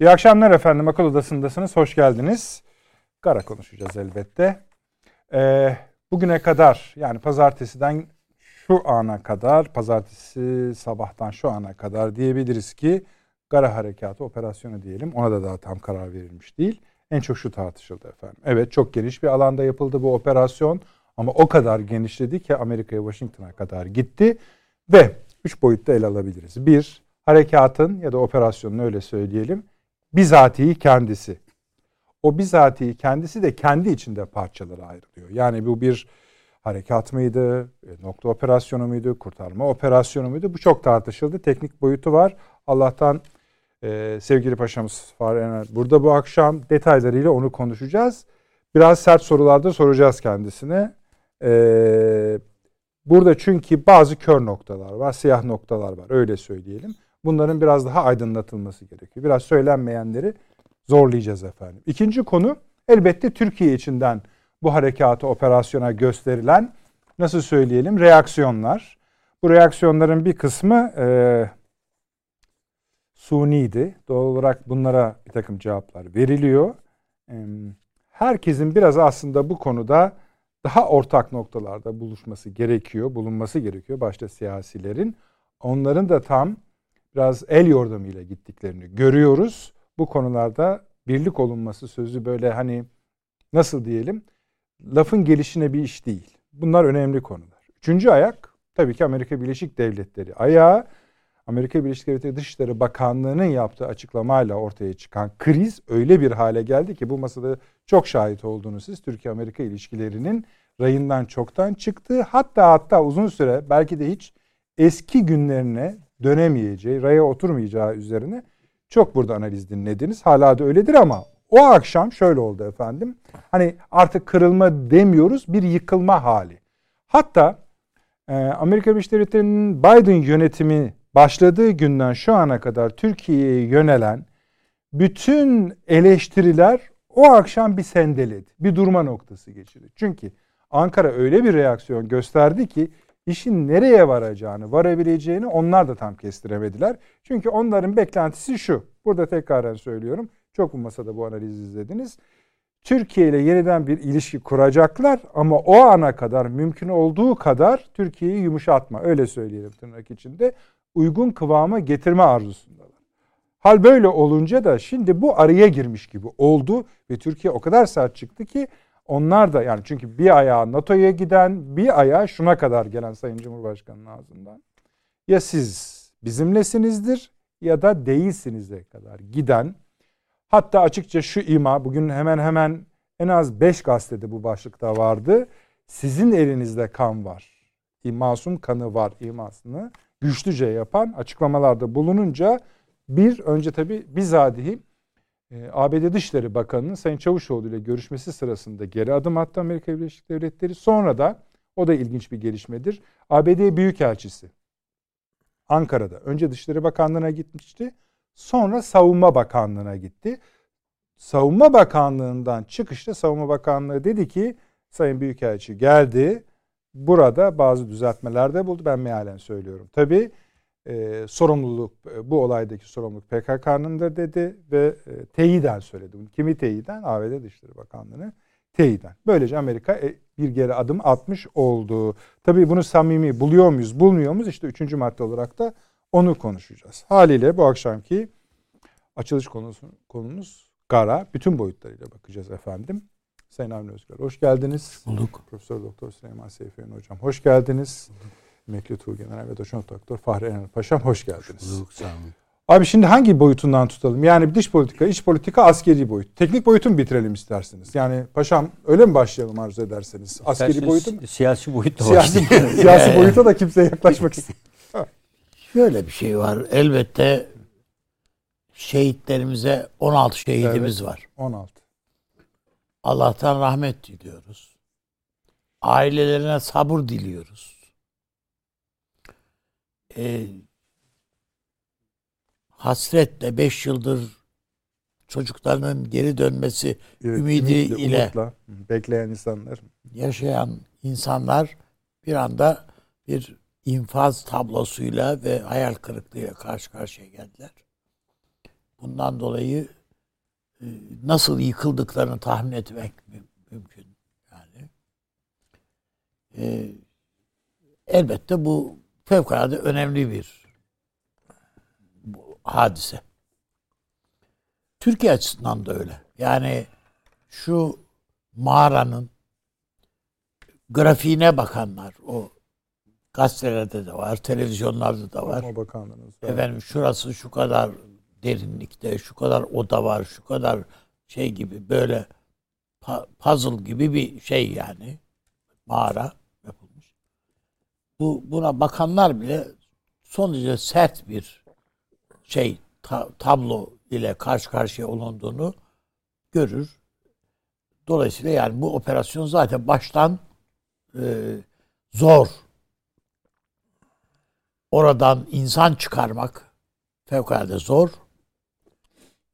İyi akşamlar efendim. Akıl Odası'ndasınız. Hoş geldiniz. Kara konuşacağız elbette. Ee, bugüne kadar yani pazartesiden şu ana kadar, pazartesi sabahtan şu ana kadar diyebiliriz ki Gara Harekatı operasyonu diyelim. Ona da daha tam karar verilmiş değil. En çok şu tartışıldı efendim. Evet çok geniş bir alanda yapıldı bu operasyon. Ama o kadar genişledi ki Amerika'ya Washington'a kadar gitti. Ve üç boyutta ele alabiliriz. Bir, harekatın ya da operasyonun öyle söyleyelim bizatihi kendisi. O bizatihi kendisi de kendi içinde parçalara ayrılıyor. Yani bu bir harekat mıydı, e, nokta operasyonu muydu, kurtarma operasyonu muydu? Bu çok tartışıldı. Teknik boyutu var. Allah'tan e, sevgili paşamız Fahri burada bu akşam detaylarıyla onu konuşacağız. Biraz sert sorularda soracağız kendisine. E, burada çünkü bazı kör noktalar var, siyah noktalar var öyle söyleyelim. Bunların biraz daha aydınlatılması gerekiyor. Biraz söylenmeyenleri zorlayacağız efendim. İkinci konu elbette Türkiye içinden bu harekatı operasyona gösterilen nasıl söyleyelim reaksiyonlar. Bu reaksiyonların bir kısmı e, suniydi. Doğal olarak bunlara bir takım cevaplar veriliyor. E, herkesin biraz aslında bu konuda daha ortak noktalarda buluşması gerekiyor, bulunması gerekiyor başta siyasilerin. Onların da tam biraz el yordamıyla gittiklerini görüyoruz. Bu konularda birlik olunması sözü böyle hani nasıl diyelim lafın gelişine bir iş değil. Bunlar önemli konular. Üçüncü ayak tabii ki Amerika Birleşik Devletleri ayağı Amerika Birleşik Devletleri Dışişleri Bakanlığı'nın yaptığı açıklamayla ortaya çıkan kriz öyle bir hale geldi ki bu masada çok şahit olduğunuz siz Türkiye-Amerika ilişkilerinin rayından çoktan çıktı. Hatta hatta uzun süre belki de hiç eski günlerine dönemeyeceği, raya oturmayacağı üzerine çok burada analiz dinlediniz. Hala da öyledir ama o akşam şöyle oldu efendim. Hani artık kırılma demiyoruz bir yıkılma hali. Hatta e, Amerika Birleşik Devletleri'nin Biden yönetimi başladığı günden şu ana kadar Türkiye'ye yönelen bütün eleştiriler o akşam bir sendeledi. Bir durma noktası geçirdi. Çünkü Ankara öyle bir reaksiyon gösterdi ki işin nereye varacağını, varabileceğini onlar da tam kestiremediler. Çünkü onların beklentisi şu. Burada tekraren söylüyorum. Çok bu masada bu analizi izlediniz. Türkiye ile yeniden bir ilişki kuracaklar ama o ana kadar mümkün olduğu kadar Türkiye'yi yumuşatma öyle söyleyelim tırnak içinde uygun kıvama getirme arzusundalar. Hal böyle olunca da şimdi bu araya girmiş gibi oldu ve Türkiye o kadar sert çıktı ki onlar da yani çünkü bir ayağı NATO'ya giden bir ayağı şuna kadar gelen Sayın Cumhurbaşkanı'nın ağzından. Ya siz bizimlesinizdir ya da değilsinize kadar giden hatta açıkça şu ima bugün hemen hemen en az 5 gazetede bu başlıkta vardı. Sizin elinizde kan var. Masum kanı var imasını güçlüce yapan açıklamalarda bulununca bir önce tabi bizatihi e, ABD Dışişleri Bakanı'nın Sayın Çavuşoğlu ile görüşmesi sırasında geri adım attı Amerika Birleşik Devletleri. Sonra da o da ilginç bir gelişmedir. ABD Büyükelçisi Ankara'da önce Dışişleri Bakanlığı'na gitmişti. Sonra Savunma Bakanlığı'na gitti. Savunma Bakanlığı'ndan çıkışta Savunma Bakanlığı dedi ki Sayın Büyükelçi geldi. Burada bazı düzeltmelerde buldu. Ben mealen söylüyorum. Tabii e, sorumluluk bu olaydaki sorumluluk PKK'nındır dedi ve e, teyiden söyledi bunu. Kimi teyiden? ABD Dışişleri Bakanlığı'nı teyiden. Böylece Amerika e, bir geri adım atmış oldu. Tabii bunu samimi buluyor muyuz, bulmuyor muyuz? İşte üçüncü madde olarak da onu konuşacağız. Haliyle bu akşamki açılış konusu, konumuz Gara. Bütün boyutlarıyla bakacağız efendim. Sayın Avni Özgür hoş geldiniz. Bulduk. Profesör Doktor Süleyman Seyfiyen Hocam hoş geldiniz. Bulduk. Emekli Tuğgeneral ve Doçent Doktor Fahri Ener Paşam hoş geldiniz. Bulduk sağ olun. Abi şimdi hangi boyutundan tutalım? Yani dış politika, iç politika, askeri boyut. Teknik boyutun bitirelim isterseniz. Yani paşam öyle mi başlayalım arzu ederseniz? Askeri boyutun siyasi boyut da siyasi, siyasi boyuta da kimseye yaklaşmak istemiyor. Şöyle bir şey var. Elbette şehitlerimize 16 şehidimiz evet, var. 16. Allah'tan rahmet diliyoruz. Ailelerine sabır diliyoruz e, hasretle beş yıldır çocuklarının geri dönmesi evet, ümidi ile umutla, bekleyen insanlar yaşayan insanlar bir anda bir infaz tablosuyla ve hayal kırıklığıyla karşı karşıya geldiler. bundan dolayı e, nasıl yıkıldıklarını tahmin etmek mümkün. Yani e, elbette bu fevkalade önemli bir hadise. Türkiye açısından da öyle. Yani şu mağaranın grafiğine bakanlar, o gazetelerde de var, televizyonlarda da var. Bakanlığınız. Efendim şurası şu kadar derinlikte, şu kadar oda var, şu kadar şey gibi böyle puzzle gibi bir şey yani mağara. Bu buna bakanlar bile son derece sert bir şey ta, tablo ile karşı karşıya olunduğunu görür. Dolayısıyla yani bu operasyon zaten baştan e, zor. Oradan insan çıkarmak fevkalade zor.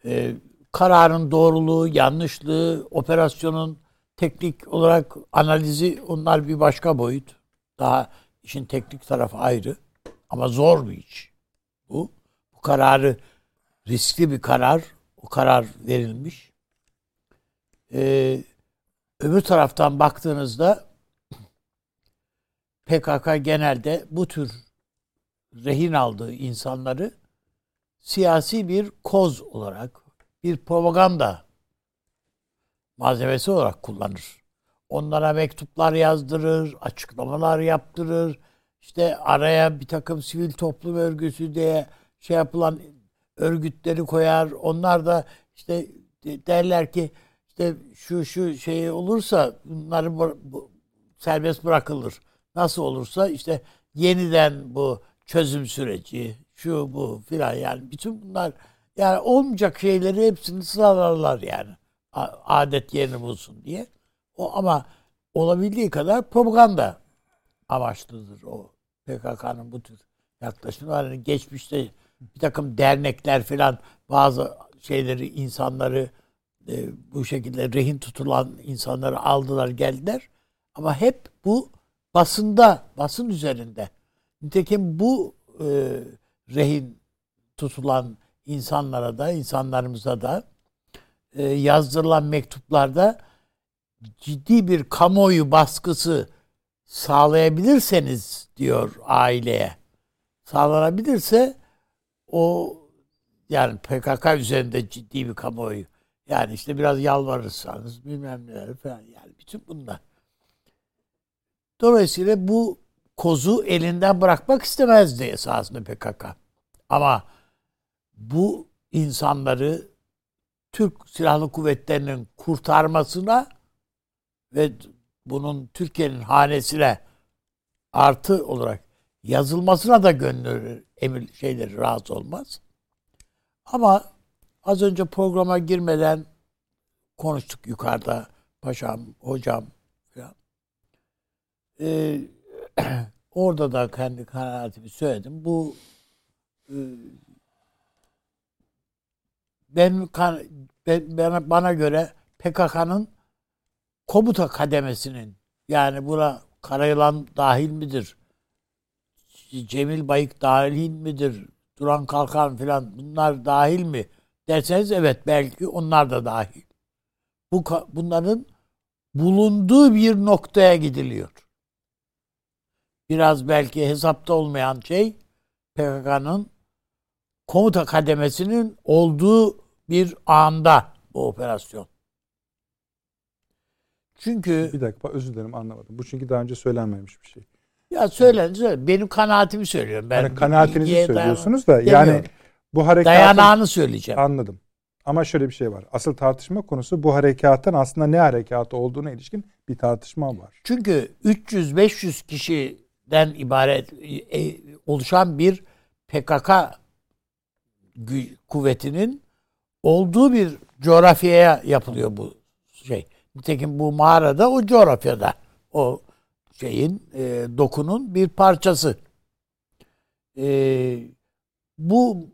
E, kararın doğruluğu, yanlışlığı, operasyonun teknik olarak analizi onlar bir başka boyut. Daha işin teknik tarafı ayrı. Ama zor bir iş. Bu. Bu kararı riskli bir karar. O karar verilmiş. Ee, öbür taraftan baktığınızda PKK genelde bu tür rehin aldığı insanları siyasi bir koz olarak, bir propaganda malzemesi olarak kullanır. Onlara mektuplar yazdırır, açıklamalar yaptırır. İşte araya bir takım sivil toplum örgütü diye şey yapılan örgütleri koyar. Onlar da işte derler ki işte şu şu şey olursa bunları bu, serbest bırakılır. Nasıl olursa işte yeniden bu çözüm süreci şu bu filan yani bütün bunlar yani olmayacak şeyleri hepsini sıralarlar yani adet yerini bulsun diye. O ama olabildiği kadar propaganda amaçlıdır o PKK'nın bu tür yaklaşımı. Yani geçmişte bir takım dernekler filan bazı şeyleri insanları e, bu şekilde rehin tutulan insanları aldılar geldiler. Ama hep bu basında, basın üzerinde. Nitekim bu e, rehin tutulan insanlara da, insanlarımıza da e, yazdırılan mektuplarda ciddi bir kamuoyu baskısı sağlayabilirseniz diyor aileye. Sağlanabilirse o yani PKK üzerinde ciddi bir kamuoyu. Yani işte biraz yalvarırsanız bilmem neler falan yani bütün bunlar. Dolayısıyla bu kozu elinden bırakmak istemezdi esasında PKK. Ama bu insanları Türk Silahlı Kuvvetleri'nin kurtarmasına ve bunun Türkiye'nin hanesine artı olarak yazılmasına da gönül emir şeyleri razı olmaz. Ama az önce programa girmeden konuştuk yukarıda paşam, hocam falan. Ee, orada da kendi kanaatimi söyledim. Bu e, ben, ben bana göre PKK'nın komuta kademesinin yani buna Karayılan dahil midir? Cemil Bayık dahil midir? Duran Kalkan filan bunlar dahil mi? Derseniz evet belki onlar da dahil. Bu bunların bulunduğu bir noktaya gidiliyor. Biraz belki hesapta olmayan şey PKK'nın komuta kademesinin olduğu bir anda bu operasyon. Çünkü bir dakika özür dilerim anlamadım. Bu çünkü daha önce söylenmemiş bir şey. Ya söylen söyle. Benim kanaatimi söylüyorum. Ben yani kanaatinizi söylüyorsunuz da yani bu harekatın dayanağını söyleyeceğim. Anladım. Ama şöyle bir şey var. Asıl tartışma konusu bu harekatın aslında ne harekatı olduğuna ilişkin bir tartışma var. Çünkü 300-500 kişiden ibaret e, oluşan bir PKK kuvvetinin olduğu bir coğrafyaya yapılıyor bu şey. Nitekim bu mağarada o coğrafyada o şeyin e, dokunun bir parçası. E, bu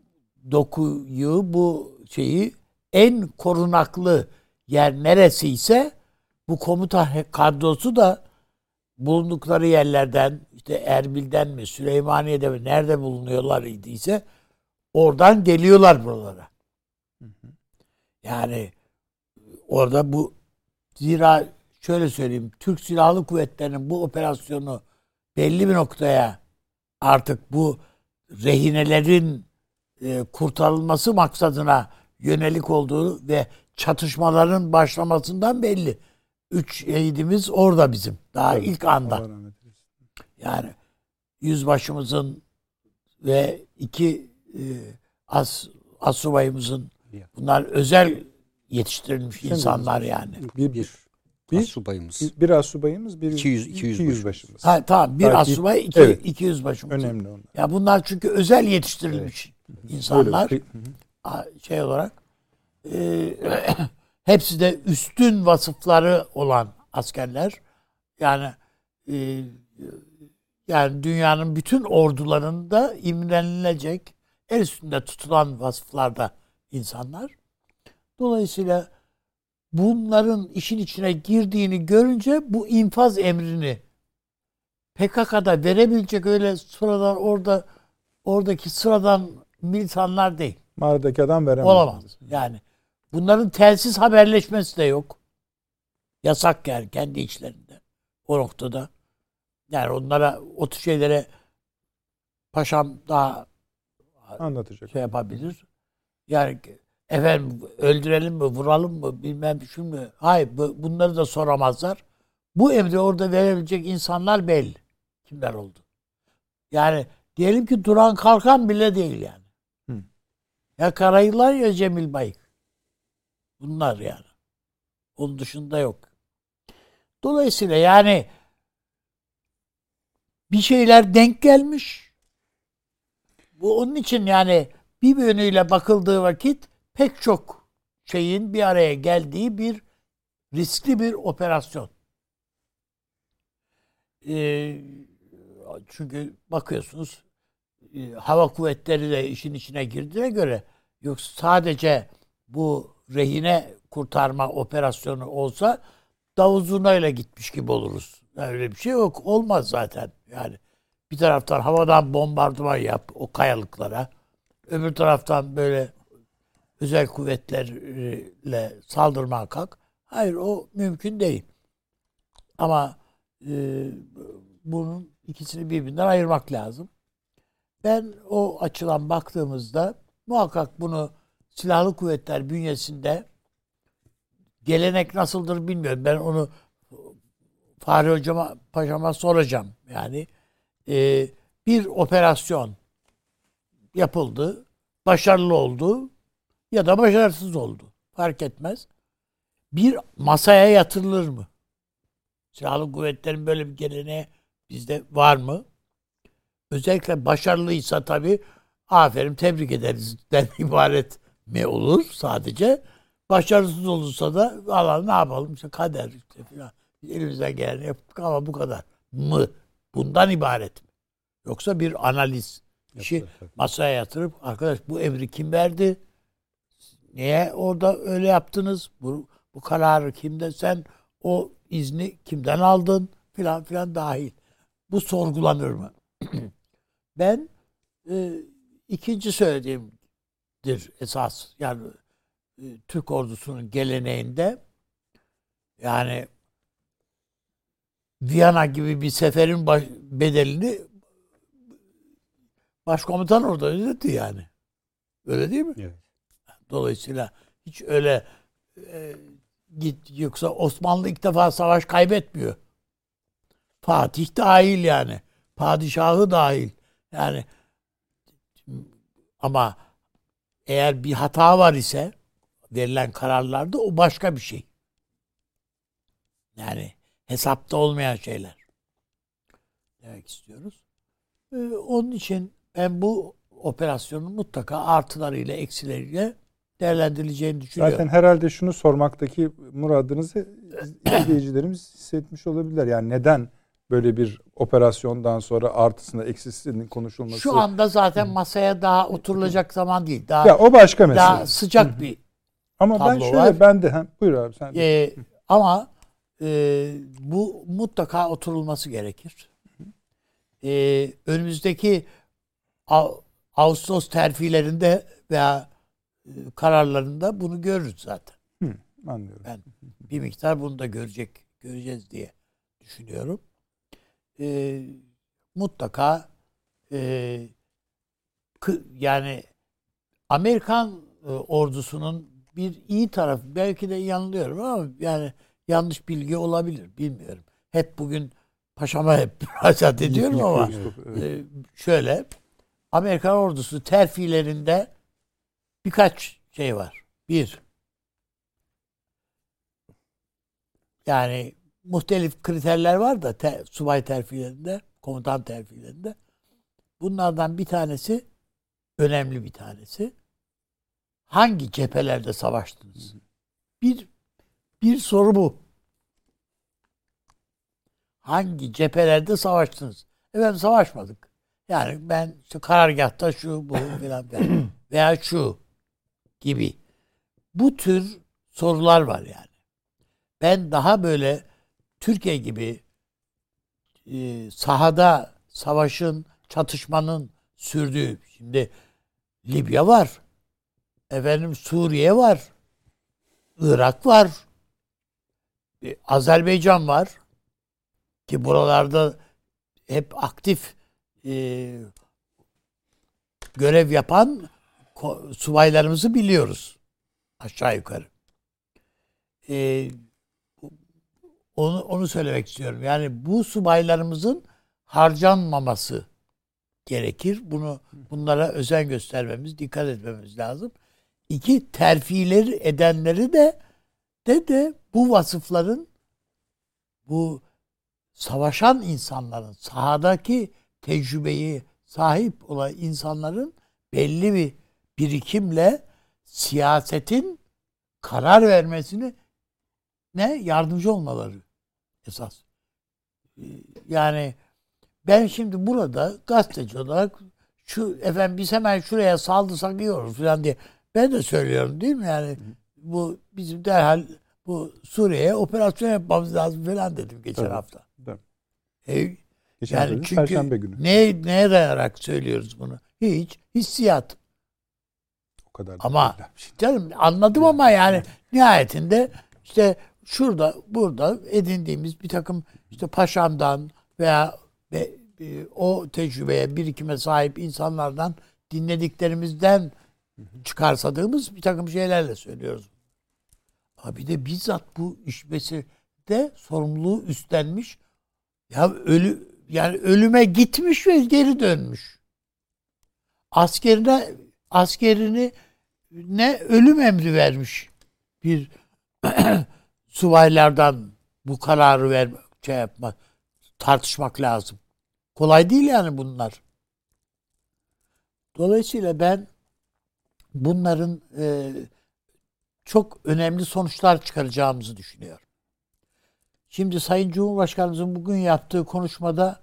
dokuyu bu şeyi en korunaklı yer neresi ise bu komuta kadrosu da bulundukları yerlerden işte Erbil'den mi Süleymaniye'de mi nerede bulunuyorlar idiyse oradan geliyorlar buralara. Yani orada bu zira şöyle söyleyeyim Türk Silahlı Kuvvetleri'nin bu operasyonu belli bir noktaya artık bu rehinelerin e, kurtarılması maksadına yönelik olduğu ve çatışmaların başlamasından belli. Üç şehidimiz orada bizim. Daha Evet, ilk anda. Yani yüzbaşımızın ve iki e, as, asubayımızın bunlar özel yetiştirilmiş insanlar yani. Bir, bir, Bir Bir- subayımız. bir, bir assubayımız, bir 200 iki 200 yüzbaşımız. Ha, tamam bir Belki- asubay iki, Evet. iki yüzbaşımız. Önemli onlar. Ya bunlar çünkü özel yetiştirilmiş insanlar Öyle. Şey olarak e, hepsi de üstün vasıfları olan askerler. Yani e, yani dünyanın bütün ordularında imrenilecek el üstünde tutulan vasıflarda insanlar. Dolayısıyla bunların işin içine girdiğini görünce bu infaz emrini PKK'da verebilecek öyle sıradan orada oradaki sıradan militanlar değil. Mağaradaki adam veremez. Olamaz. Yani bunların telsiz haberleşmesi de yok. Yasak yani kendi içlerinde. O noktada. Yani onlara o tür şeylere paşam daha Anlatacak. şey yapabilir. Yani efendim öldürelim mi, vuralım mı, bilmem şu mu? Hayır bu- bunları da soramazlar. Bu emri orada verebilecek insanlar belli. Kimler oldu? Yani diyelim ki duran kalkan bile değil yani. Hı. Ya Karayılan ya Cemil Bayık. Bunlar yani. Onun dışında yok. Dolayısıyla yani bir şeyler denk gelmiş. Bu onun için yani bir yönüyle bakıldığı vakit pek çok şeyin bir araya geldiği bir riskli bir operasyon. Ee, çünkü bakıyorsunuz e, hava kuvvetleri de işin içine girdiğine göre yoksa sadece bu rehine kurtarma operasyonu olsa davul zurnayla gitmiş gibi oluruz. Öyle bir şey yok. Olmaz zaten. Yani bir taraftan havadan bombardıman yap o kayalıklara. Öbür taraftan böyle özel kuvvetlerle saldırmaya kalk. Hayır o mümkün değil. Ama e, bunun ikisini birbirinden ayırmak lazım. Ben o açıdan baktığımızda muhakkak bunu silahlı kuvvetler bünyesinde gelenek nasıldır bilmiyorum. Ben onu Fahri Hocama, Paşama soracağım. Yani e, bir operasyon yapıldı, başarılı oldu ya da başarısız oldu. Fark etmez. Bir masaya yatırılır mı? Silahlı kuvvetlerin böyle bir geleneği bizde var mı? Özellikle başarılıysa tabii aferin tebrik ederiz den ibaret mi olur sadece? Başarısız olursa da valla ne yapalım işte kader işte filan. Elimizden geleni yaptık ama bu kadar mı? Bundan ibaret mi? Yoksa bir analiz işi masaya yatırıp arkadaş bu emri kim verdi? Niye orada öyle yaptınız? Bu, bu kararı kimde sen o izni kimden aldın? Filan filan dahil. Bu sorgulanır mı? ben e, ikinci söylediğimdir esas. Yani e, Türk ordusunun geleneğinde yani Viyana gibi bir seferin baş, bedelini başkomutan orada ödedi yani. Öyle değil mi? Evet. Dolayısıyla hiç öyle e, git yoksa Osmanlı ilk defa savaş kaybetmiyor. Fatih dahil yani. Padişahı dahil. Yani ama eğer bir hata var ise verilen kararlarda o başka bir şey. Yani hesapta olmayan şeyler. Demek istiyoruz. Ee, onun için ben bu operasyonun mutlaka artılarıyla eksileriyle değerlendirileceğini düşünüyorum. Zaten herhalde şunu sormaktaki muradınızı izleyicilerimiz hissetmiş olabilirler. Yani neden böyle bir operasyondan sonra artısında eksisinin konuşulması? Şu anda zaten masaya daha oturulacak zaman değil. Daha ya o başka mesele. daha sıcak bir Ama ben şöyle var. ben de ha, buyur abi sen. de. Ee, ama e, bu mutlaka oturulması gerekir. Ee, önümüzdeki Ağustos terfilerinde veya kararlarında bunu görürüz zaten. Hı, anlıyorum. Ben bir miktar bunu da görecek göreceğiz diye düşünüyorum. E, mutlaka e, yani Amerikan e, ordusunun bir iyi tarafı belki de yanılıyorum ama yani yanlış bilgi olabilir bilmiyorum. Hep bugün paşama hep müracaat ediyorum ama e, şöyle Amerikan ordusu terfilerinde birkaç şey var. Bir, yani muhtelif kriterler var da te, subay terfilerinde, komutan terfilerinde. Bunlardan bir tanesi önemli bir tanesi. Hangi cephelerde savaştınız? Bir bir soru bu. Hangi cephelerde savaştınız? Efendim savaşmadık. Yani ben işte karargahta şu bu filan veya şu gibi. Bu tür sorular var yani. Ben daha böyle Türkiye gibi e, sahada savaşın, çatışmanın sürdüğü. Şimdi Libya var. Efendim Suriye var. Irak var. E, Azerbaycan var. Ki buralarda hep aktif e, görev yapan subaylarımızı biliyoruz. Aşağı yukarı. E, onu, onu söylemek istiyorum. Yani bu subaylarımızın harcanmaması gerekir. Bunu bunlara özen göstermemiz, dikkat etmemiz lazım. İki terfileri edenleri de de de bu vasıfların bu savaşan insanların sahadaki tecrübeyi sahip olan insanların belli bir birikimle siyasetin karar vermesini ne yardımcı olmaları esas. Yani ben şimdi burada gazeteci olarak şu efendim biz hemen şuraya saldırsak iyi olur falan diye ben de söylüyorum değil mi yani bu bizim derhal bu Suriye'ye operasyon yapmamız lazım falan dedim geçen Tabii. hafta. Tabii. E, geçen yani çünkü Perşembe günü. Ne, neye dayanarak söylüyoruz bunu? Hiç hissiyat. O kadar. Ama şey. canım anladım ama yani nihayetinde işte şurada burada edindiğimiz bir takım işte paşamdan veya ve e, o tecrübeye, birikime sahip insanlardan dinlediklerimizden çıkarsadığımız bir takım şeylerle söylüyoruz. Ama bir de bizzat bu işmesi de sorumluluğu üstlenmiş. Ya ölü yani ölüme gitmiş ve geri dönmüş. Askerine askerini ne ölüm emri vermiş bir subaylardan bu kararı ver şey yapma tartışmak lazım. Kolay değil yani bunlar. Dolayısıyla ben bunların e, çok önemli sonuçlar çıkaracağımızı düşünüyorum. Şimdi Sayın Cumhurbaşkanımızın bugün yaptığı konuşmada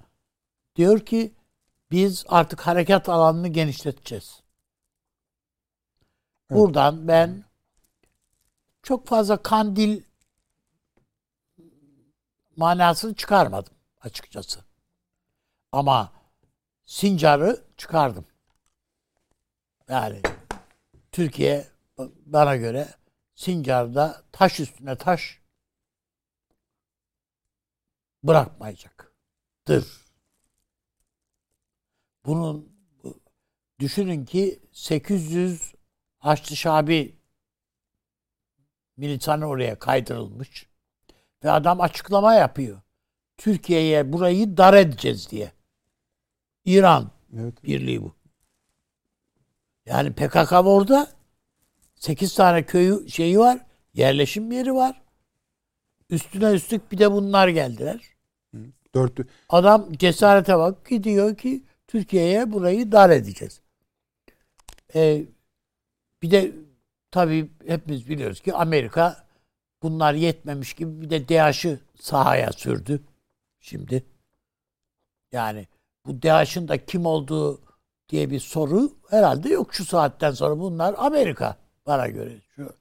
diyor ki biz artık harekat alanını genişleteceğiz. Buradan ben çok fazla kandil manasını çıkarmadım açıkçası. Ama Sincar'ı çıkardım. Yani Türkiye bana göre Sincar'da taş üstüne taş bırakmayacaktır. Bunun düşünün ki 800 Haçlı Şabi militanı oraya kaydırılmış. Ve adam açıklama yapıyor. Türkiye'ye burayı dar edeceğiz diye. İran evet. birliği bu. Yani PKK orada 8 tane köyü şeyi var. Yerleşim yeri var. Üstüne üstlük bir de bunlar geldiler. Dörtlü. Adam cesarete bak gidiyor ki Türkiye'ye burayı dar edeceğiz. Ee, bir de tabii hepimiz biliyoruz ki Amerika bunlar yetmemiş gibi bir de DAEŞ'ı sahaya sürdü şimdi. Yani bu DAEŞ'in da kim olduğu diye bir soru herhalde yok şu saatten sonra. Bunlar Amerika bana göre. Şu,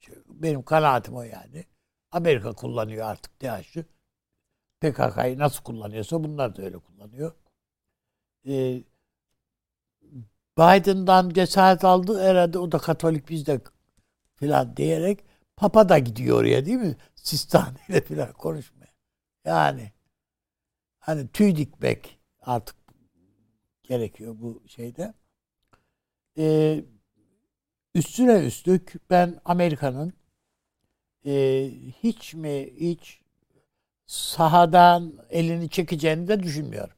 şu benim kanaatim o yani. Amerika kullanıyor artık DAEŞ'ı. PKK'yı nasıl kullanıyorsa bunlar da öyle kullanıyor. Ee, Biden'dan cesaret aldı herhalde o da Katolik biz de filan diyerek Papa da gidiyor oraya değil mi? Sistane ile filan konuşmaya. Yani hani tüy dikmek artık gerekiyor bu şeyde. Ee, üstüne üstlük ben Amerika'nın e, hiç mi hiç sahadan elini çekeceğini de düşünmüyorum.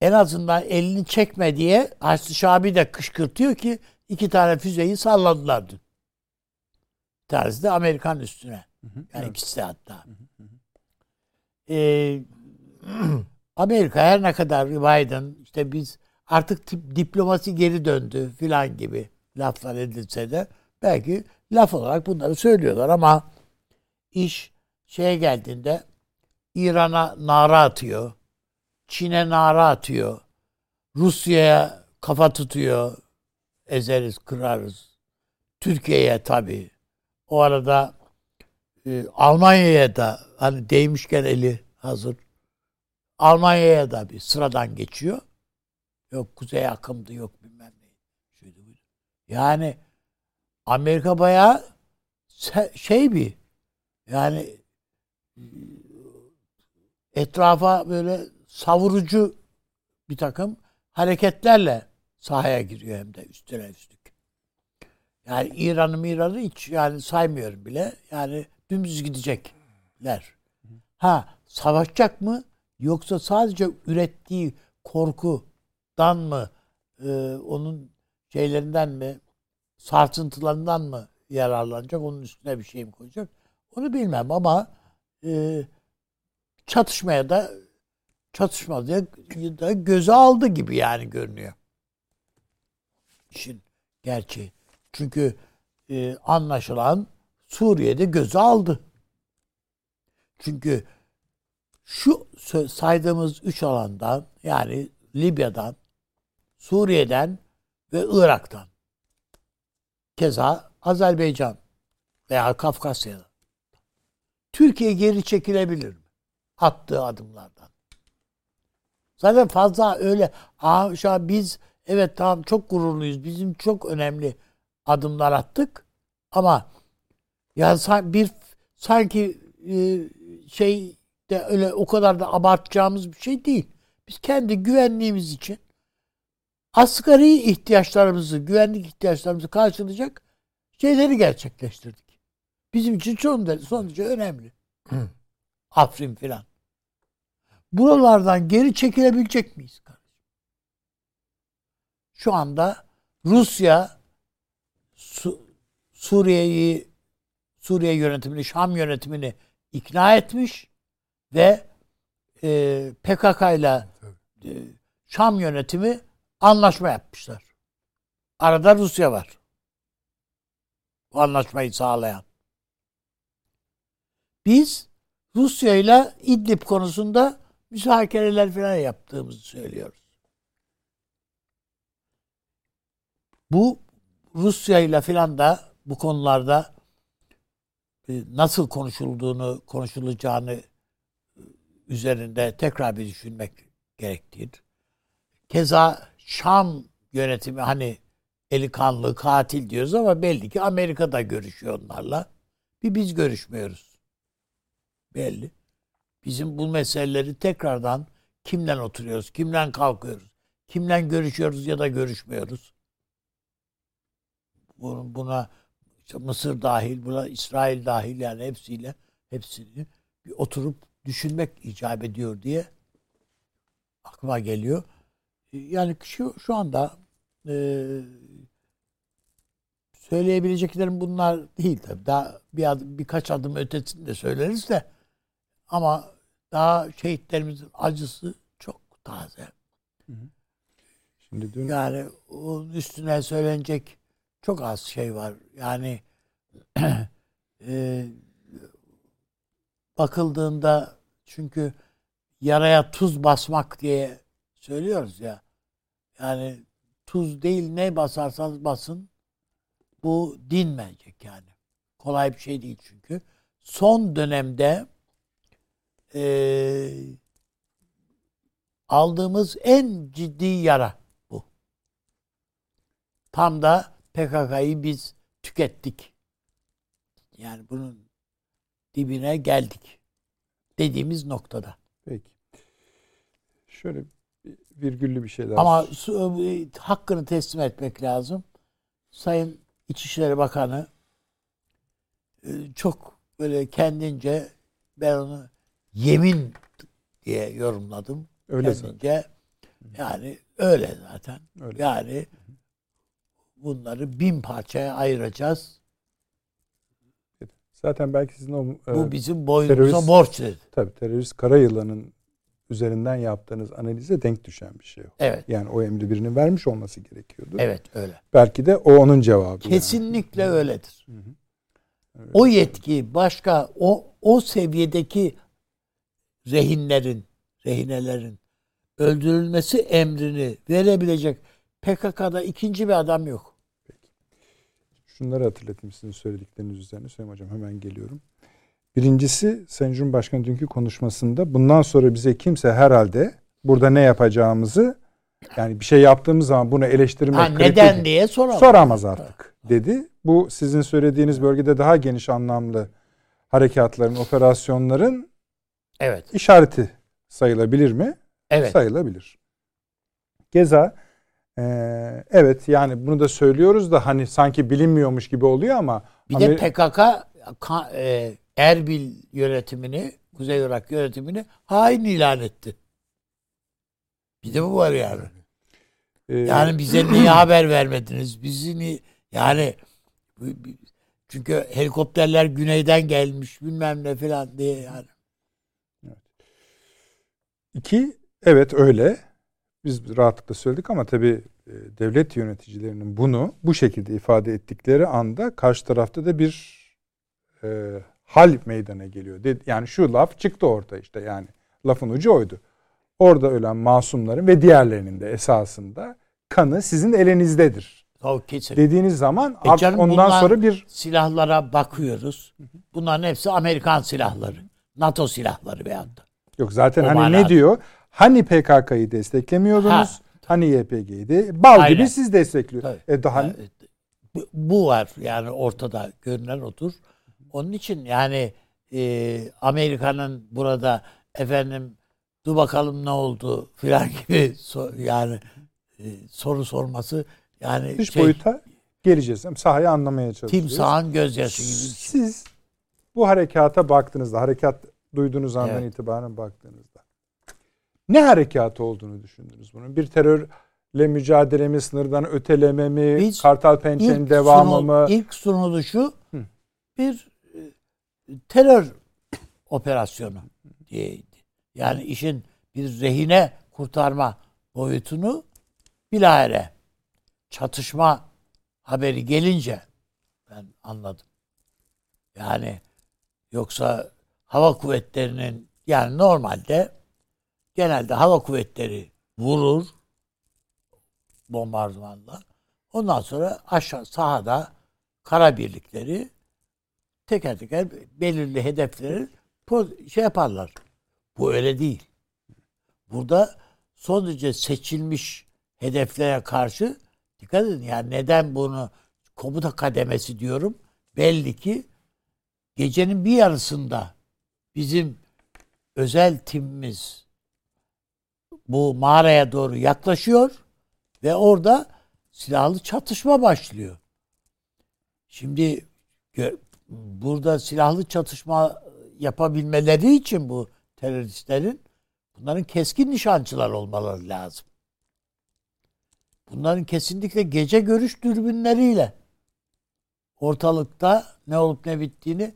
En azından elini çekme diye Haçlı Şabi de kışkırtıyor ki iki tane füzeyi salladılar dün. Bir tanesi de Amerikan üstüne. Yani evet. ikisi de hatta. Ee, Amerika her ne kadar Biden işte biz artık tip, diplomasi geri döndü filan gibi laflar edilse de belki laf olarak bunları söylüyorlar ama iş şeye geldiğinde İran'a nara atıyor. Çin'e nara atıyor. Rusya'ya kafa tutuyor. Ezeriz, kırarız. Türkiye'ye tabii. O arada e, Almanya'ya da hani değmişken eli hazır. Almanya'ya da bir sıradan geçiyor. Yok kuzey akımdı yok bilmem ne. Buydu. Yani Amerika bayağı şey bir yani etrafa böyle savurucu bir takım hareketlerle sahaya giriyor hem de üstüne üstlük. Yani İran'ı İran'ı hiç yani saymıyorum bile. Yani dümdüz gidecekler. Ha savaşacak mı? Yoksa sadece ürettiği korkudan mı e, onun şeylerinden mi sarsıntılarından mı yararlanacak? Onun üstüne bir şey mi koyacak? Onu bilmem ama e, çatışmaya da çatışmaya da göze aldı gibi yani görünüyor. İşin gerçeği. Çünkü e, anlaşılan Suriye'de göze aldı. Çünkü şu saydığımız üç alandan yani Libya'dan, Suriye'den ve Irak'tan keza Azerbaycan veya Kafkasya'dan Türkiye geri çekilebilir mi? Attığı adımlardan. Zaten fazla öyle Aa, şu an biz evet tamam çok gururluyuz. Bizim çok önemli adımlar attık. Ama yani bir sanki e, şey de öyle o kadar da abartacağımız bir şey değil. Biz kendi güvenliğimiz için asgari ihtiyaçlarımızı, güvenlik ihtiyaçlarımızı karşılayacak şeyleri gerçekleştirdik. Bizim için son, son derece önemli. Afrin filan. Buralardan geri çekilebilecek miyiz? Şu anda Rusya Su, Suriye'yi Suriye yönetimini, Şam yönetimini ikna etmiş ve e, PKK ile e, Şam yönetimi anlaşma yapmışlar. Arada Rusya var. Bu anlaşmayı sağlayan. Biz Rusya ile İdlib konusunda müzakereler falan yaptığımızı söylüyoruz. Bu Rusya ile filan da bu konularda e, nasıl konuşulduğunu, konuşulacağını e, üzerinde tekrar bir düşünmek gerektiğidir. Keza Şam yönetimi hani eli kanlı katil diyoruz ama belli ki Amerika'da görüşüyor onlarla. Bir biz görüşmüyoruz belli. Bizim bu meseleleri tekrardan kimden oturuyoruz, kimden kalkıyoruz, kimden görüşüyoruz ya da görüşmüyoruz. Buna işte Mısır dahil, buna İsrail dahil yani hepsiyle hepsini bir oturup düşünmek icap ediyor diye aklıma geliyor. Yani şu, şu anda e, söyleyebileceklerim bunlar değil tabii. Daha bir adım, birkaç adım ötesini de söyleriz de ama daha şehitlerimizin acısı çok taze. Şimdi dün... Yani onun üstüne söylenecek çok az şey var. Yani e, bakıldığında çünkü yaraya tuz basmak diye söylüyoruz ya. Yani tuz değil ne basarsanız basın bu dinmeyecek yani. Kolay bir şey değil çünkü. Son dönemde e, aldığımız en ciddi yara tam da PKK'yı biz tükettik. Yani bunun dibine geldik. Dediğimiz noktada. Peki. Şöyle virgüllü bir şey daha. Ama e, hakkını teslim etmek lazım. Sayın İçişleri Bakanı e, çok böyle kendince ben onu yemin diye yorumladım. Öyle zaten. kendince yani öyle zaten. Öyle. Yani bunları bin parçaya ayıracağız. Zaten belki sizin o Bu e, bizim boynumuza borç dedi. tabii terörist karayılanın üzerinden yaptığınız analize denk düşen bir şey o. Evet. Yani o emri birinin vermiş olması gerekiyordu. Evet öyle. Belki de o onun cevabı. yani. Kesinlikle öyledir. Evet. O yetki başka o o seviyedeki rehinlerin, rehinelerin öldürülmesi emrini verebilecek PKK'da ikinci bir adam yok. Şunları hatırlatayım sizin söyledikleriniz üzerine. Sayın Hocam hemen geliyorum. Birincisi Sayın Cumhurbaşkanı dünkü konuşmasında bundan sonra bize kimse herhalde burada ne yapacağımızı yani bir şey yaptığımız zaman bunu eleştirmek Ha, neden diye soramaz. soramaz artık dedi. Bu sizin söylediğiniz bölgede daha geniş anlamlı harekatların, operasyonların Evet. işareti sayılabilir mi? Evet. Sayılabilir. Keza eee, evet yani bunu da söylüyoruz da hani sanki bilinmiyormuş gibi oluyor ama Bir de Amer- PKK ka- e, Erbil yönetimini, Kuzey Irak yönetimini hain ilan etti. Bir de bu var yani. eee, Yani bize niye haber vermediniz? Bizi ni yani çünkü helikopterler güneyden gelmiş bilmem ne falan diye yani. İki evet öyle. Biz rahatlıkla söyledik ama tabii e, devlet yöneticilerinin bunu bu şekilde ifade ettikleri anda karşı tarafta da bir e, hal meydana geliyor. Yani şu laf çıktı orta işte yani lafın ucu oydu. Orada ölen masumların ve diğerlerinin de esasında kanı sizin elinizdedir. Kesin. Dediğiniz zaman E canım ondan sonra bir Silahlara bakıyoruz. Bunların hepsi Amerikan silahları. NATO silahları veyahut da. Yok zaten O hani manada. ne diyor? Hani PKK'yı desteklemiyordunuz? Ha. Hani YPG'yi de bal Aynen. gibi siz destekliyorsunuz. E daha Evet. Bu- var yani ortada görünen odur. Onun için yani e, Amerika'nın burada efendim dur bakalım ne oldu filan gibi so- yani e, soru sorması yani dış şey, boyuta geleceğiz. Sahayı anlamaya çalışıyoruz. timsahın gözyaşı gibi. Siz bu harekata baktığınızda, harekat duyduğunuz andan Evet. itibaren baktığınızda ne harekatı olduğunu düşündünüz bunun? Bir terörle mücadele mi, sınırdan öteleme mi, Biz Kartal Pençe'nin devamı sunu- mı? İlk sunuluşu Hı. bir e, terör operasyonu diyeydi. Yani işin bir rehine kurtarma boyutunu bilahare çatışma haberi gelince ben anladım. Yani yoksa hava kuvvetlerinin yani normalde genelde hava kuvvetleri vurur bombardımanla. Ondan sonra aşağı sahada kara birlikleri teker teker belirli hedefleri şey yaparlar. Bu öyle değil. Burada son derece seçilmiş hedeflere karşı dikkat edin. Yani neden bunu komuta kademesi diyorum? Belli ki gecenin bir yarısında bizim özel timimiz bu mağaraya doğru yaklaşıyor ve orada silahlı çatışma başlıyor. Şimdi burada silahlı çatışma yapabilmeleri için bu teröristlerin bunların keskin nişancılar olmaları lazım. Bunların kesinlikle gece görüş dürbünleriyle ortalıkta ne olup ne bittiğini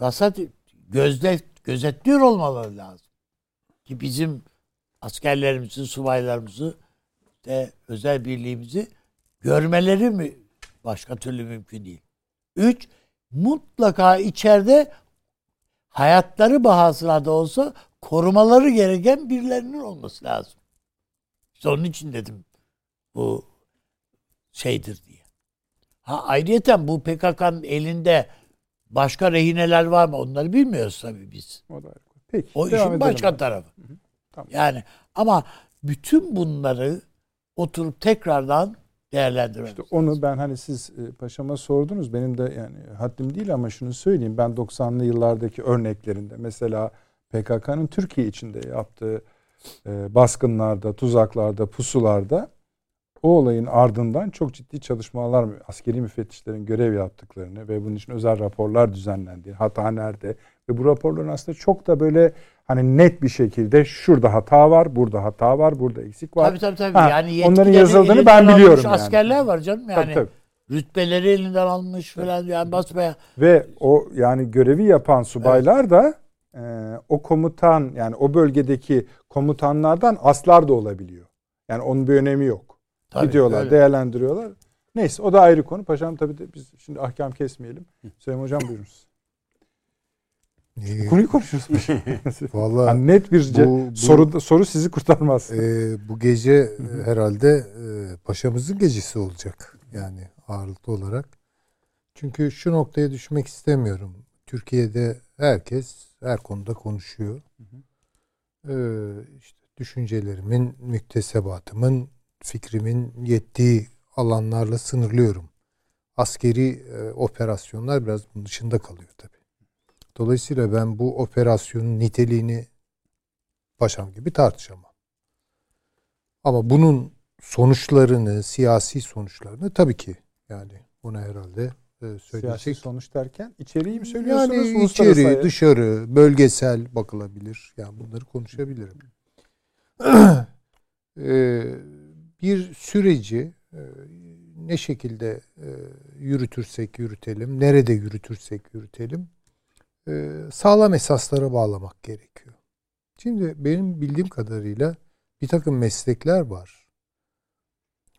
rasat gözle gözetliyor olmaları lazım. Ki bizim askerlerimizi, subaylarımızı de özel birliğimizi görmeleri mi başka türlü mümkün değil. Üç, mutlaka içeride hayatları bahasına da olsa korumaları gereken birilerinin olması lazım. İşte onun için dedim bu şeydir diye. Ha ayrıyeten bu PKK'nın elinde başka rehineler var mı? Onları bilmiyoruz tabii biz. O da. Peki. O işin başka tarafı. Tamam. Yani ama bütün bunları oturup tekrardan değerlendirmemiz. İşte onu ben hani siz e, paşama sordunuz. Benim de yani haddim değil ama şunu söyleyeyim. Ben 90'lı yıllardaki örneklerinde mesela PKK'nın Türkiye içinde yaptığı e, baskınlarda, tuzaklarda, pusularda o olayın ardından çok ciddi çalışmalar, askeri müfettişlerin görev yaptıklarını ve bunun için özel raporlar düzenlendiği, hata nerede ve bu raporların aslında çok da böyle hani net bir şekilde şurada hata var, burada hata var, burada eksik var. Tabii tabii tabii. Ha, yani onların yazıldığını ben biliyorum yani. Askerler var canım yani. Tabii, tabii. Rütbeleri elinden almış falan yani basmaya. Ve o yani görevi yapan subaylar da e, o komutan yani o bölgedeki komutanlardan aslar da olabiliyor. Yani onun bir önemi yok. Tabii, Gidiyorlar, öyle. değerlendiriyorlar. Neyse o da ayrı konu. Paşam tabii de biz şimdi ahkam kesmeyelim. Süleyman Hocam buyurunuz. Ee, Konuyu konuşuyoruz. Vallahi Yani net bir bu- bu- soru soru sizi kurtarmaz. e, bu gece herhalde e, paşamızın gecesi olacak. Yani ağırlıklı olarak. Çünkü şu noktaya düşmek istemiyorum. Türkiye'de herkes her konuda konuşuyor. E, işte düşüncelerimin, müktesebatımın, fikrimin yettiği alanlarla sınırlıyorum. Askeri e, operasyonlar biraz bunun dışında kalıyor tabii. Dolayısıyla ben bu operasyonun niteliğini paşam gibi tartışamam. Ama bunun sonuçlarını, siyasi sonuçlarını tabii ki yani ona herhalde e, Siyasi söyleyecek. sonuç derken içeriği mi söylüyorsunuz? Yani içeri, dışarı, bölgesel bakılabilir. Yani bunları konuşabilirim. Ee, bir süreci e, ne şekilde e, yürütürsek yürütelim, nerede yürütürsek yürütelim, e, sağlam esaslara bağlamak gerekiyor. Şimdi benim bildiğim kadarıyla bir takım meslekler var.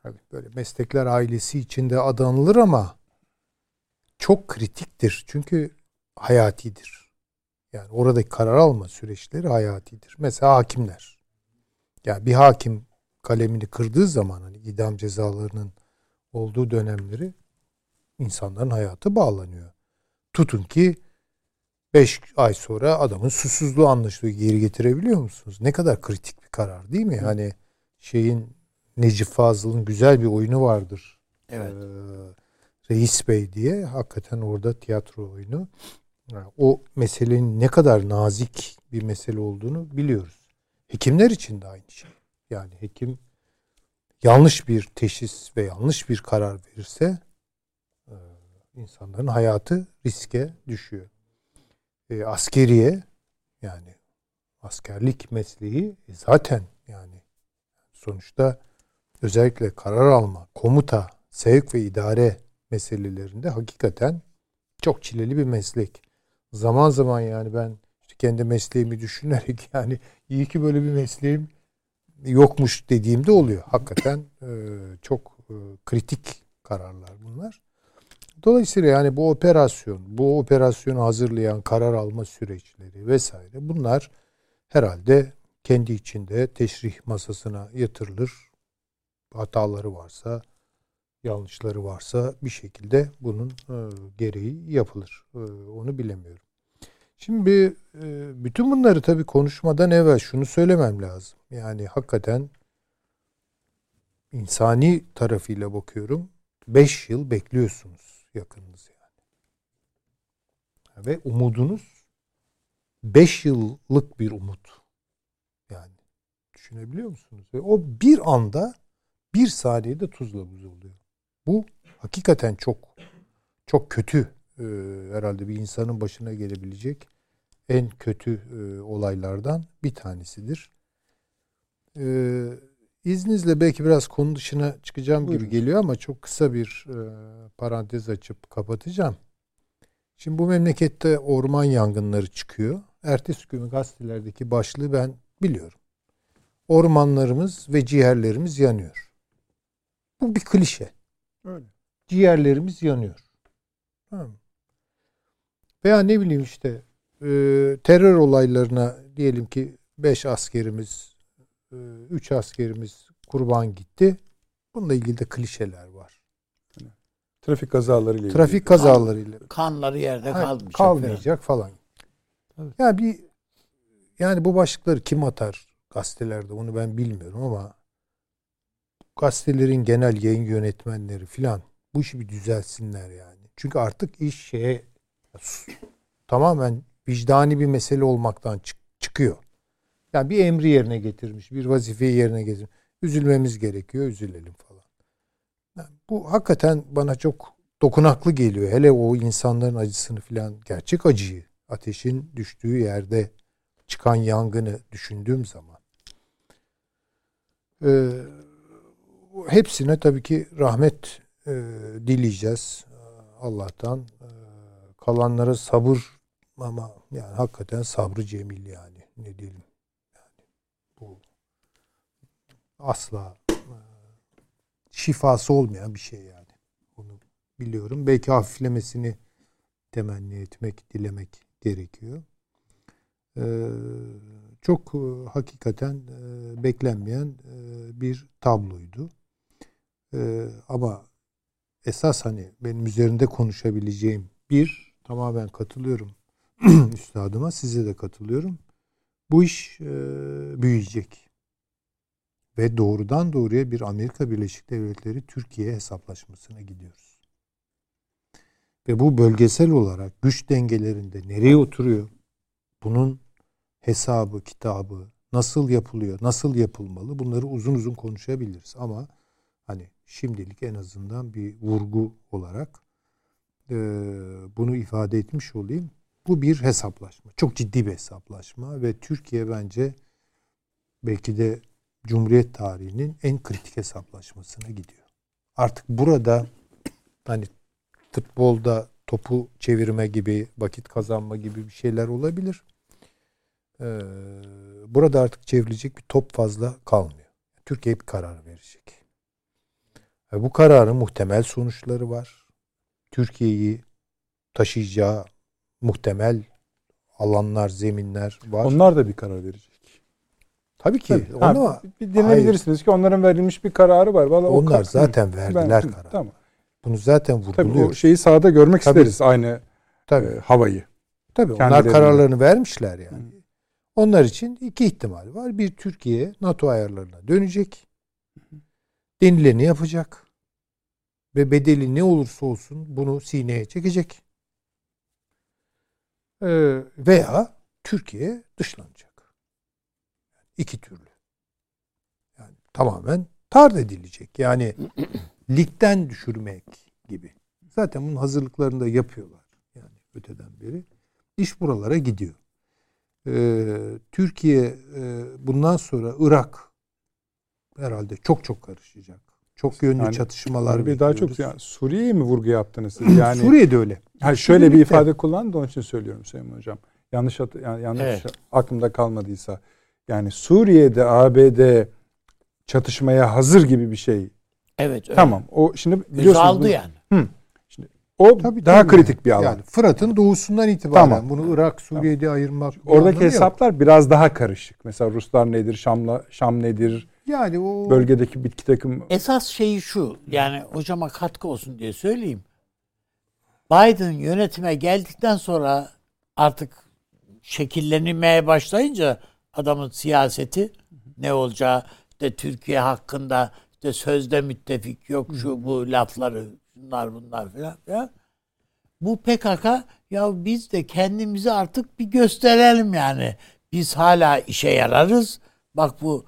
Hani böyle meslekler ailesi içinde adanılır ama çok kritiktir. Çünkü hayatidir. Yani oradaki karar alma süreçleri hayatidir. Mesela hakimler. Yani bir hakim kalemini kırdığı zaman hani idam cezalarının olduğu dönemleri insanların hayatı bağlanıyor. Tutun ki 5 ay sonra adamın susuzluğu anlaşılıyor. Geri getirebiliyor musunuz? Ne kadar kritik bir karar değil mi? Hani şeyin Necip Fazıl'ın güzel bir oyunu vardır. Evet. Ee, Reis Bey diye hakikaten orada tiyatro oyunu. Yani o meselenin ne kadar nazik bir mesele olduğunu biliyoruz. Hekimler için de aynı şey. Yani hekim yanlış bir teşhis ve yanlış bir karar verirse e, insanların hayatı riske düşüyor. E, askeriye yani askerlik mesleği e, zaten yani sonuçta özellikle karar alma, komuta, sevk ve idare meselelerinde hakikaten çok çileli bir meslek. Zaman zaman yani ben işte kendi mesleğimi düşünerek yani iyi ki böyle bir mesleğim yokmuş dediğimde oluyor. Hakikaten e, çok e, kritik kararlar bunlar. Dolayısıyla yani bu operasyon, bu operasyonu hazırlayan karar alma süreçleri vesaire bunlar herhalde kendi içinde teşrih masasına yatırılır. Hataları varsa, yanlışları varsa bir şekilde bunun e, gereği yapılır. Onu bilemiyorum. Şimdi e, bütün bunları tabii konuşmadan evvel şunu söylemem lazım. Yani hakikaten insani tarafıyla bakıyorum. 5 yıl bekliyorsunuz yakınınız yani. Ve umudunuz 5 yıllık bir umut. Yani düşünebiliyor musunuz? Ve o bir anda bir saniyede tuzla buz oluyor. Bu hakikaten çok çok kötü e, herhalde bir insanın başına gelebilecek en kötü e, olaylardan bir tanesidir. E, izninizle belki biraz konu dışına çıkacağım Buyurun. gibi geliyor ama çok kısa bir e, parantez açıp kapatacağım. Şimdi bu memlekette orman yangınları çıkıyor. Ertesi gün gazetelerdeki başlığı ben biliyorum. Ormanlarımız ve ciğerlerimiz yanıyor. Bu bir klişe. Öyle. Ciğerlerimiz yanıyor. Tamam? Veya ne bileyim işte e, terör olaylarına diyelim ki 5 askerimiz, 3 askerimiz kurban gitti. Bununla ilgili de klişeler var. Trafik kazaları ile Trafik ilgili. kazalarıyla Kanları yerde Ha, kalmayacak. kalmayacak falan. Tabii. Ya bir yani bu başlıkları kim atar gazetelerde onu ben bilmiyorum ama gazetelerin genel yayın yönetmenleri filan bu işi bir düzelsinler yani. Çünkü artık iş şeye tamamen vicdani bir mesele olmaktan çık- çıkıyor. Yani bir emri yerine getirmiş, bir vazifeyi yerine getirmiş. Üzülmemiz gerekiyor, üzülelim falan. Yani bu hakikaten bana çok dokunaklı geliyor. Hele o insanların acısını filan, gerçek acıyı, ateşin düştüğü yerde çıkan yangını düşündüğüm zaman. Ee, hepsine tabii ki rahmet e, dileyeceğiz Allah'tan. E, kalanlara sabır ama yani hakikaten sabrı cemil yani ne diyelim. Yani bu asla e, şifası olmayan bir şey yani. Onu biliyorum. Belki hafiflemesini temenni etmek, dilemek gerekiyor. Ee, çok e, hakikaten e, beklenmeyen e, bir tabloydu. Ama esas hani benim üzerinde konuşabileceğim bir tamamen katılıyorum üstadıma size de katılıyorum. Bu iş e, büyüyecek. Ve doğrudan doğruya bir Amerika Birleşik Devletleri Türkiye hesaplaşmasına gidiyoruz. Ve bu bölgesel olarak güç dengelerinde nereye oturuyor? Bunun hesabı, kitabı nasıl yapılıyor, nasıl yapılmalı bunları uzun uzun konuşabiliriz. Ama hani şimdilik en azından bir vurgu olarak e, bunu ifade etmiş olayım. Bu bir hesaplaşma. Çok ciddi bir hesaplaşma ve Türkiye bence belki de Cumhuriyet tarihinin en kritik hesaplaşmasına gidiyor. Artık burada hani futbolda topu çevirme gibi, vakit kazanma gibi bir şeyler olabilir. Ee, burada artık çevrilecek bir top fazla kalmıyor. Türkiye bir karar verecek. Ve bu kararın muhtemel sonuçları var. Türkiye'yi taşıyacağı muhtemel alanlar, zeminler var. Onlar da bir karar verecek. Tabii ki. Tabii. Ha, Onu bir dinleyebilirsiniz ki onların verilmiş bir kararı var. Vallahi onlar o zaten verdiler Ben- karar. Tamam. Bunu zaten Tabii vurguluyor. o şeyi sahada görmek Tabii. isteriz aynı Tabii. e, havayı. Tabii onlar kararlarını vermişler yani. Onlar için iki ihtimal var. Bir Türkiye NATO ayarlarına dönecek. Denileni yapacak. Ve bedeli ne olursa olsun bunu sineye çekecek. Ee, veya Türkiye dışlanacak. İki türlü. Yani tamamen tard edilecek. Yani ligden düşürmek gibi. Zaten bunun hazırlıklarını da yapıyorlar. Yani öteden beri. İş buralara gidiyor. Ee, Türkiye e, bundan sonra Irak herhalde çok çok karışacak. Çok yönlü Yani çatışmalar bir daha çok yani Suriye'ye mi vurgu yaptınız siz? Yani Suriye'de öyle. ha, şöyle bir ifade kullandı onun için söylüyorum Süleyman Hocam. Yanlış yani yanlış Evet. aklımda kalmadıysa. Yani Suriye'de ABD çatışmaya hazır gibi bir şey. Evet. öyle. Tamam. O şimdi biliyorsunuz aldı bunu- yani. o Tabii, daha tabii. kritik bir alan. Yani Fırat'ın doğusundan itibaren Tamam. bunu Irak, Suriye'de ayırmak bir Oradaki anlamı yok. hesaplar biraz daha karışık. Mesela Ruslar nedir, Şam'la Şam nedir, yani o bölgedeki bitki takım Esas şeyi şu. Yani hocama katkı olsun diye söyleyeyim. Biden yönetime geldikten sonra artık şekillenmeye başlayınca adamın siyaseti ne olacağı işte Türkiye hakkında işte sözde müttefik yok şu bu lafları bunlar bunlar filan filan. Bu PKK ya biz de kendimizi artık bir gösterelim yani. Biz hala işe yararız. Bak bu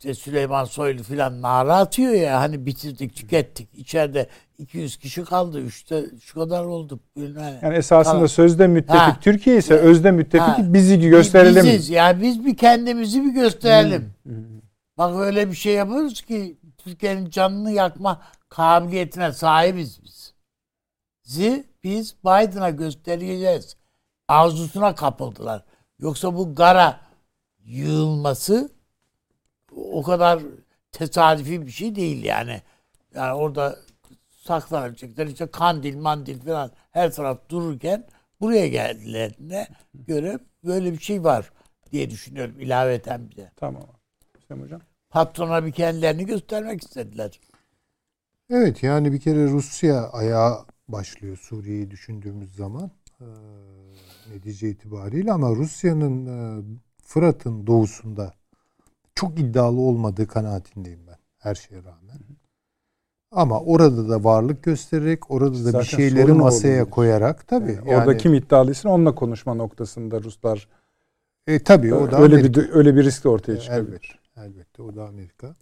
işte Süleyman Soylu filan nara atıyor ya hani bitirdik tükettik. İçeride 200 kişi kaldı. Üçte şu kadar oldu. Bilmem. yani esasında Tamam. sözde müttefik Ha. Türkiye ise özde müttefik Ha. bizi gösterelim. Biziz yani biz bir kendimizi bir gösterelim. Bak öyle bir şey yapıyoruz ki Türkiye'nin canını yakma kabiliyetine sahibiz biz. Zi biz Biden'a göstereceğiz. Arzusuna kapıldılar. Yoksa bu gara yığılması o kadar tesadüfi bir şey değil yani. Yani orada saklanabilecekler işte kandil mandil falan her taraf dururken buraya geldilerine göre böyle bir şey var diye düşünüyorum ilaveten bir de. Tamam. Süleyman Hocam. Patrona bir kendilerini göstermek istediler. Evet yani bir kere Rusya ayağa başlıyor Suriye'yi düşündüğümüz zaman e, netice itibariyle ama Rusya'nın e, Fırat'ın doğusunda çok iddialı olmadığı kanaatindeyim ben. her şeye rağmen. Ama orada da varlık göstererek, orada da Zaten bir şeyleri masaya olabilir. koyarak tabii. Yani yani, Orada kim iddialıysa onunla konuşma noktasında Ruslar e, tabii o da öyle Amerika. bir öyle bir risk de ortaya E, çıkabilir. Elbette o da Amerika.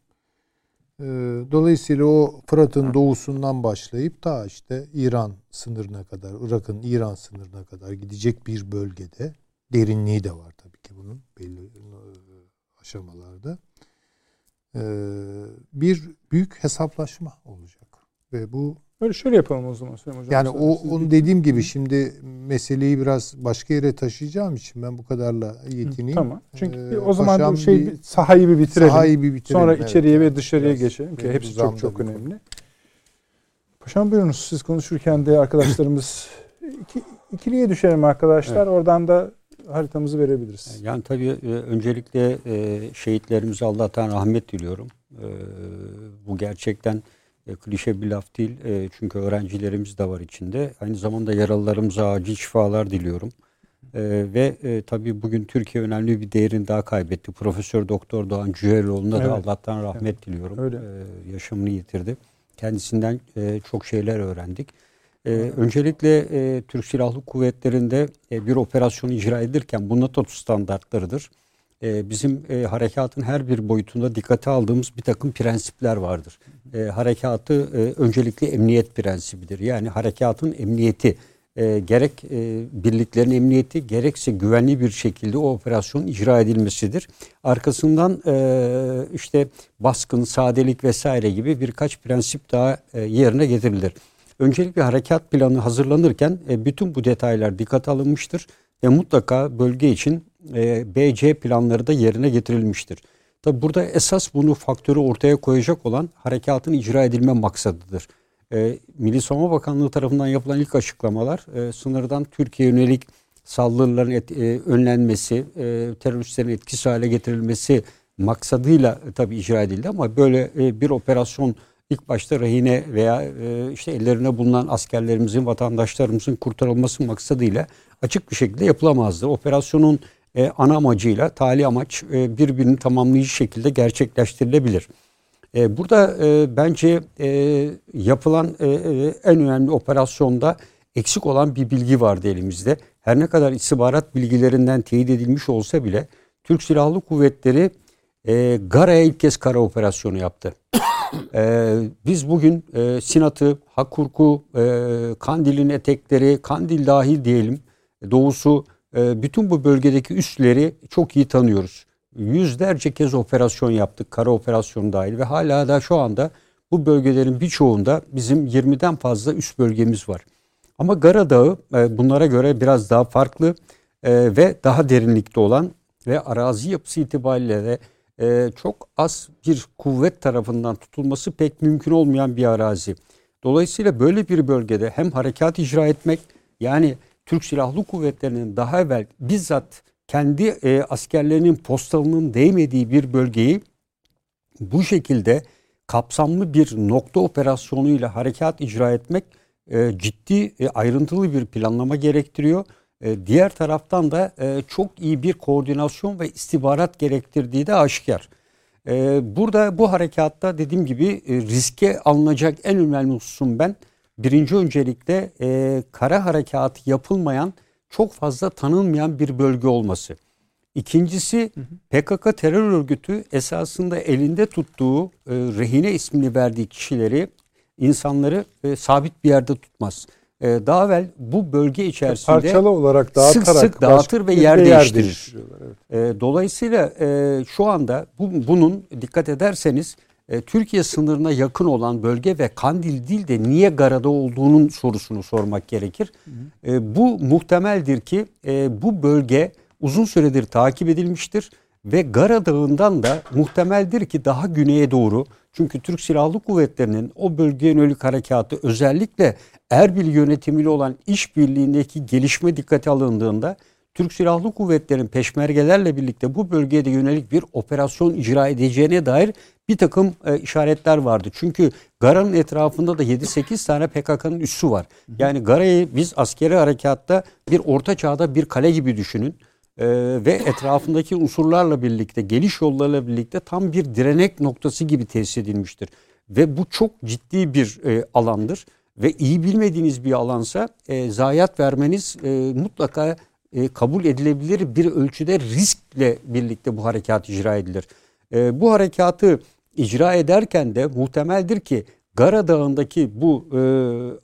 Ee, dolayısıyla o Fırat'ın doğusundan başlayıp ta işte İran sınırına kadar, Irak'ın İran sınırına kadar gidecek bir bölgede derinliği de var tabii ki bunun belli e, aşamalarda. Bir büyük hesaplaşma olacak. Ve bu Böyle şöyle yapalım o zaman Süleyman Hocam. yani o onu dediğim gibi şimdi meseleyi biraz başka yere taşıyacağım için ben bu kadarla yetineyim. Tamam. Çünkü Ee, o zaman bu şey bir- sahayı bir bitirelim. Sahayı bir bitirelim. Sonra evet. içeriye ve dışarıya Biraz geçelim ki hepsi çok çok konu. önemli. Paşam buyurunuz siz konuşurken de arkadaşlarımız iki, ikiliye düşelim arkadaşlar. Oradan da haritamızı verebiliriz. Yani tabii e, öncelikle e, şehitlerimize Allah'tan rahmet diliyorum. E, bu gerçekten klişe bir laf değil. Çünkü öğrencilerimiz de var içinde. Aynı zamanda yaralılarımıza acil şifalar diliyorum. Ve e, tabii bugün Türkiye önemli bir değerini daha kaybetti. Profesör Doktor Doğan Cüheloğlu'na da Evet. Allah'tan rahmet diliyorum. Öyle. Yaşamını yitirdi. Kendisinden e, çok şeyler öğrendik. Ee, öncelikle e, Türk Silahlı Kuvvetleri'nde e, bir operasyon icra edilirken bu NATO standartlarıdır. E, bizim e, harekatın her bir boyutunda dikkate aldığımız bir takım prensipler vardır. E, harekatı e, öncelikle emniyet prensibidir. Yani harekatın emniyeti e, gerek e, birliklerin emniyeti gerekse güvenli bir şekilde o operasyon icra edilmesidir. Arkasından e, işte baskın, sadelik vesaire gibi birkaç prensip daha e, yerine getirilir. Öncelikle harekat planı hazırlanırken e, bütün bu detaylar dikkate alınmıştır ve mutlaka bölge için e, BC planları da yerine getirilmiştir. Tabi burada esas bunu faktörü ortaya koyacak olan harekatın icra edilme maksadıdır. E, Milli Savunma Bakanlığı tarafından yapılan ilk açıklamalar e, sınırdan Türkiye yönelik saldırıların et, e, önlenmesi, e, teröristlerin etkisiz hale getirilmesi maksadıyla e, tabi icra edildi ama böyle e, bir operasyon ilk başta rehine veya e, işte ellerine bulunan askerlerimizin, vatandaşlarımızın kurtarılması maksadıyla açık bir şekilde yapılamazdı. Operasyonun e, ana amacıyla tali amaç e, birbirini tamamlayıcı şekilde gerçekleştirilebilir. E, burada bence yapılan en önemli operasyonda eksik olan bir bilgi vardı elimizde. Her ne kadar istihbarat bilgilerinden teyit edilmiş olsa bile Türk Silahlı Kuvvetleri e, Gara'ya ilk kez kara operasyonu yaptı. e, biz bugün e, Sinat'ı, Hakurk'u, e, Kandil'in etekleri, Kandil dahil diyelim, doğusu, e, bütün bu bölgedeki üsleri çok iyi tanıyoruz. Yüzlerce kez operasyon yaptık, kara operasyonu dahil ve hala da şu anda bu bölgelerin birçoğunda bizim 20'den fazla üst bölgemiz var. Ama Gara Dağı e, bunlara göre biraz daha farklı e, ve daha derinlikte olan ve arazi yapısı itibariyle de e, çok az bir kuvvet tarafından tutulması pek mümkün olmayan bir arazi. Dolayısıyla böyle bir bölgede hem harekat icra etmek yani Türk Silahlı Kuvvetleri'nin daha evvel bizzat kendi e, askerlerinin postalının değmediği bir bölgeyi bu şekilde kapsamlı bir nokta operasyonuyla harekat icra etmek e, ciddi e, ayrıntılı bir planlama gerektiriyor. E, diğer taraftan da e, çok iyi bir koordinasyon ve istihbarat gerektirdiği de aşikar. E, burada bu harekatta dediğim gibi riske alınacak en önemli hususum ben birinci öncelikle kara harekatı yapılmayan çok fazla tanınmayan bir bölge olması. İkincisi PKK terör örgütü esasında elinde tuttuğu rehine ismini verdiği kişileri, insanları sabit bir yerde tutmaz. E, daha evvel bu bölge içerisinde Parçalı olarak dağıtarak sık sık dağıtır ve yer de değiştirir. değiştiriyorlar, evet. E, dolayısıyla e, şu anda bu, bunun dikkat ederseniz e, Türkiye sınırına yakın olan bölge ve Kandil değil de niye Gara'da olduğunun sorusunu sormak gerekir. E, bu muhtemeldir ki e, bu bölge uzun süredir takip edilmiştir ve Gara Dağı'ndan da muhtemeldir ki daha güneye doğru çünkü Türk Silahlı Kuvvetleri'nin o bölgeye yönelik harekatı özellikle Erbil yönetimiyle olan işbirliğindeki gelişme dikkate alındığında Türk Silahlı Kuvvetleri'nin peşmergelerle birlikte bu bölgeye de yönelik bir operasyon icra edeceğine dair bir takım e, işaretler vardı. Çünkü Gara'nın etrafında da 7-8 tane PKK'nın üssü var. Yani Gara'yı biz askeri harekatta bir orta çağda bir kale gibi düşünün. E, ve etrafındaki unsurlarla birlikte, geliş yollarla birlikte tam bir direnek noktası gibi tesis edilmiştir. Ve bu çok ciddi bir e, alandır ve iyi bilmediğiniz bir alansa e, zayiat vermeniz e, mutlaka e, kabul edilebilir bir ölçüde riskle birlikte bu harekat icra edilir. E, bu harekatı icra ederken de muhtemeldir ki Gara Dağı'ndaki bu e,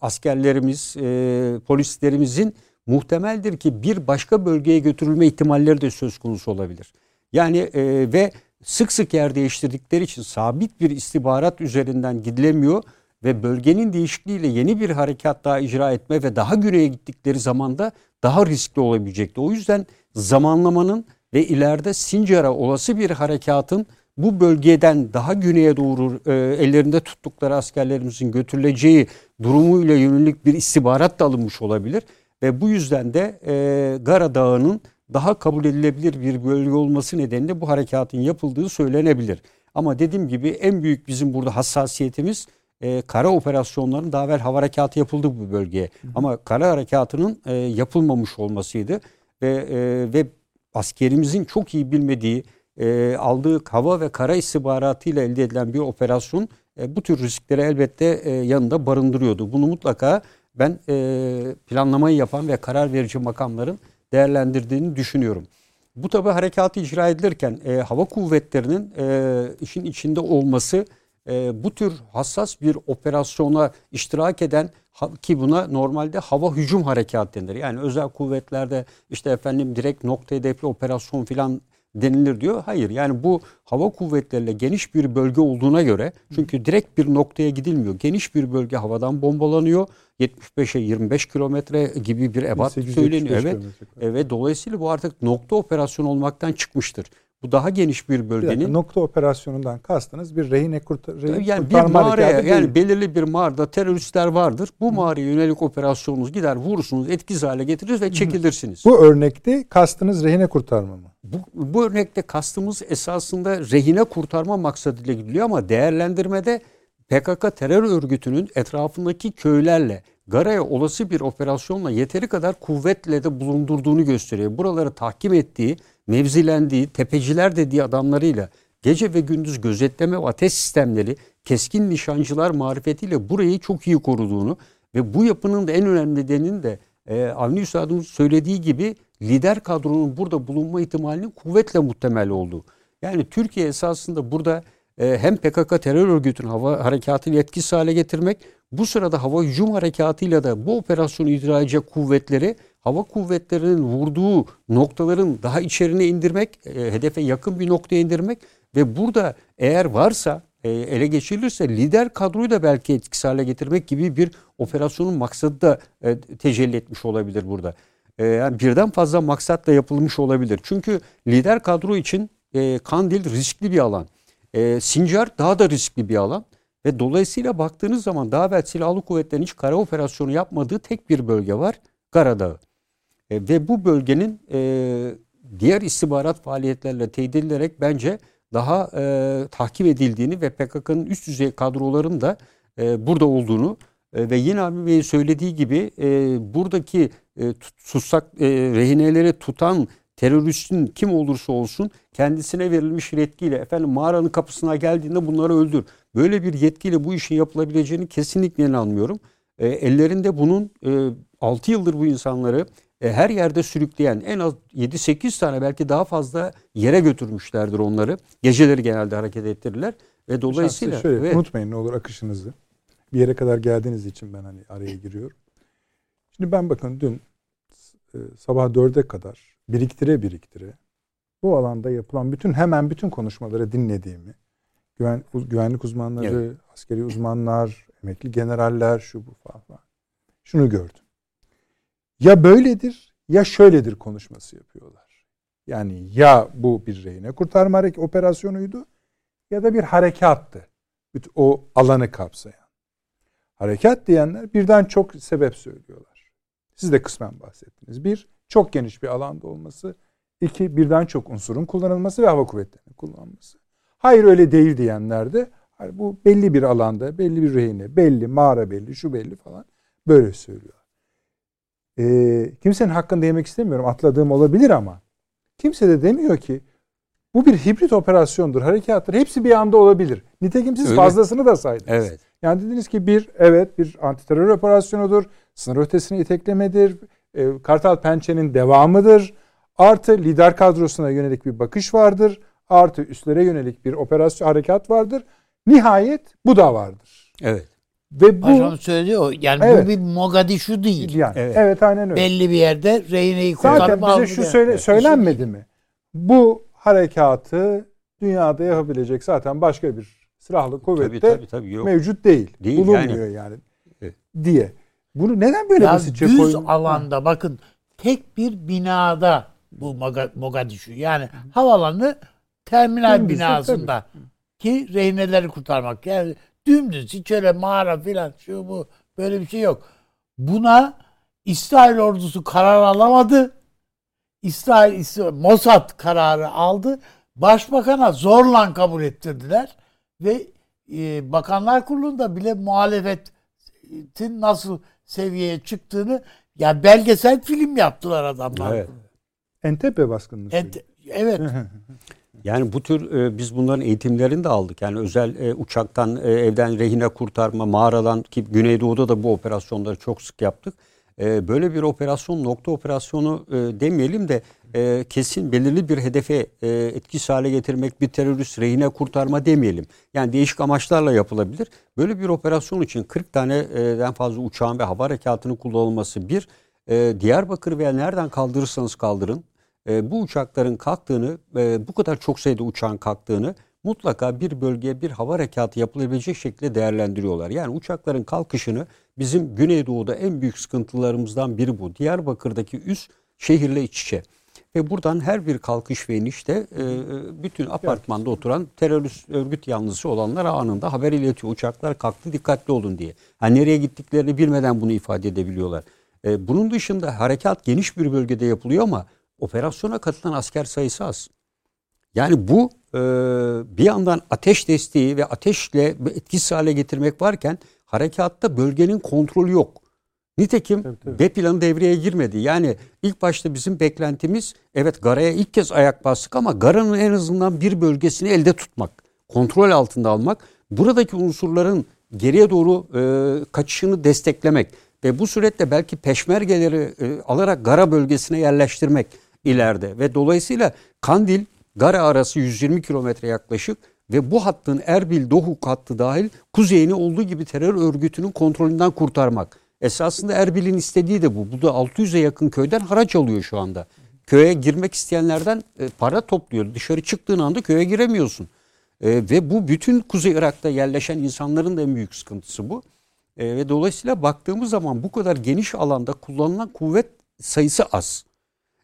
askerlerimiz, e, polislerimizin muhtemeldir ki bir başka bölgeye götürülme ihtimalleri de söz konusu olabilir. Yani e, ve sık sık yer değiştirdikleri için sabit bir istihbarat üzerinden gidilemiyor ve bölgenin değişikliğiyle yeni bir harekat daha icra etme ve daha güneye gittikleri zaman da daha riskli olabilecekti. O yüzden zamanlamanın ve ileride Sincar'a olası bir harekatın bu bölgeden daha güneye doğru e, ellerinde tuttukları askerlerimizin götürüleceği durumuyla yönelik bir istihbarat da alınmış olabilir. Ve bu yüzden de e, Gara Dağı'nın daha kabul edilebilir bir bölge olması nedeniyle bu harekatın yapıldığı söylenebilir. Ama dediğim gibi en büyük bizim burada hassasiyetimiz e, kara operasyonlarının daha evvel hava harekatı yapıldı bu bölgeye. Hı. Ama kara harekatının e, yapılmamış olmasıydı ve e, ve askerimizin çok iyi bilmediği e, aldığı hava ve kara istihbaratıyla elde edilen bir operasyon e, bu tür riskleri elbette e, yanında barındırıyordu. Bunu mutlaka ben e, planlamayı yapan ve karar verici makamların değerlendirdiğini düşünüyorum. Bu tabi harekatı icra edilirken e, hava kuvvetlerinin e, işin içinde olması e, bu tür hassas bir operasyona iştirak eden ki buna normalde hava hücum harekat denir. Yani özel kuvvetlerde işte efendim direkt nokta hedefli operasyon filan denilir diyor. Hayır yani bu hava kuvvetleriyle geniş bir bölge olduğuna göre çünkü direkt bir noktaya gidilmiyor. Geniş bir bölge havadan bombalanıyor. 75'e 25 kilometre gibi bir ebat söyleniyor. Evet. Evet dolayısıyla bu artık nokta operasyon olmaktan çıkmıştır. Bu daha geniş bir bölgenin. Bir dakika, nokta operasyonundan kastınız bir rehine kurtar rehin yani bir mağaraya yani belirli bir mağarada teröristler vardır. Bu mağaraya yönelik operasyonunuz gider vurursunuz etkisiz hale getirir ve çekilirsiniz. Bu örnekte kastınız rehine kurtarma mı? Bu, bu örnekte kastımız esasında rehine kurtarma maksadıyla gidiliyor ama değerlendirmede PKK terör örgütünün etrafındaki köylerle Gara'ya olası bir operasyonla yeteri kadar kuvvetle de bulundurduğunu gösteriyor. Buraları tahkim ettiği, mevzilendiği, tepeciler dediği adamlarıyla gece ve gündüz gözetleme ve ateş sistemleri, keskin nişancılar marifetiyle burayı çok iyi koruduğunu ve bu yapının da en önemli nedeninin de e, Avni Üstad'ın söylediği gibi lider kadronun burada bulunma ihtimalinin kuvvetle muhtemel olduğu. Yani Türkiye esasında burada e, hem PKK terör örgütünün hava harekatını etkisiz hale getirmek bu sırada hava hücum harekatıyla da bu operasyonu icra edecek kuvvetleri hava kuvvetlerinin vurduğu noktaların daha içerine indirmek, e, hedefe yakın bir noktaya indirmek ve burada eğer varsa e, ele geçirilirse lider kadroyu da belki etkisiz hale getirmek gibi bir operasyonun maksadı da e, tecelli etmiş olabilir burada. E, yani birden fazla maksatla yapılmış olabilir. Çünkü lider kadro için Kandil riskli bir alan. E, Sincar daha da riskli bir alan. Ve dolayısıyla baktığınız zaman daha evvel silahlı kuvvetlerin hiç kara operasyonu yapmadığı tek bir bölge var. Karadağ. E, ve bu bölgenin e, diğer istihbarat faaliyetlerle teyit edilerek bence daha e, takip edildiğini ve PKK'nın üst düzey kadroların da e, burada olduğunu e, ve yine abi Bey'in söylediği gibi e, buradaki e, tutsak e, rehineleri tutan teröristin kim olursa olsun kendisine verilmiş yetkiyle efendim mağaranın kapısına geldiğinde bunları öldür. Böyle bir yetkiyle bu işin yapılabileceğini kesinlikle inanmıyorum. E, ellerinde bunun e, 6 yıldır bu insanları e, her yerde sürükleyen en az 7-8 tane belki daha fazla yere götürmüşlerdir onları. Geceleri genelde hareket ettirirler ve dolayısıyla şöyle, ve, unutmayın ne olur akışınızı. Bir yere kadar geldiğiniz için ben hani araya giriyorum. Şimdi ben bakın dün e, sabah 4'e kadar biriktire biriktire bu alanda yapılan bütün hemen bütün konuşmaları dinlediğimi güven, güvenlik uzmanları, evet. askeri uzmanlar, emekli generaller şu bu falan. Şunu gördüm. Ya böyledir ya şöyledir konuşması yapıyorlar. Yani ya bu bir rehine kurtarma operasyonuydu ya da bir harekattı. O alanı kapsayan. Harekat diyenler birden çok sebep söylüyorlar. Siz de kısmen bahsettiniz. Bir, çok geniş bir alanda olması. İki, birden çok unsurun kullanılması ve hava kuvvetlerinin kullanılması. Hayır öyle değil diyenler de bu belli bir alanda, belli bir rehine, belli, mağara belli, şu belli falan böyle söylüyor. Ee, kimsenin hakkında yemek istemiyorum. Atladığım olabilir ama Kimse de demiyor ki bu bir hibrit operasyondur. Harekatlar hepsi bir anda olabilir. Nitekim siz Öyle. fazlasını da saydınız. Evet. Yani dediniz ki bir evet bir antiterör operasyonudur. Sınır ötesine iteklemedir. E, Kartal Pençe'nin devamıdır. Artı lider kadrosuna yönelik bir bakış vardır. Artı üstlere yönelik bir operasyon harekat vardır. Nihayet bu da vardır. Evet. Ve bu Başkanım söyledi o. Yani Evet. bu bir Mogadishu değil. yani evet. Evet. aynen öyle. Belli bir yerde rehineyi Zaten kurtarıp bize aldı şu yani. söyle, Evet. söylenmedi mi? Bu harekatı dünyada yapabilecek zaten başka bir silahlı kuvvette Tabii tabii tabii yok. mevcut değil. Değil, bulunmuyor yani. Evet. Diye. Bunu neden böyle Ya basitçe düz koyun? alanda bakın tek bir binada bu Moga- Mogadishu yani havalanı terminal Dümdüz, binasında ki rehineleri kurtarmak yani dümdüz hiç öyle mağara filan şu bu böyle bir şey yok. Buna İsrail ordusu karar alamadı. İsrail, İsrail Mossad kararı aldı. Başbakana zorla kabul ettirdiler ve e, Bakanlar Kurulu'nda bile muhalefetin nasıl seviyeye çıktığını ya belgesel film yaptılar adamlar. Evet. Entebbe baskınını Et- evet. Yani bu tür e, biz bunların eğitimlerini de aldık. Yani özel e, uçaktan e, evden rehine kurtarma, mağaradan ki Güneydoğu'da da bu operasyonları çok sık yaptık. E, böyle bir operasyon nokta operasyonu e, demeyelim de e, kesin belirli bir hedefe e, etkisiz hale getirmek, bir terörist rehine kurtarma demeyelim. Yani değişik amaçlarla yapılabilir. Böyle bir operasyon için 40 taneden fazla uçağın ve hava harekatının kullanılması bir, e, Diyarbakır veya nereden kaldırırsanız kaldırın e, bu uçakların kalktığını, e, bu kadar çok sayıda uçağın kalktığını mutlaka bir bölgeye bir hava harekatı yapılabilecek şekilde değerlendiriyorlar. Yani uçakların kalkışını bizim Güneydoğu'da en büyük sıkıntılarımızdan biri bu. Diyarbakır'daki üs şehirle iç içe. Ve buradan her bir kalkış ve inişte e, bütün apartmanda oturan terörist örgüt yanlısı olanlar anında haber iletiyor. Uçaklar kalktı dikkatli olun diye. Ha, nereye gittiklerini bilmeden bunu ifade edebiliyorlar. E, bunun dışında harekat geniş bir bölgede yapılıyor ama operasyona katılan asker sayısı az. Yani bu e, bir yandan ateş desteği ve ateşle etkisiz hale getirmek varken harekatta bölgenin kontrolü yok. Nitekim Tabii, tabii. B planı devreye girmedi. Yani ilk başta bizim beklentimiz evet Gara'ya ilk kez ayak bastık ama Gara'nın en azından bir bölgesini elde tutmak, kontrol altında almak, buradaki unsurların geriye doğru e, kaçışını desteklemek ve bu surette belki peşmergeleri e, alarak Gara bölgesine yerleştirmek ileride ve dolayısıyla Kandil Gara arası 120 kilometre yaklaşık ve bu hattın Erbil Dohuk hattı dahil kuzeyini olduğu gibi terör örgütünün kontrolünden kurtarmak. Esasında Erbil'in istediği de bu. Bu da 600'e yakın köyden haraç alıyor şu anda. Köye girmek isteyenlerden e, para topluyor. Dışarı çıktığın anda köye giremiyorsun. E, ve bu bütün Kuzey Irak'ta yerleşen insanların da en büyük sıkıntısı bu. E, ve dolayısıyla baktığımız zaman bu kadar geniş alanda kullanılan kuvvet sayısı az.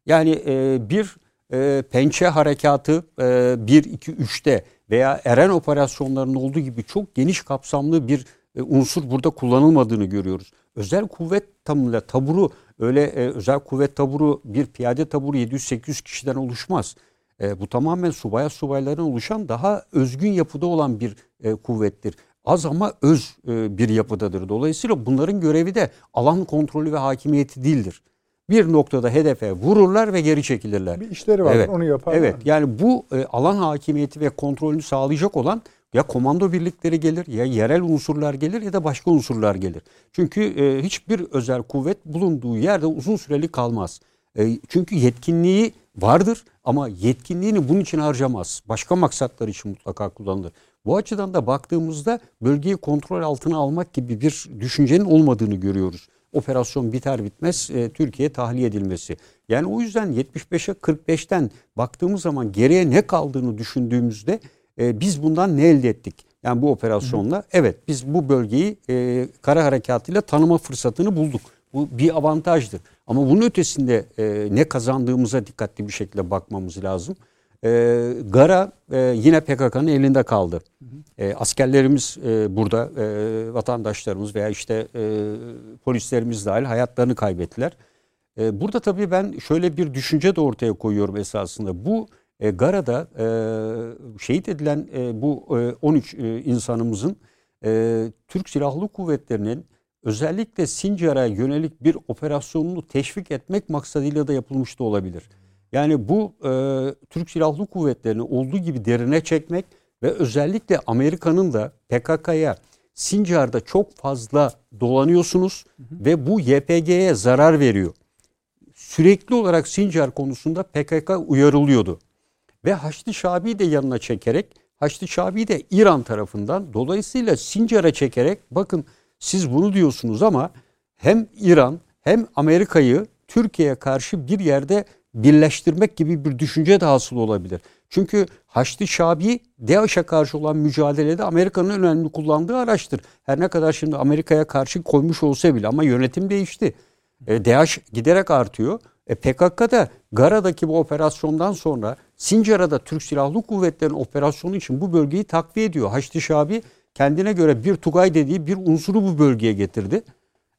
Yani bir e, pençe harekatı e, 1, 2, 3'te veya Eren operasyonlarının olduğu gibi çok geniş kapsamlı bir e, unsur burada kullanılmadığını görüyoruz. Özel kuvvet tamıyla taburu öyle e, özel kuvvet taburu bir piyade taburu 700-800 kişiden oluşmaz. E, bu tamamen subaya subayların oluşan daha özgün yapıda olan bir e, kuvvettir. Az ama öz e, bir yapıdadır. Dolayısıyla bunların görevi de alan kontrolü ve hakimiyeti değildir. Bir noktada hedefe vururlar ve geri çekilirler. Bir işleri var Evet. onu yaparlar. Evet yani bu e, alan hakimiyeti ve kontrolünü sağlayacak olan ya komando birlikleri gelir ya yerel unsurlar gelir ya da başka unsurlar gelir. Çünkü e, hiçbir özel kuvvet bulunduğu yerde uzun süreli kalmaz. E, çünkü yetkinliği vardır ama yetkinliğini bunun için harcamaz. Başka maksatlar için mutlaka kullanılır. Bu açıdan da baktığımızda bölgeyi kontrol altına almak gibi bir düşüncenin olmadığını görüyoruz. Operasyon biter bitmez e, Türkiye tahliye edilmesi. Yani o yüzden 75'e 45'ten baktığımız zaman geriye ne kaldığını düşündüğümüzde e, biz bundan ne elde ettik? Yani bu operasyonla evet biz bu bölgeyi e, kara harekatıyla tanıma fırsatını bulduk. Bu bir avantajdır. Ama bunun ötesinde e, ne kazandığımıza dikkatli bir şekilde bakmamız lazım. E, Gara e, yine PKK'nın elinde kaldı. E, askerlerimiz e, burada, e, vatandaşlarımız veya işte e, polislerimiz dahil hayatlarını kaybettiler. E, burada tabii ben şöyle bir düşünce de ortaya koyuyorum esasında. Bu e, Gara'da e, şehit edilen e, bu e, 13 e, insanımızın e, Türk Silahlı Kuvvetleri'nin özellikle Sincar'a yönelik bir operasyonunu teşvik etmek maksadıyla da yapılmış da olabilir. Yani bu e, Türk Silahlı Kuvvetleri'ni olduğu gibi derine çekmek ve özellikle Amerika'nın da PKK'ya Sincar'da çok fazla dolanıyorsunuz hı hı. ve bu YPG'ye zarar veriyor. Sürekli olarak Sincar konusunda PKK uyarılıyordu. Ve Haçlı Şabi'yi de yanına çekerek Haçlı Şabi de İran tarafından dolayısıyla Sincar'a çekerek bakın siz bunu diyorsunuz ama hem İran hem Amerika'yı Türkiye'ye karşı bir yerde birleştirmek gibi bir düşünce de hasıl olabilir. Çünkü Haçlı Şabi DAEŞ'e karşı olan mücadelede Amerika'nın önemli kullandığı araçtır. Her ne kadar şimdi Amerika'ya karşı koymuş olsa bile ama yönetim değişti. E, DAEŞ giderek artıyor. E, PKK da Gara'daki bu operasyondan sonra Sincar'a da Türk Silahlı Kuvvetleri'nin operasyonu için bu bölgeyi takviye ediyor. Haçlı Şabi kendine göre bir Tugay dediği bir unsuru bu bölgeye getirdi.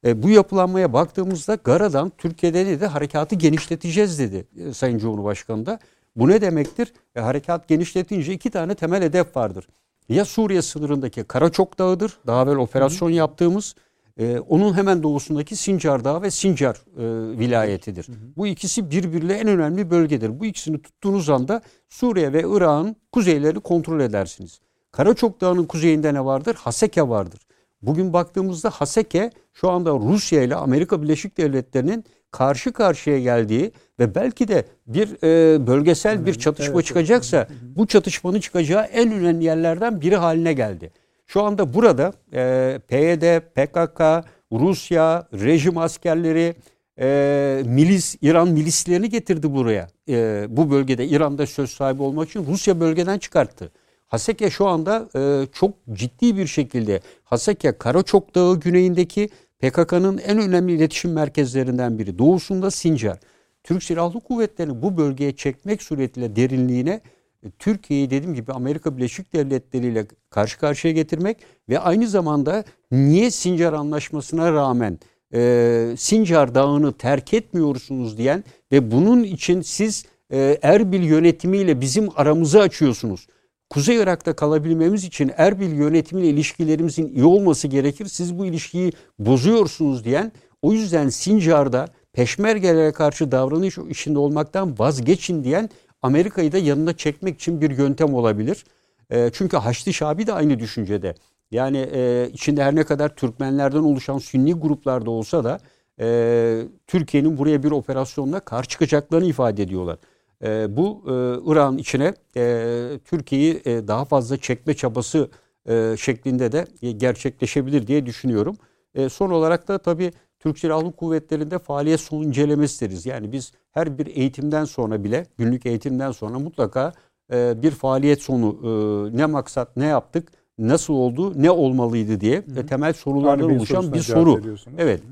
E, bu yapılanmaya baktığımızda Gara'dan Türkiye'de dedi? Harekatı genişleteceğiz dedi e, Sayın Cumhurbaşkanı da. Bu ne demektir? E, harekat genişletince iki tane temel hedef vardır. Ya Suriye sınırındaki Karaçok Dağı'dır. Daha evvel operasyon hı hı. yaptığımız. E, onun hemen doğusundaki Sincar Dağı ve Sincar e, vilayetidir. Hı hı. Bu ikisi birbiriyle en önemli bölgedir. Bu ikisini tuttuğunuz anda Suriye ve Irak'ın kuzeylerini kontrol edersiniz. Karaçok Dağı'nın kuzeyinde ne vardır? Haseke vardır. Bugün baktığımızda Haseke şu anda Rusya ile Amerika Birleşik Devletleri'nin karşı karşıya geldiği ve belki de bir e, bölgesel bir çatışma evet, çıkacaksa evet. bu çatışmanın çıkacağı en önemli yerlerden biri haline geldi. Şu anda burada e, PYD, PKK, Rusya, rejim askerleri, e, milis, İran milislerini getirdi buraya. E, bu bölgede İran'da söz sahibi olmak için Rusya bölgeden çıkarttı. Haseke şu anda e, çok ciddi bir şekilde Haseke Karaçok Dağı güneyindeki PKK'nın en önemli iletişim merkezlerinden biri. Doğusunda Sincar. Türk Silahlı Kuvvetleri'ni bu bölgeye çekmek suretiyle derinliğine e, Türkiye'yi dediğim gibi Amerika Birleşik Devletleri ile karşı karşıya getirmek ve aynı zamanda niye Sincar Anlaşması'na rağmen e, Sincar Dağı'nı terk etmiyorsunuz diyen ve bunun için siz e, Erbil yönetimiyle bizim aramızı açıyorsunuz. Kuzey Irak'ta kalabilmemiz için Erbil yönetimiyle ilişkilerimizin iyi olması gerekir. Siz bu ilişkiyi bozuyorsunuz diyen o yüzden Sincar'da peşmergelere karşı davranış içinde olmaktan vazgeçin diyen Amerika'yı da yanına çekmek için bir yöntem olabilir. E, çünkü Haçlı Şabi de aynı düşüncede. Yani e, içinde her ne kadar Türkmenlerden oluşan Sünni gruplarda olsa da e, Türkiye'nin buraya bir operasyonla karşı çıkacaklarını ifade ediyorlar. E, bu e, İran içine e, Türkiye'yi e, daha fazla çekme çabası e, şeklinde de e, gerçekleşebilir diye düşünüyorum. E, son olarak da tabii Türk Silahlı Kuvvetleri'nde faaliyet sonu incelemesi deriz. Yani biz her bir eğitimden sonra bile, günlük eğitimden sonra mutlaka e, bir faaliyet sonu e, ne maksat, ne yaptık, nasıl oldu, ne olmalıydı diye hı hı. temel sorulardan oluşan bir soru. Evet.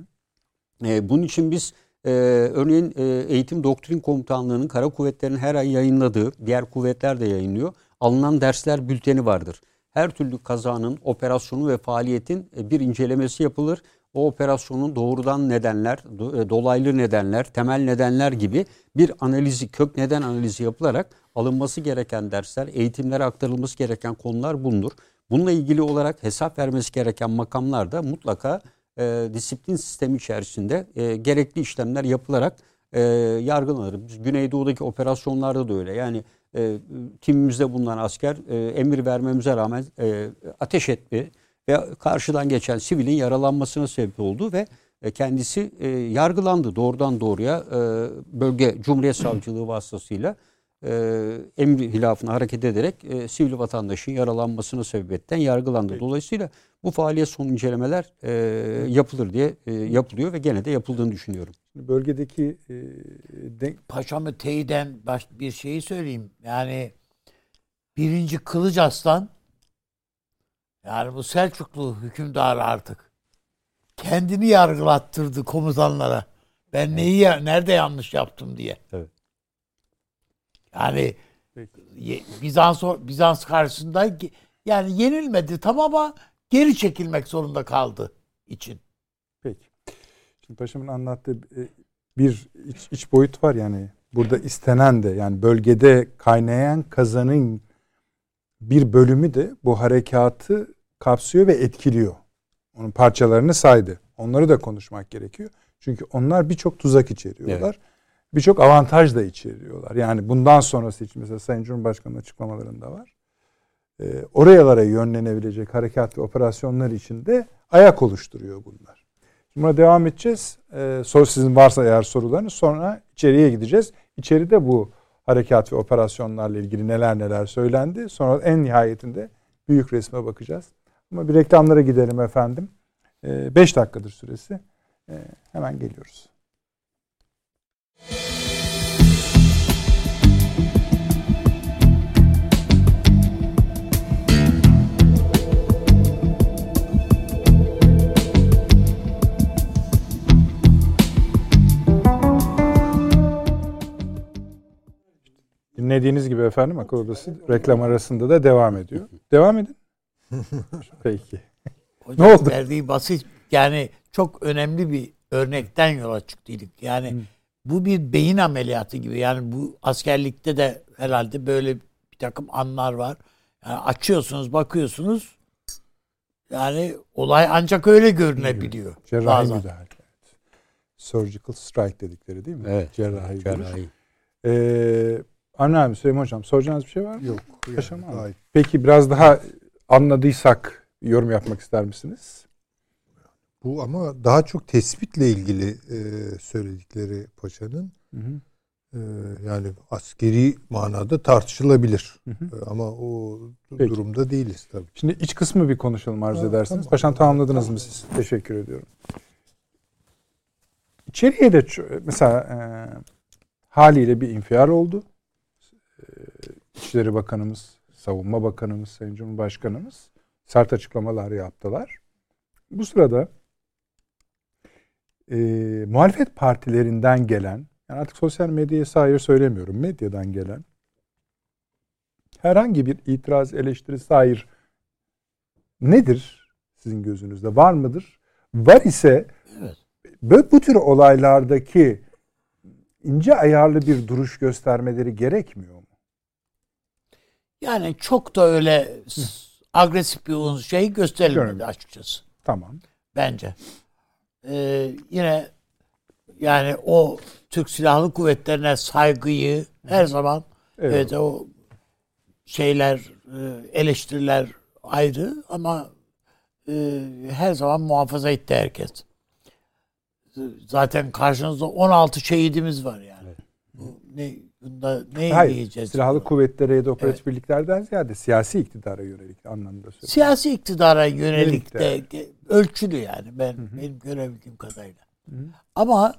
E, bunun için biz e, örneğin e, Eğitim Doktrin Komutanlığı'nın Kara Kuvvetleri'nin her ay yayınladığı, diğer kuvvetler de yayınlıyor. Alınan dersler bülteni vardır. Her türlü kazanın, operasyonu ve faaliyetin e, bir incelemesi yapılır o operasyonun doğrudan nedenler, e, dolaylı nedenler, temel nedenler gibi bir analizi, kök neden analizi yapılarak alınması gereken dersler, eğitimlere aktarılması gereken konular bulunur. Bununla ilgili olarak hesap vermesi gereken makamlar da mutlaka e, disiplin sistemi içerisinde e, gerekli işlemler yapılarak e, yargılanır. Biz Güneydoğu'daki operasyonlarda da öyle. Yani e, timimizde bulunan asker e, emir vermemize rağmen e, ateş etti ve karşıdan geçen sivilin yaralanmasına sebep oldu ve e, kendisi e, yargılandı doğrudan doğruya e, bölge Cumhuriyet Savcılığı vasıtasıyla e, emri hilafına hareket ederek e, sivil vatandaşın yaralanmasına sebebiyetten yargılandı. Dolayısıyla bu faaliyet son incelemeler e, yapılır diye e, yapılıyor ve gene de yapıldığını düşünüyorum. Bölgedeki e, denk... Paşamı teyiden baş, bir şeyi söyleyeyim. Yani birinci Kılıç Aslan yani bu Selçuklu hükümdarı artık kendini yargılattırdı komutanlara. Ben neyi nerede yanlış yaptım diye. Evet. Yani Peki. Bizans Bizans karşısında yani yenilmedi tamam ama geri çekilmek zorunda kaldı için. Peki. Şimdi paşamın anlattığı e, bir iç, iç boyut var yani burada istenen de yani bölgede kaynayan kazanın bir bölümü de bu harekatı kapsıyor ve etkiliyor. Onun parçalarını saydı. Onları da konuşmak gerekiyor. Çünkü onlar birçok tuzak içeriyorlar. Birçok avantaj da içeriyorlar. Yani bundan sonrası için mesela Sayın Cumhurbaşkanı'nın açıklamalarında var. E, oralara yönlenebilecek harekat ve operasyonlar için de ayak oluşturuyor bunlar. Şimdi buna devam edeceğiz. E, soru sizin varsa eğer sorularınız sonra içeriye gideceğiz. İçeride bu harekat ve operasyonlarla ilgili neler neler söylendi. Sonra en nihayetinde büyük resme bakacağız. Ama bir reklamlara gidelim efendim. 5 dakikadır süresi. Hemen geliyoruz. Dinlediğiniz gibi efendim akıl odası reklam arasında da devam ediyor. Devam edin. Peki. Hocam ne oldu? Verdiği basit yani çok önemli bir örnekten yola çıktıydık. Yani Hı. Bu bir beyin ameliyatı gibi. Yani bu askerlikte de herhalde böyle bir takım anlar var. Yani açıyorsunuz, bakıyorsunuz. Yani olay ancak öyle görünebiliyor. Cerrahi bazen. müdahale. Surgical strike dedikleri değil mi? Evet. Cerrahi. cerrahi. Ee, Avni abi Süleyman Hocam soracağınız bir şey var mı? Yok. Yani, Peki biraz daha anladıysak yorum yapmak ister misiniz? Bu ama daha çok tespitle ilgili e, söyledikleri paşanın. Hı hı. E, yani askeri manada tartışılabilir. Hı hı. E, ama o Peki. durumda değiliz tabii. Şimdi iç kısmı bir konuşalım arzu ha, ederseniz. Tamam. Paşam tamamladınız tamam. mı siz? Teşekkür ediyorum. İçeriye de mesela e, haliyle bir infial oldu. E, İçişleri Bakanımız, Savunma Bakanımız, Sayın Cumhurbaşkanımız sert açıklamalar yaptılar. Bu sırada e, muhalefet partilerinden gelen, yani artık sosyal medyaya hayır söylemiyorum, medyadan gelen herhangi bir itiraz, eleştiri hayır nedir sizin gözünüzde? Var mıdır? Var ise evet. böyle bu tür olaylardaki ince ayarlı bir duruş göstermeleri gerekmiyor mu? Yani çok da öyle agresif bir şey gösterilmedi açıkçası. Tamam. Bence. Ee, yine yani o Türk Silahlı Kuvvetlerine saygıyı her zaman evet, evet o şeyler e, eleştiriler ayrı ama e, her zaman muhafaza etti herkes. Zaten karşınızda 16 şehidimiz var yani. Evet. Bu ne Bunda ne Hayır, diyeceğiz? Silahlı kuvvetlere ya da operatif evet. birliklerden ziyade siyasi iktidara yönelik anlamında söylüyorum. Siyasi iktidara yönelik de ölçülü yani ben Hı-hı. benim görebildiğim kadarıyla. Hı-hı. Ama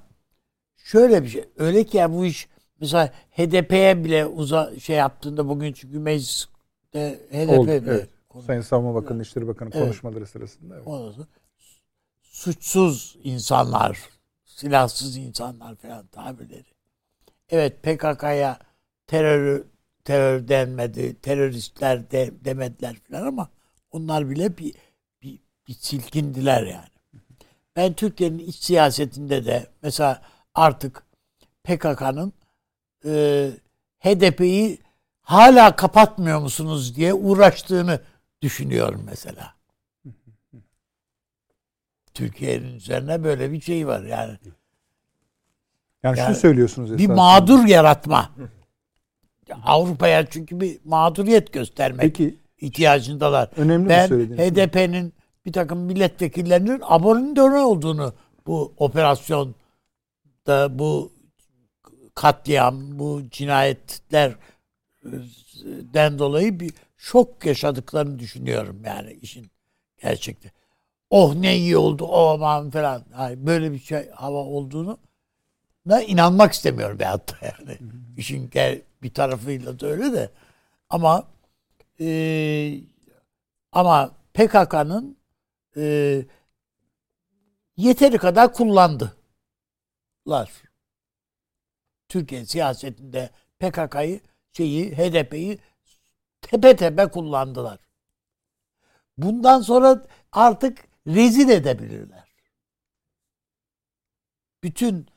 şöyle bir şey. Öyle ki ya bu iş mesela HDP'ye bile uza şey yaptığında bugün çünkü mecliste HDP Oldu, evet. Sayın Savunma Bakanı, İşleri Bakanı evet. konuşmaları sırasında. Evet. Suçsuz insanlar, silahsız insanlar falan tabirleri Evet PKK'ya terör terör denmedi, teröristler de, demediler falan ama onlar bile bir, bir, bir silkindiler yani. Ben Türkiye'nin iç siyasetinde de mesela artık PKK'nın e, HDP'yi hala kapatmıyor musunuz diye uğraştığını düşünüyorum mesela. Türkiye'nin üzerine böyle bir şey var yani. Yani, yani şunu söylüyorsunuz esasında. Bir mağdur yaratma. Avrupa'ya çünkü bir mağduriyet göstermek Peki, ihtiyacındalar. Önemli ben HDP'nin bir takım milletvekillerinin abonintörü olduğunu bu operasyonda bu katliam, bu cinayetlerden dolayı bir şok yaşadıklarını düşünüyorum yani işin gerçekte. Oh ne iyi oldu, oh aman falan. Yani böyle bir şey hava olduğunu da inanmak istemiyorum bir hatta yani. Hı hı. Bir tarafıyla da öyle de. Ama e, ama PKK'nın e, yeteri kadar kullandılar. Türkiye siyasetinde PKK'yı şeyi HDP'yi tepe tepe kullandılar. Bundan sonra artık rezil edebilirler. Bütün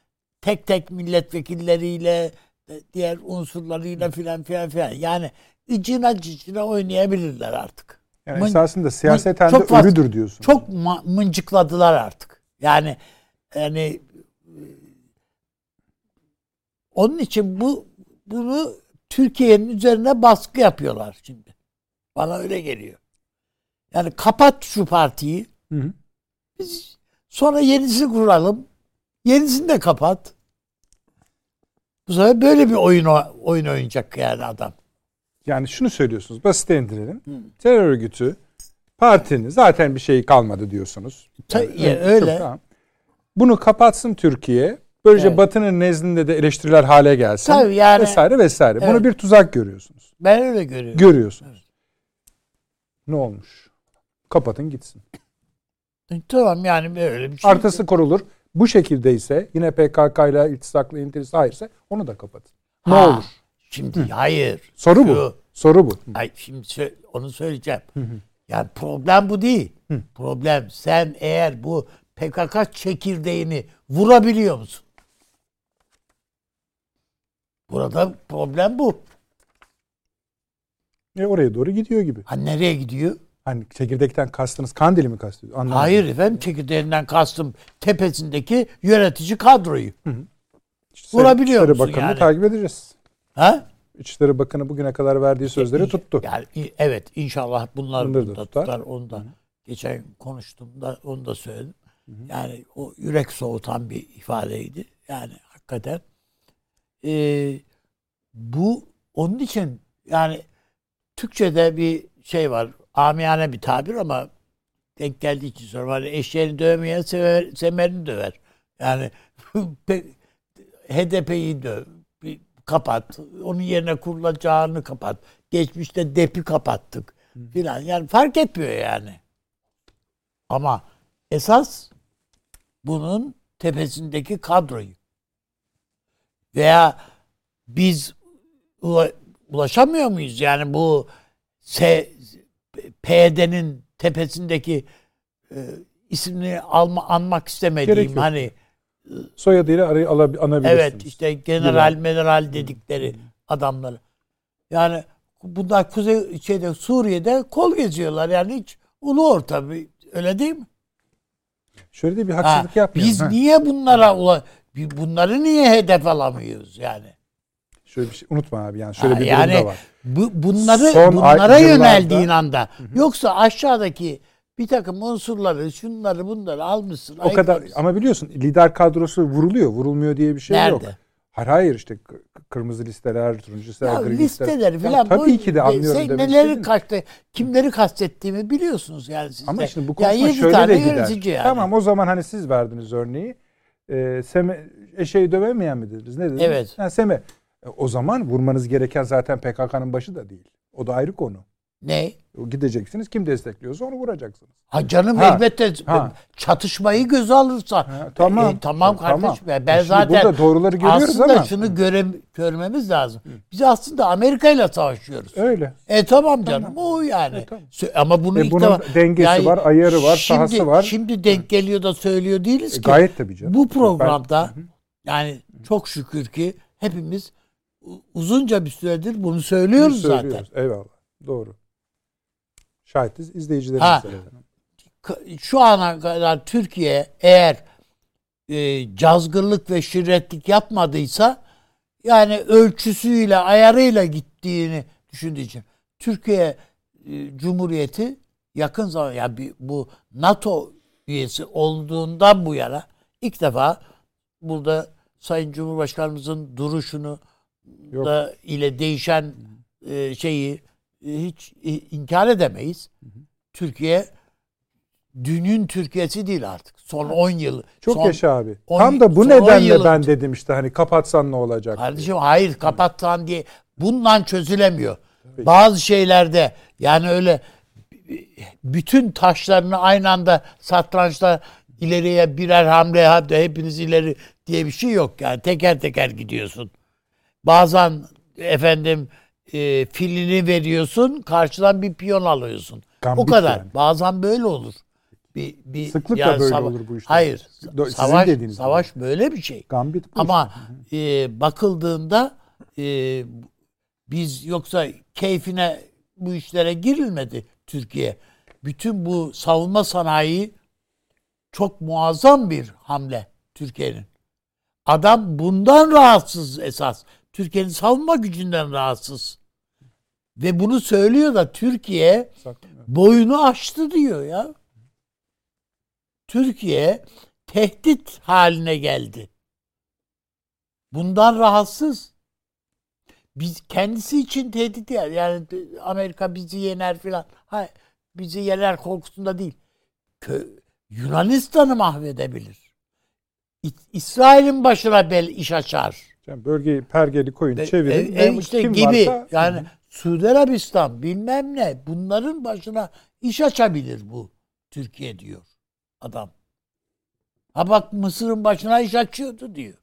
tek tek milletvekilleriyle diğer unsurlarıyla filan filan filan. Yani icina cicina oynayabilirler artık. Yani Mın, esasında siyaseten de fazla, ölüdür diyorsun. Çok mıncıkladılar artık. Yani yani Onun için bu bunu Türkiye'nin üzerine baskı yapıyorlar şimdi. Bana öyle geliyor. Yani kapat şu partiyi. Hı hı. Biz sonra yenisini kuralım. Yenisini de kapat. Bu sefer böyle bir oyun oyun oynayacak yani adam. Yani şunu söylüyorsunuz. Basite indirelim. Terör örgütü partinin zaten bir şey kalmadı diyorsunuz. Ta- Yani, ya, evet, öyle. çok tamam. Bunu kapatsın Türkiye. Böylece Evet. Batı'nın nezdinde de eleştiriler hale gelsin. Tabii yani- vesaire vesaire. Bunu Evet. bir tuzak görüyorsunuz. Ben öyle görüyorum. Görüyorsunuz. Ne olmuş? Kapatın gitsin. tamam yani böyle bir şey. Artısı korulur. Bu şekilde ise yine PKK ile iltisaklı intihis hayırsa onu da kapatın. Ne Ha, olur? Şimdi hayır. Soru Şu- bu. Soru bu. Ay şimdi sö- onu söyleyeceğim. Yani problem bu değil. Problem sen eğer bu PKK çekirdeğini vurabiliyor musun? Burada problem bu. E oraya doğru gidiyor gibi. Ha nereye gidiyor? Hani çekirdekten kastınız Kandil'i mi kastediyor? Anlamadım. Hayır efendim çekirdeğinden kastım tepesindeki yönetici kadroyu. İçişleri- vurabiliyor İçişleri musun Bakanı'nı yani? takip edeceğiz. Ha? İçişleri Bakanı bugüne kadar verdiği sözleri tuttu. Yani evet inşallah bunlar Bunları da tutar. tutar. Onu da geçen konuştum da onu da söyledim. Yani o yürek soğutan bir ifadeydi. Yani hakikaten Ee, bu onun için yani Türkçe'de bir şey var. Amiyane bir tabir ama denk geldiği için sonra hani eşeğini dövmeyen sever, semerini döver. Yani HDP'yi döv, kapat. Onun yerine kurulacağını kapat. Geçmişte DEP'i kapattık filan. Yani fark etmiyor yani. Ama esas bunun tepesindeki kadroyu veya biz ula- ulaşamıyor muyuz? Yani bu S, PYD'nin tepesindeki e, ismini alma, anmak istemediğim hani Soyadıyla arayı anabilirsiniz. evet işte general general dedikleri adamları. Yani bunlar Kuzey şeyde Suriye'de kol geziyorlar yani hiç ulu orta bir öyle değil mi? Şöyle de bir Ha, haksızlık yapmayalım. biz ha. niye bunlara ula, bunları niye hedef alamıyoruz yani? Şöyle bir şey unutma abi yani şöyle Ha, bir yani durum da var. Bu, bunları Son bunlara yöneldiğin anda yoksa aşağıdaki bir takım unsurları şunları bunları almışsın. O kadar ayıklamışsın. ama biliyorsun lider kadrosu vuruluyor. Vurulmuyor diye bir şey yok. Nerede? Hayır hayır işte kırmızı listeler, turuncu listeler, Ya gri listeleri listeler. falan. Ya tabii ki de anlıyorum Sen demek neleri kaçtı, kimleri kastettiğimi biliyorsunuz yani siz Ama de. şimdi bu konuşma yedi şöyle tane de gider. yani. Tamam o zaman hani siz verdiniz örneği. Ee, Seme, eşeği dövemeyen mi dediniz? Ne dediniz? Evet. Ha, Seme. E, o zaman vurmanız gereken zaten PKK'nın başı da değil. O da ayrı konu. Ne? O Gideceksiniz kim destekliyorsa onu vuracaksınız. Ha canım Ha, elbette ha. çatışmayı göze alırsa. Ha, tamam. E, tamam E, kardeşim. ya Ben Şimdi zaten burada doğruları görüyoruz aslında ama. şunu göre, görmemiz lazım. Biz aslında Amerika ile savaşıyoruz. Öyle. E tamam canım o yani. E, tamam. Ama bunu E, bunun defa- dengesi var, ayarı var, şimdi, sahası var. Şimdi denk geliyor da söylüyor değiliz E, ki. gayet tabii canım. Bu programda Ben- yani çok şükür ki hepimiz uzunca bir süredir bunu söylüyoruz zaten. söylüyoruz. Eyvallah. Doğru. Şahitiz izleyicilerimiz. Ha. Şu ana kadar Türkiye eğer e, cazgırlık ve şirretlik yapmadıysa yani ölçüsüyle ayarıyla gittiğini düşündüğü için Türkiye e, Cumhuriyeti yakın zaman ya yani bu NATO üyesi olduğundan bu yana ilk defa burada Sayın Cumhurbaşkanımızın duruşunu Yok. da ile değişen e, şeyi e, hiç e, inkar edemeyiz. Türkiye dünün Türkiye'si değil artık. Son 10 yıl. Çok son, yaşa abi. on- Tam da bu nedenle yılın- ben dedim işte hani kapatsan ne olacak? Kardeşim hayır kapattan diye bundan çözülemiyor. Bazı şeylerde yani öyle bütün taşlarını aynı anda satrançta ileriye birer hamle hadi hepiniz ileri diye bir şey yok yani teker teker gidiyorsun. Bazen efendim e, filini veriyorsun karşıdan bir piyon alıyorsun. Gambit o kadar. yani. Bazen böyle olur. Bir, bir Sıklıkla böyle olur bu işler. Hayır. Sizin savaş dediğiniz savaş böyle bir şey. Gambit bu Ama e, bakıldığında e, biz yoksa keyfine bu işlere girilmedi Türkiye. Bütün bu savunma sanayi çok muazzam bir hamle Türkiye'nin. Adam bundan rahatsız esas. Türkiye'nin savunma gücünden rahatsız. Ve bunu söylüyor da Türkiye boyunu aştı diyor ya. Türkiye tehdit haline geldi. Bundan rahatsız. Biz kendisi için tehdit ya- yani Amerika bizi yener filan. Hayır, bizi yener korkusunda değil. Kö- Yunanistan'ı mahvedebilir. İ- İsrail'in başına bel iş açar. Yani bölgeyi pergeli koyun E, çevirin. e, e, işte kim gibi varsa- yani Suudi Arabistan bilmem ne bunların başına iş açabilir bu Türkiye diyor adam. Ha bak Mısır'ın başına iş açıyordu diyor.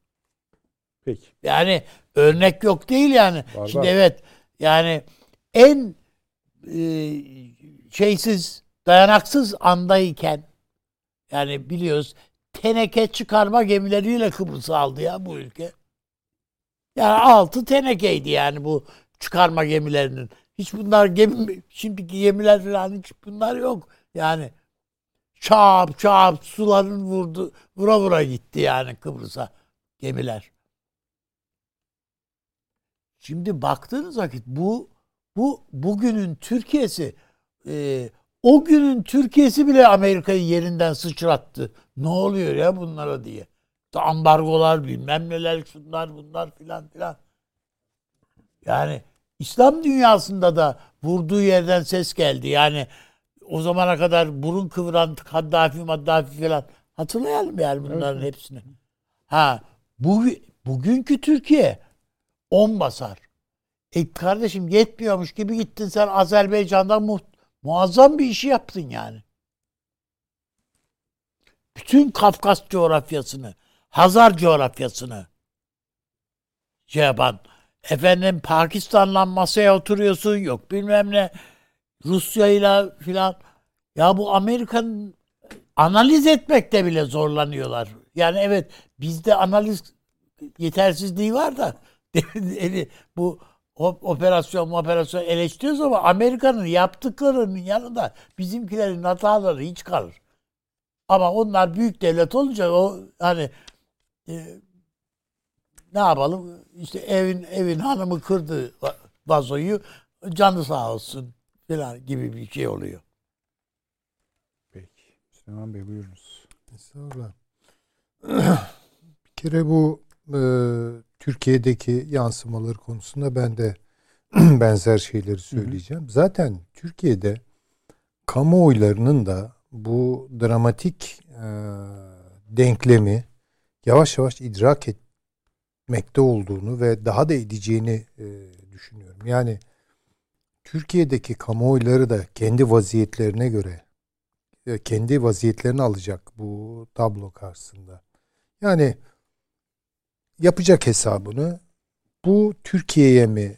Peki. Yani örnek yok değil yani. Var, Şimdi var. evet yani en e, şeysiz dayanaksız andayken yani biliyoruz teneke çıkarma gemileriyle Kıbrıs'ı aldı ya bu ülke. Yani altı tenekeydi yani bu çıkarma gemilerinin. Hiç bunlar gemi şimdiki gemiler falan hiç bunlar yok. Yani çap çap suların vurdu vura vura gitti yani Kıbrıs'a gemiler. Şimdi baktığınız vakit bu bu bugünün Türkiye'si e, o günün Türkiye'si bile Amerika'yı yerinden sıçrattı. Ne oluyor ya bunlara diye. İşte ambargolar bilmem neler şunlar bunlar filan filan. Yani İslam dünyasında da vurduğu yerden ses geldi. Yani o zamana kadar burun kıvıran Kaddafi Maddafi filan hatırlayalım yani bunların hepsini. Ha bu bugünkü Türkiye 10 basar. E kardeşim yetmiyormuş gibi gittin sen Azerbaycan'da mu muazzam bir işi yaptın yani. Bütün Kafkas coğrafyasını, Hazar coğrafyasını şey yapan. Efendim Pakistan'la masaya oturuyorsun yok bilmem ne. Rusya'yla filan. Ya bu Amerika'nın analiz etmekte bile zorlanıyorlar. Yani evet bizde analiz yetersizliği var da bu operasyon operasyon eleştiriyoruz ama Amerika'nın yaptıklarının yanında bizimkilerin hataları hiç kalır. Ama onlar büyük devlet olunca o hani e, ne yapalım işte evin evin hanımı kırdı vazoyu canı sağ olsun falan gibi bir şey oluyor. Peki. Süleyman Bey buyurunuz. Estağfurullah. bir kere bu e, Türkiye'deki yansımaları konusunda ben de benzer şeyleri söyleyeceğim. Hı hı. Zaten Türkiye'de kamuoylarının da bu dramatik e, denklemi yavaş yavaş idrak etmekte olduğunu ve daha da edeceğini e, düşünüyorum. Yani Türkiye'deki kamuoyları da kendi vaziyetlerine göre e, kendi vaziyetlerini alacak bu tablo karşısında. Yani yapacak hesabını bu Türkiye'ye mi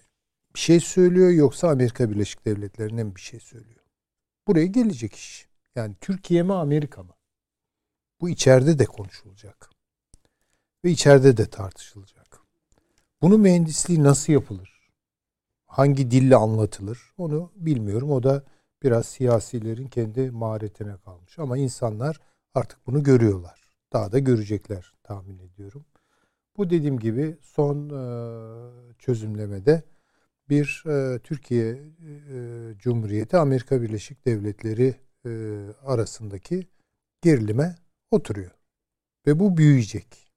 bir şey söylüyor yoksa Amerika Birleşik Devletleri'ne mi bir şey söylüyor? Buraya gelecek iş. Yani Türkiye mi Amerika mı? Bu içeride de konuşulacak. Ve içeride de tartışılacak. Bunun mühendisliği nasıl yapılır? Hangi dille anlatılır? Onu bilmiyorum. O da biraz siyasilerin kendi maharetine kalmış. Ama insanlar artık bunu görüyorlar. Daha da görecekler tahmin ediyorum. Bu dediğim gibi son e, çözümlemede bir e, Türkiye e, Cumhuriyeti Amerika Birleşik Devletleri arasındaki gerilime oturuyor. Ve bu büyüyecek.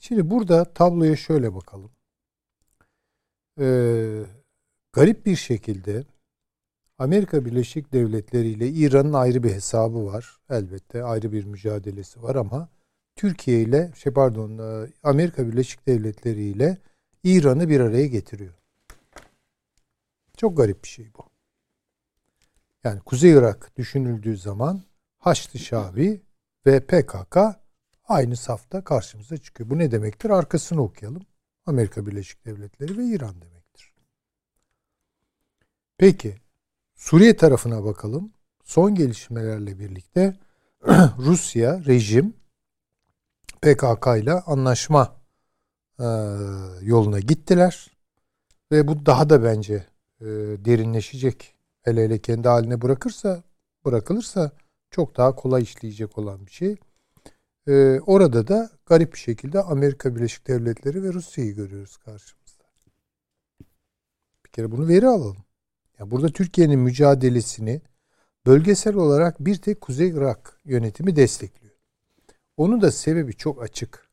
Şimdi burada tabloya şöyle bakalım. E, garip bir şekilde Amerika Birleşik Devletleri ile İran'ın ayrı bir hesabı var. Elbette ayrı bir mücadelesi var ama Türkiye ile şey pardon Amerika Birleşik Devletleri ile İran'ı bir araya getiriyor. Çok garip bir şey bu. Yani Kuzey Irak düşünüldüğü zaman Haçlı Şabi ve PKK aynı safta karşımıza çıkıyor. Bu ne demektir? Arkasını okuyalım. Amerika Birleşik Devletleri ve İran demektir. Peki Suriye tarafına bakalım. Son gelişmelerle birlikte Rusya rejim PKK ile anlaşma e, yoluna gittiler ve bu daha da bence e, derinleşecek. Hele hele kendi haline bırakırsa bırakılırsa çok daha kolay işleyecek olan bir şey. Ee, orada da garip bir şekilde Amerika Birleşik Devletleri ve Rusya'yı görüyoruz karşımızda. Bir kere bunu veri alalım. Ya burada Türkiye'nin mücadelesini bölgesel olarak bir tek Kuzey Irak yönetimi destekliyor. Onun da sebebi çok açık.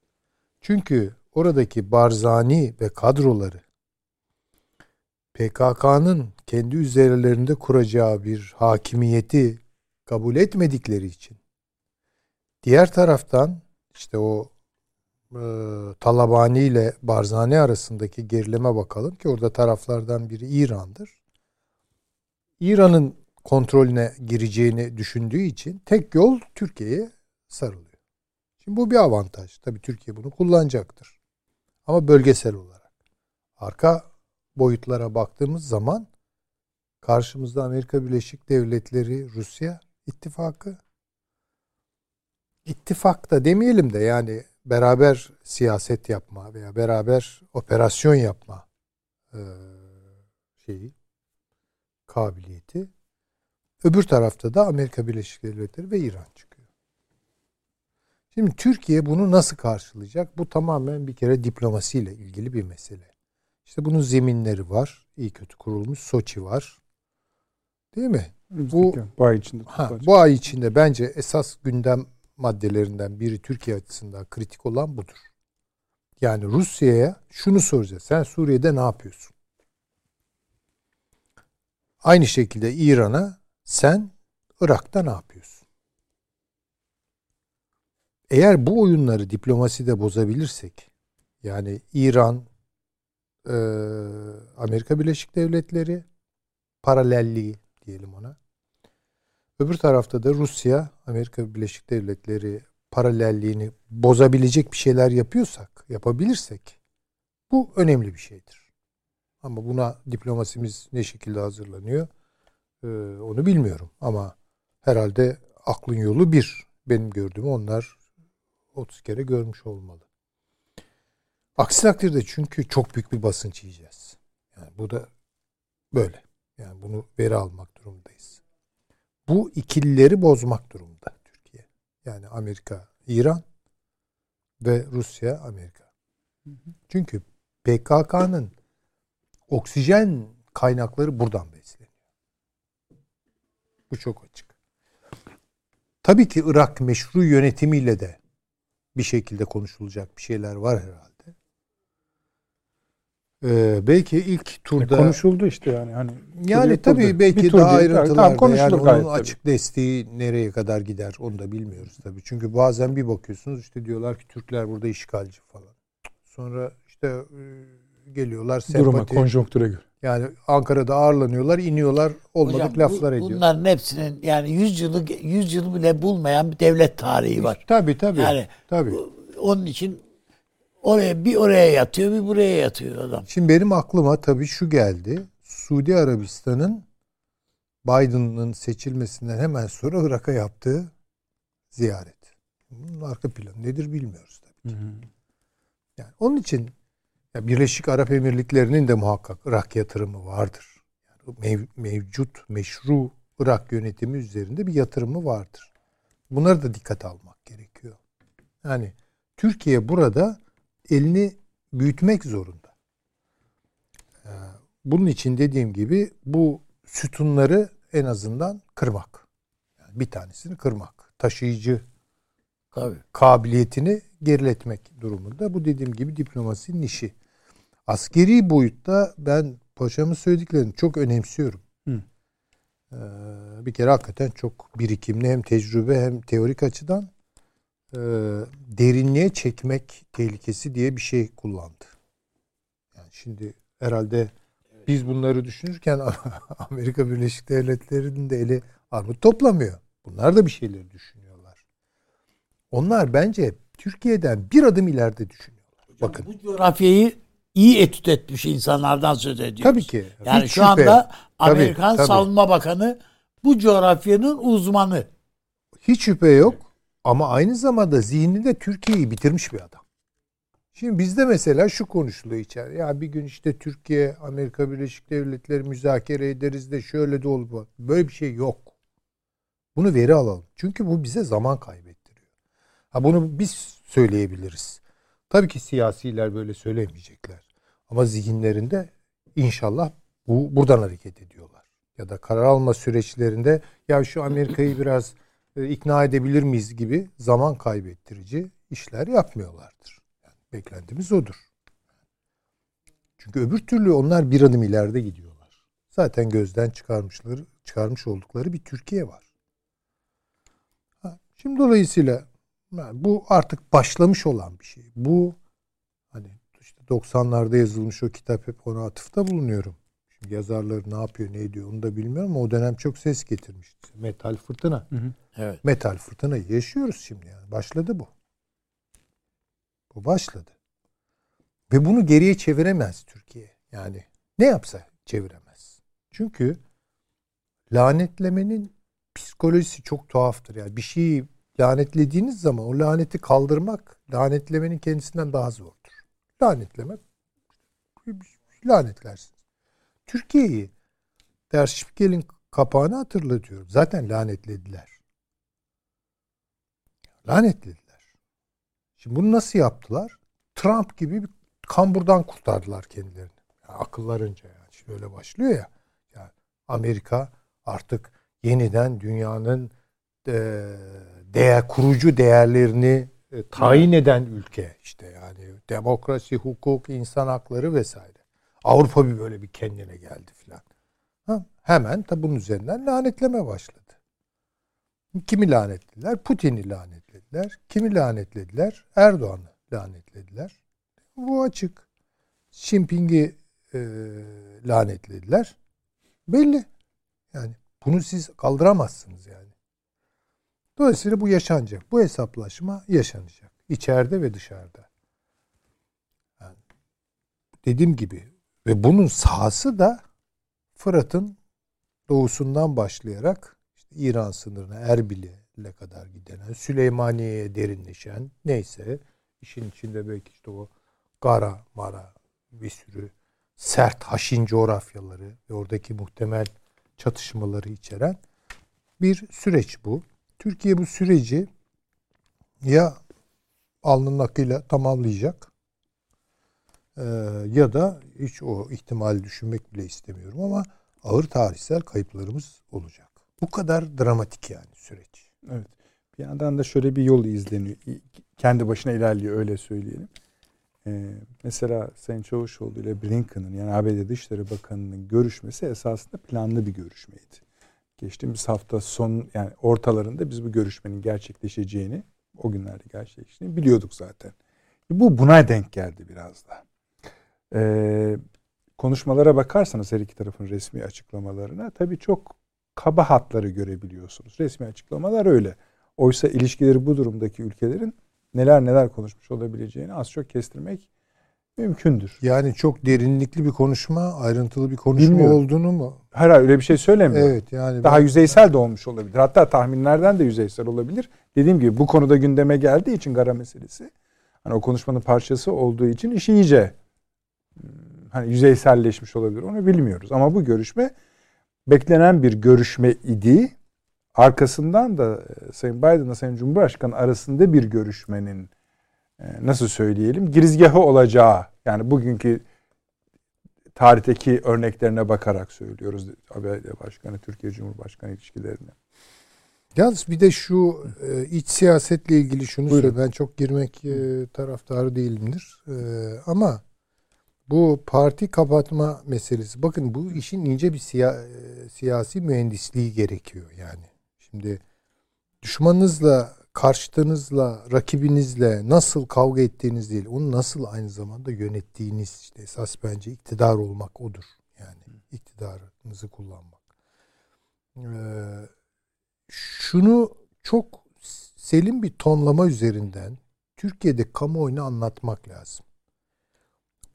Çünkü oradaki Barzani ve kadroları PKK'nın kendi üzerlerinde kuracağı bir hakimiyeti kabul etmedikleri için diğer taraftan işte o e, Talabani ile Barzani arasındaki gerileme bakalım ki orada taraflardan biri İran'dır. İran'ın kontrolüne gireceğini düşündüğü için tek yol Türkiye'ye sarılıyor. Şimdi bu bir avantaj. Tabii Türkiye bunu kullanacaktır. Ama bölgesel olarak. Arka boyutlara baktığımız zaman karşımızda Amerika Birleşik Devletleri, Rusya ittifakı. İttifak da demeyelim de yani beraber siyaset yapma veya beraber operasyon yapma şeyi kabiliyeti. Öbür tarafta da Amerika Birleşik Devletleri ve İran çıkıyor. Şimdi Türkiye bunu nasıl karşılayacak? Bu tamamen bir kere diplomasiyle ilgili bir mesele. İşte bunun zeminleri var. İyi kötü kurulmuş. Soçi var. Değil mi? Bu, bu ay içinde. Ha, bu ay içinde bence esas gündem maddelerinden biri Türkiye açısından kritik olan budur. Yani Rusya'ya şunu soracağız. Sen Suriye'de ne yapıyorsun? Aynı şekilde İran'a sen Irak'ta ne yapıyorsun? Eğer bu oyunları diplomaside bozabilirsek, yani İran, Amerika Birleşik Devletleri paralelliği diyelim ona. Öbür tarafta da Rusya, Amerika Birleşik Devletleri paralelliğini bozabilecek bir şeyler yapıyorsak, yapabilirsek bu önemli bir şeydir. Ama buna diplomasimiz ne şekilde hazırlanıyor ee, onu bilmiyorum. Ama herhalde aklın yolu bir. Benim gördüğümü onlar 30 kere görmüş olmalı. Aksi takdirde çünkü çok büyük bir basınç yiyeceğiz. Yani bu da böyle. Yani bunu veri almak durumundayız. Bu ikilileri bozmak durumunda Türkiye. Yani Amerika, İran ve Rusya, Amerika. Çünkü PKK'nın oksijen kaynakları buradan besleniyor. Bu çok açık. Tabii ki Irak meşru yönetimiyle de bir şekilde konuşulacak bir şeyler var herhalde. Ee, belki ilk turda e konuşuldu işte yani hani yani tabii turda. belki daha ayrıntılarda tamam, yani onun açık tabii. desteği nereye kadar gider onu da bilmiyoruz tabii. Çünkü bazen bir bakıyorsunuz işte diyorlar ki Türkler burada işgalci falan. Sonra işte e, geliyorlar sempati. Duruma, konjonktüre göre. Yani Ankara'da ağırlanıyorlar, iniyorlar, olmadık Hocam, laflar bu, ediyor. Bunların hepsinin yani 100 yılı 100 yılı bile bulmayan bir devlet tarihi var. Tabii tabii. Yani tabii. Onun için oraya bir oraya yatıyor, bir buraya yatıyor adam. Şimdi benim aklıma tabii şu geldi. Suudi Arabistan'ın Biden'ın seçilmesinden hemen sonra Irak'a yaptığı ziyaret. Bunun arka planı nedir bilmiyoruz tabii ki. Hı hı. Yani onun için ya Birleşik Arap Emirlikleri'nin de muhakkak Irak yatırımı vardır. Yani mev, mevcut, meşru Irak yönetimi üzerinde bir yatırımı vardır. Bunları da dikkat almak gerekiyor. Yani Türkiye burada elini büyütmek zorunda. Ee, bunun için dediğim gibi bu sütunları en azından kırmak. Yani bir tanesini kırmak. Taşıyıcı Tabii. kabiliyetini geriletmek durumunda. Bu dediğim gibi diplomasinin işi. Askeri boyutta ben paşamın söylediklerini çok önemsiyorum. Hı. Ee, bir kere hakikaten çok birikimli hem tecrübe hem teorik açıdan e, derinliğe çekmek tehlikesi diye bir şey kullandı. Yani şimdi herhalde biz bunları düşünürken Amerika Birleşik Devletleri'nin de eli armut toplamıyor. Bunlar da bir şeyleri düşünüyorlar. Onlar bence Türkiye'den bir adım ileride düşünüyorlar. Hocam, Bakın. Bu coğrafyayı iyi etüt etmiş insanlardan söz ediyoruz. Tabii ki. Yani Hiç şu şüphe. anda Amerikan tabii, tabii. Savunma Bakanı bu coğrafyanın uzmanı. Hiç şüphe yok ama aynı zamanda zihninde Türkiye'yi bitirmiş bir adam. Şimdi bizde mesela şu konuşuluyor içer. Ya bir gün işte Türkiye, Amerika Birleşik Devletleri müzakere ederiz de şöyle de olur. Böyle bir şey yok. Bunu veri alalım. Çünkü bu bize zaman kaybettiriyor. Ha bunu biz söyleyebiliriz. Tabii ki siyasiler böyle söylemeyecekler. Ama zihinlerinde inşallah bu buradan hareket ediyorlar. Ya da karar alma süreçlerinde ya şu Amerika'yı biraz e, ikna edebilir miyiz gibi zaman kaybettirici işler yapmıyorlardır. Yani beklentimiz odur. Çünkü öbür türlü onlar bir adım ileride gidiyorlar. Zaten gözden çıkarmışları, çıkarmış oldukları bir Türkiye var. Ha, şimdi dolayısıyla bu artık başlamış olan bir şey. Bu hani işte 90'larda yazılmış o kitap hep ona atıfta bulunuyorum. Yazarları ne yapıyor ne ediyor onu da bilmiyorum ama o dönem çok ses getirmişti. Metal fırtına. Hı hı. Evet. Metal fırtınayı yaşıyoruz şimdi yani. Başladı bu. Bu başladı. Ve bunu geriye çeviremez Türkiye. Yani ne yapsa çeviremez. Çünkü lanetlemenin psikolojisi çok tuhaftır. Yani bir şeyi lanetlediğiniz zaman o laneti kaldırmak lanetlemenin kendisinden daha zordur. Lanetlemek lanetlersiniz. Türkiye'yi Der Spiegel'in kapağını hatırlatıyorum. Zaten lanetlediler. Lanetlediler. Şimdi bunu nasıl yaptılar? Trump gibi bir kamburdan kurtardılar kendilerini. Yani akıllarınca yani. Şimdi öyle başlıyor ya. Yani Amerika artık yeniden dünyanın e, değer kurucu değerlerini e, tayin eden ülke işte yani demokrasi, hukuk, insan hakları vesaire. Avrupa bir böyle bir kendine geldi filan. Hemen tabi bunun üzerinden lanetleme başladı. Kimi lanetlediler? Putin'i lanetlediler. Kimi lanetlediler? Erdoğan'ı lanetlediler. Bu açık. Xi e, lanetlediler. Belli. Yani bunu siz kaldıramazsınız yani. Dolayısıyla bu yaşanacak. Bu hesaplaşma yaşanacak. İçeride ve dışarıda. Yani dediğim gibi ve bunun sahası da Fırat'ın doğusundan başlayarak işte İran sınırına Erbil'e kadar giden, Süleymaniye'ye derinleşen neyse işin içinde belki işte o Gara, Mara bir sürü sert haşin coğrafyaları ve oradaki muhtemel çatışmaları içeren bir süreç bu. Türkiye bu süreci ya alnının akıyla tamamlayacak e, ya da hiç o ihtimali düşünmek bile istemiyorum ama ağır tarihsel kayıplarımız olacak. Bu kadar dramatik yani süreç. Evet. Bir yandan da şöyle bir yol izleniyor. Kendi başına ilerliyor öyle söyleyelim. Ee, mesela Sayın Çavuşoğlu ile Blinken'ın yani ABD Dışişleri Bakanı'nın görüşmesi esasında planlı bir görüşmeydi. Geçtiğimiz hafta son yani ortalarında biz bu görüşmenin gerçekleşeceğini o günlerde gerçekleştiğini biliyorduk zaten. Bu buna denk geldi biraz da. Ee, konuşmalara bakarsanız her iki tarafın resmi açıklamalarına tabii çok kaba hatları görebiliyorsunuz. Resmi açıklamalar öyle. Oysa ilişkileri bu durumdaki ülkelerin neler neler konuşmuş olabileceğini az çok kestirmek mümkündür. Yani çok derinlikli bir konuşma, ayrıntılı bir konuşma Bilmiyorum. olduğunu mu? Hayır öyle bir şey söylemiyorum. Evet yani daha ben... yüzeysel de olmuş olabilir. Hatta tahminlerden de yüzeysel olabilir. Dediğim gibi bu konuda gündeme geldiği için Gara meselesi hani o konuşmanın parçası olduğu için iş iyice hani yüzeyselleşmiş olabilir. Onu bilmiyoruz. Ama bu görüşme beklenen bir görüşme idi. Arkasından da e, Sayın Biden'la Sayın Cumhurbaşkanı arasında bir görüşmenin e, nasıl söyleyelim girizgahı olacağı yani bugünkü tarihteki örneklerine bakarak söylüyoruz ABD Başkanı Türkiye Cumhurbaşkanı ilişkilerini. Yalnız bir de şu e, iç siyasetle ilgili şunu söyle. Ben çok girmek taraftarı değilimdir. Ama bu parti kapatma meselesi. Bakın bu işin ince bir siya, e, siyasi mühendisliği gerekiyor yani. Şimdi düşmanınızla, karşıtınızla, rakibinizle nasıl kavga ettiğiniz değil, onu nasıl aynı zamanda yönettiğiniz işte esas bence iktidar olmak odur. Yani iktidarınızı kullanmak. Şunu çok selim bir tonlama üzerinden Türkiye'de kamuoyunu anlatmak lazım.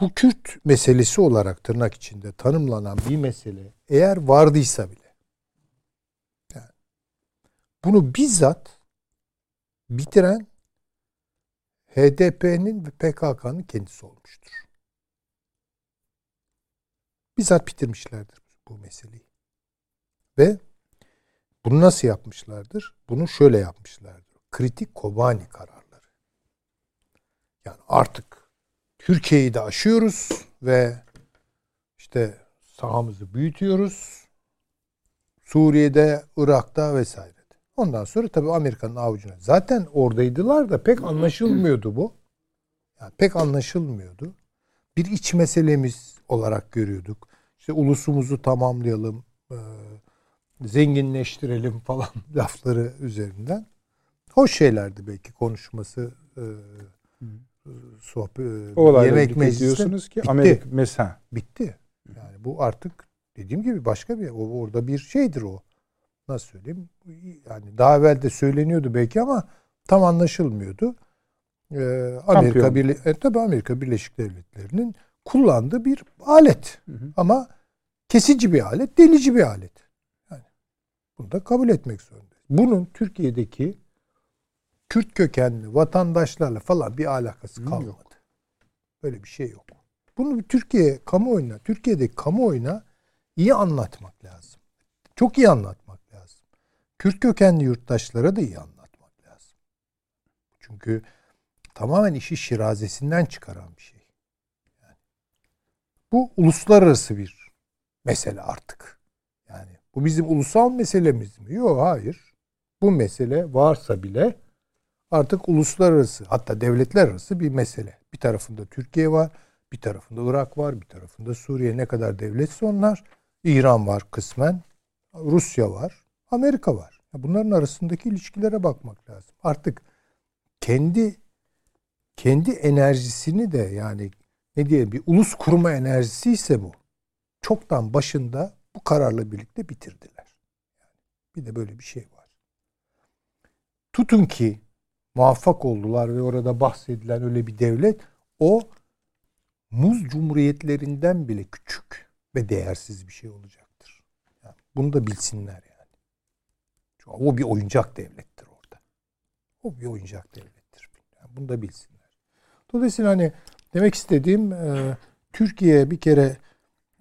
Bu Kürt meselesi olarak tırnak içinde tanımlanan bir mesele eğer vardıysa bile yani bunu bizzat bitiren HDP'nin ve PKK'nın kendisi olmuştur. Bizzat bitirmişlerdir bu meseleyi. Ve bunu nasıl yapmışlardır? Bunu şöyle yapmışlardır. Kritik Kobani kararlarıyla. Yani artık Türkiye'yi de aşıyoruz ve işte sahamızı büyütüyoruz. Suriye'de, Irak'ta vesaire. Ondan sonra tabii Amerika'nın avucuna. Zaten oradaydılar da pek anlaşılmıyordu bu. Yani pek anlaşılmıyordu. Bir iç meselemiz olarak görüyorduk. İşte ulusumuzu tamamlayalım, e, zenginleştirelim falan lafları üzerinden. Hoş şeylerdi belki konuşması, e, sohbet, O yemek meclisi. diyorsunuz ki bitti. Amerika mesela Bitti. Yani bu artık dediğim gibi başka bir o orada bir şeydir o. Nasıl söyleyeyim? Yani daha evvel de söyleniyordu belki ama tam anlaşılmıyordu. Ee, Amerika. Birle e, tabii Amerika Birleşik Devletleri'nin kullandığı bir alet. Hı hı. Ama kesici bir alet, delici bir alet. Yani bunu da kabul etmek zorundayız. Bunun Türkiye'deki Kürt kökenli vatandaşlarla falan bir alakası kalmadı. yok. Böyle bir şey yok. Bunu Türkiye kamuoyuna, Türkiye'deki kamuoyuna iyi anlatmak lazım. Çok iyi anlatmak lazım. Kürt kökenli yurttaşlara da iyi anlatmak lazım. Çünkü tamamen işi şirazesinden çıkaran bir şey. Yani bu uluslararası bir mesele artık. Yani bu bizim ulusal meselemiz mi? Yok hayır. Bu mesele varsa bile artık uluslararası hatta devletler arası bir mesele. Bir tarafında Türkiye var, bir tarafında Irak var, bir tarafında Suriye ne kadar devletse onlar. İran var kısmen, Rusya var, Amerika var. Bunların arasındaki ilişkilere bakmak lazım. Artık kendi kendi enerjisini de yani ne diyelim bir ulus kurma enerjisi ise bu. Çoktan başında bu kararla birlikte bitirdiler. Bir de böyle bir şey var. Tutun ki muvaffak oldular ve orada bahsedilen öyle bir devlet o muz cumhuriyetlerinden bile küçük ve değersiz bir şey olacaktır. Yani bunu da bilsinler yani. Çünkü o bir oyuncak devlettir orada. O bir oyuncak devlettir. Yani bunu da bilsinler. Dolayısıyla hani demek istediğim e, Türkiye bir kere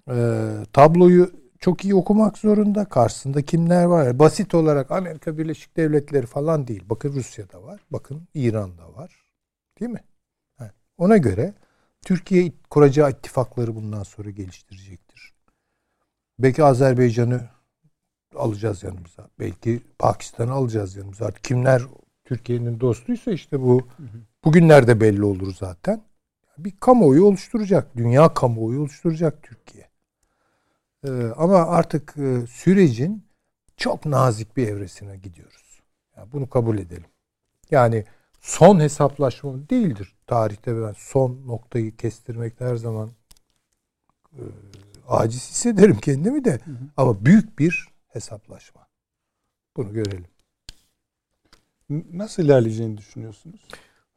e, tabloyu çok iyi okumak zorunda. Karşısında kimler var? Basit olarak Amerika Birleşik Devletleri falan değil. Bakın Rusya'da var. Bakın İran'da var. Değil mi? Ona göre Türkiye kuracağı ittifakları bundan sonra geliştirecektir. Belki Azerbaycan'ı alacağız yanımıza. Belki Pakistan'ı alacağız yanımıza. Artık kimler Türkiye'nin dostuysa işte bu bugünlerde belli olur zaten. Bir kamuoyu oluşturacak. Dünya kamuoyu oluşturacak Türkiye. Ee, ama artık e, sürecin çok nazik bir evresine gidiyoruz. Yani bunu kabul edelim. Yani son hesaplaşma değildir. Tarihte ben son noktayı kestirmekte her zaman e, aciz hissederim kendimi de. Ama büyük bir hesaplaşma. Bunu görelim. Nasıl ilerleyeceğini düşünüyorsunuz?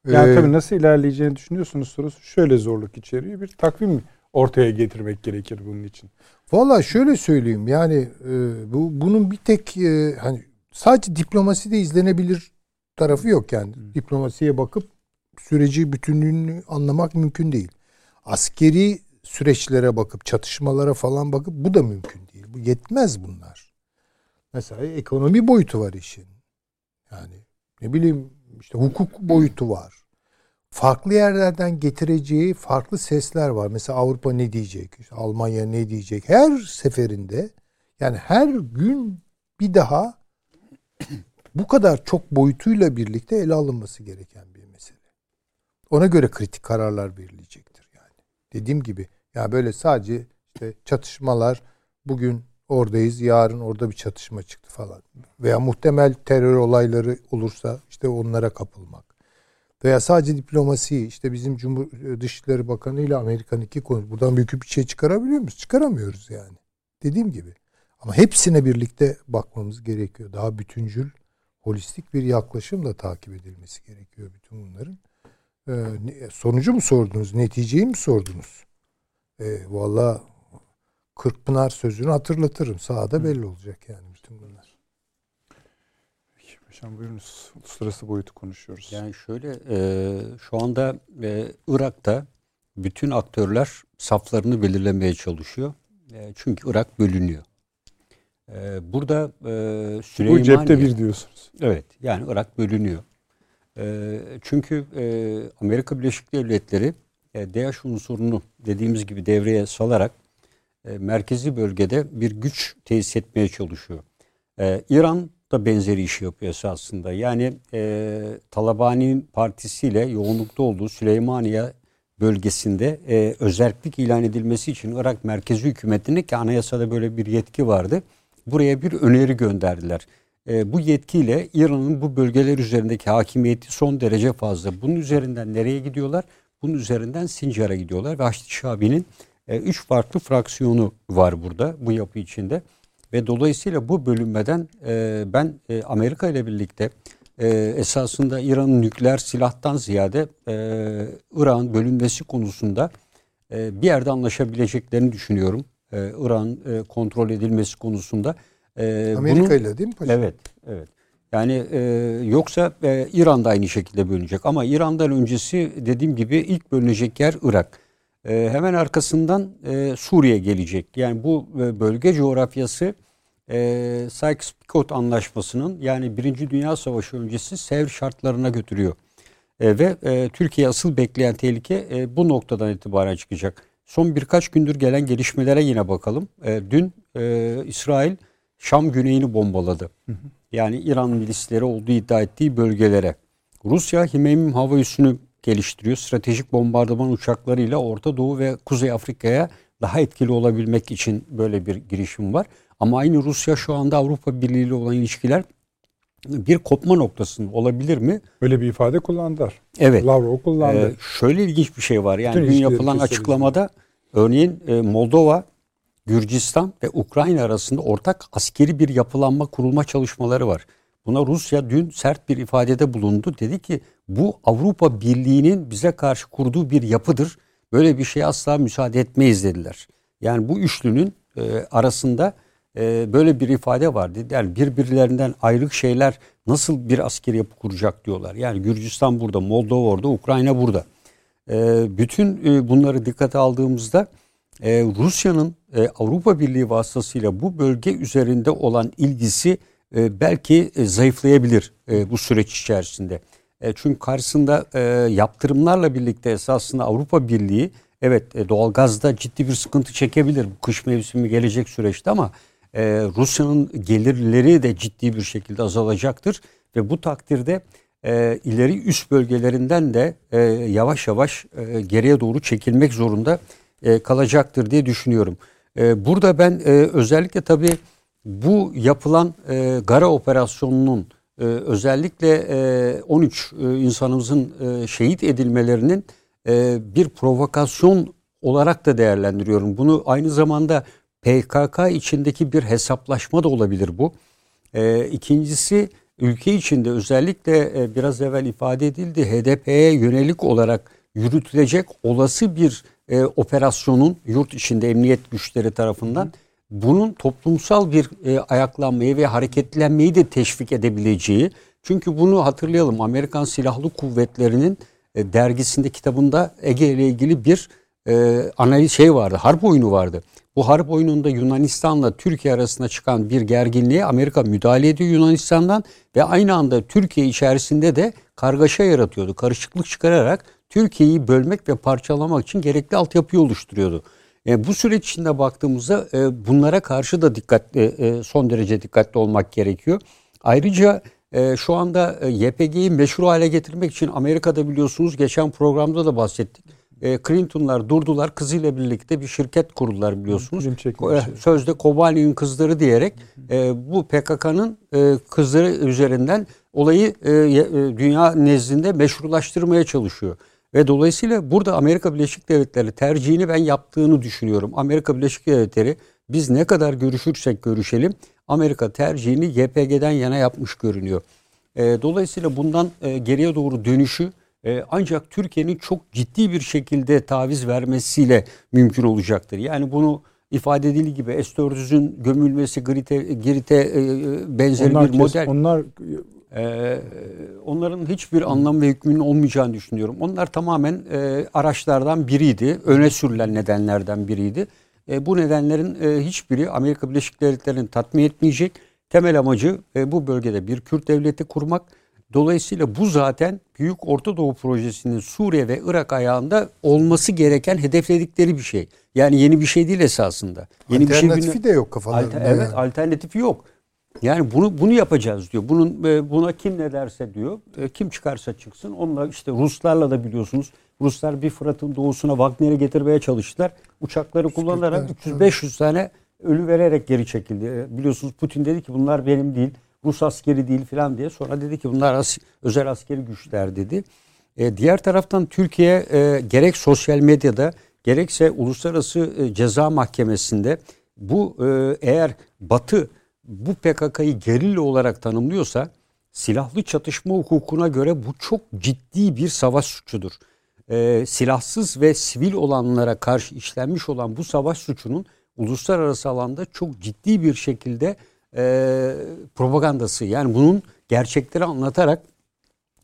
Yani Ee, tabii nasıl ilerleyeceğini düşünüyorsunuz sorusu şöyle zorluk içeriyor. Bir takvim ortaya getirmek gerekir bunun için. Valla şöyle söyleyeyim yani e, bu bunun bir tek e, hani sadece diplomaside izlenebilir tarafı yok yani. Diplomasiye bakıp süreci bütünlüğünü anlamak mümkün değil. Askeri süreçlere bakıp çatışmalara falan bakıp bu da mümkün değil. Bu yetmez bunlar. Mesela ekonomi boyutu var işin. Yani ne bileyim işte hukuk boyutu var. Farklı yerlerden getireceği farklı sesler var. Mesela Avrupa ne diyecek? işte Almanya ne diyecek? Her seferinde yani her gün bir daha bu kadar çok boyutuyla birlikte ele alınması gereken bir mesele. Ona göre kritik kararlar verilecektir yani. Dediğim gibi ya böyle sadece işte çatışmalar bugün oradayız, yarın orada bir çatışma çıktı falan. Veya muhtemel terör olayları olursa işte onlara kapılmak. Veya sadece diplomasi işte bizim Cumhur Dışişleri Bakanı ile Amerikan iki konu. Buradan büyük bir şey çıkarabiliyor muyuz? Çıkaramıyoruz yani. Dediğim gibi. Ama hepsine birlikte bakmamız gerekiyor. Daha bütüncül, holistik bir yaklaşımla takip edilmesi gerekiyor bütün bunların. Ee, sonucu mu sordunuz? Neticeyi mi sordunuz? Ee, Valla Kırkpınar sözünü hatırlatırım. Sahada belli olacak yani bütün bunlar. Hocam buyurunuz. Uluslararası boyutu konuşuyoruz. Yani şöyle e, şu anda e, Irak'ta bütün aktörler saflarını belirlemeye çalışıyor. E, çünkü Irak bölünüyor. E, burada e, Bu Süleymaniye... cepte bir diyorsunuz. Evet yani Irak bölünüyor. E, çünkü e, Amerika Birleşik Devletleri e, DH unsurunu dediğimiz gibi devreye salarak e, merkezi bölgede bir güç tesis etmeye çalışıyor. E, İran da benzeri işi yapıyor esasında. Yani e, Talabani partisiyle yoğunlukta olduğu Süleymaniye bölgesinde e, özellik ilan edilmesi için Irak merkezi hükümetine ki anayasada böyle bir yetki vardı. Buraya bir öneri gönderdiler. E, bu yetkiyle İran'ın bu bölgeler üzerindeki hakimiyeti son derece fazla. Bunun üzerinden nereye gidiyorlar? Bunun üzerinden Sincar'a gidiyorlar ve Haçlı Şabi'nin e, üç farklı fraksiyonu var burada bu yapı içinde. Ve dolayısıyla bu bölünmeden e, ben e, Amerika ile birlikte e, esasında İran'ın nükleer silahtan ziyade e, İran bölünmesi konusunda e, bir yerde anlaşabileceklerini düşünüyorum. E, İran e, kontrol edilmesi konusunda. E, Amerika ile değil mi paşam? Evet, evet. Yani e, yoksa e, İran da aynı şekilde bölünecek. Ama İran'dan öncesi dediğim gibi ilk bölünecek yer Irak. E, hemen arkasından e, Suriye gelecek. Yani bu e, bölge coğrafyası e, Sykes-Picot anlaşmasının yani Birinci Dünya Savaşı öncesi Sevr şartlarına götürüyor. E, ve e, Türkiye asıl bekleyen tehlike e, bu noktadan itibaren çıkacak. Son birkaç gündür gelen gelişmelere yine bakalım. E, dün e, İsrail Şam güneyini bombaladı. Hı hı. Yani İran milisleri olduğu iddia ettiği bölgelere. Rusya Himeym hava üssünü geliştiriyor. Stratejik bombardıman uçaklarıyla Orta Doğu ve Kuzey Afrika'ya daha etkili olabilmek için böyle bir girişim var. Ama aynı Rusya şu anda Avrupa Birliği ile olan ilişkiler bir kopma noktasında olabilir mi? Öyle bir ifade kullandılar. Evet. Lavrov kullandı. Ee, şöyle ilginç bir şey var. Yani Bütün dün yapılan açıklamada örneğin e, Moldova, Gürcistan ve Ukrayna arasında ortak askeri bir yapılanma kurulma çalışmaları var. Buna Rusya dün sert bir ifadede bulundu. Dedi ki bu Avrupa Birliği'nin bize karşı kurduğu bir yapıdır. Böyle bir şey asla müsaade etmeyiz dediler. Yani bu üçlünün e, arasında e, böyle bir ifade var. Yani birbirlerinden ayrık şeyler nasıl bir askeri yapı kuracak diyorlar. Yani Gürcistan burada, Moldova orada, Ukrayna burada. E, bütün e, bunları dikkate aldığımızda e, Rusya'nın e, Avrupa Birliği vasıtasıyla bu bölge üzerinde olan ilgisi e, belki e, zayıflayabilir e, bu süreç içerisinde. E, çünkü karşısında yaptırımlarla birlikte esasında Avrupa Birliği evet e, doğalgazda ciddi bir sıkıntı çekebilir bu kış mevsimi gelecek süreçte ama Rusya'nın gelirleri de ciddi bir şekilde azalacaktır ve bu takdirde ileri üst bölgelerinden de yavaş yavaş geriye doğru çekilmek zorunda kalacaktır diye düşünüyorum. Burada ben özellikle tabii bu yapılan e, Gara operasyonunun e, özellikle e, 13 e, insanımızın e, şehit edilmelerinin e, bir provokasyon olarak da değerlendiriyorum. Bunu aynı zamanda PKK içindeki bir hesaplaşma da olabilir bu. E, ikincisi ülke içinde özellikle e, biraz evvel ifade edildi HDP'ye yönelik olarak yürütülecek olası bir e, operasyonun yurt içinde emniyet güçleri tarafından bunun toplumsal bir e, ayaklanmayı ve hareketlenmeyi de teşvik edebileceği. Çünkü bunu hatırlayalım Amerikan Silahlı Kuvvetleri'nin e, dergisinde kitabında Ege ile ilgili bir e, analiz şey vardı. Harp oyunu vardı. Bu harp oyununda Yunanistan'la Türkiye arasında çıkan bir gerginliğe Amerika müdahale ediyor Yunanistan'dan ve aynı anda Türkiye içerisinde de kargaşa yaratıyordu. Karışıklık çıkararak Türkiye'yi bölmek ve parçalamak için gerekli altyapıyı oluşturuyordu. E, bu süreç içinde baktığımızda e, bunlara karşı da dikkatli, e, son derece dikkatli olmak gerekiyor. Ayrıca e, şu anda e, YPG'yi meşru hale getirmek için Amerika'da biliyorsunuz geçen programda da bahsettik. E, Clinton'lar durdular kızıyla birlikte bir şirket kurdular biliyorsunuz. E, sözde Kobani'nin kızları diyerek e, bu PKK'nın e, kızları üzerinden olayı e, e, dünya nezdinde meşrulaştırmaya çalışıyor. Ve dolayısıyla burada Amerika Birleşik Devletleri tercihini ben yaptığını düşünüyorum. Amerika Birleşik Devletleri biz ne kadar görüşürsek görüşelim Amerika tercihini YPG'den yana yapmış görünüyor. E, dolayısıyla bundan e, geriye doğru dönüşü e, ancak Türkiye'nin çok ciddi bir şekilde taviz vermesiyle mümkün olacaktır. Yani bunu ifade edildiği gibi S-400'ün gömülmesi Girit'e Girit'e e, benzer onlar bir model. onlar ee, onların hiçbir anlam ve hükmünün olmayacağını düşünüyorum. Onlar tamamen e, araçlardan biriydi. Öne sürülen nedenlerden biriydi. E, bu nedenlerin e, hiçbiri Amerika Birleşik Devletleri'ni tatmin etmeyecek. Temel amacı e, bu bölgede bir Kürt devleti kurmak Dolayısıyla bu zaten Büyük Orta Doğu Projesi'nin Suriye ve Irak ayağında olması gereken hedefledikleri bir şey. Yani yeni bir şey değil esasında. Yeni Alternatifi bir şey de yok kafalarında. Alter, evet yani. alternatifi yok. Yani bunu bunu yapacağız diyor. Bunun e, buna kim ne derse diyor. e, Kim çıkarsa çıksın. Onunla işte Ruslarla da biliyorsunuz. Ruslar bir Fırat'ın doğusuna Wagner'i getirmeye çalıştılar. Uçakları kullanarak 300-500 tane ölü vererek geri çekildi. E, Biliyorsunuz Putin dedi ki bunlar benim değil. Rus askeri değil falan diye. Sonra dedi ki bunlar as- özel askeri güçler dedi. E, diğer taraftan Türkiye e, gerek sosyal medyada gerekse Uluslararası Ceza Mahkemesi'nde bu e, eğer Batı bu PKK'yı gerilla olarak tanımlıyorsa silahlı çatışma hukukuna göre bu çok ciddi bir savaş suçudur. E, silahsız ve sivil olanlara karşı işlenmiş olan bu savaş suçunun uluslararası alanda çok ciddi bir şekilde e, propagandası yani bunun gerçekleri anlatarak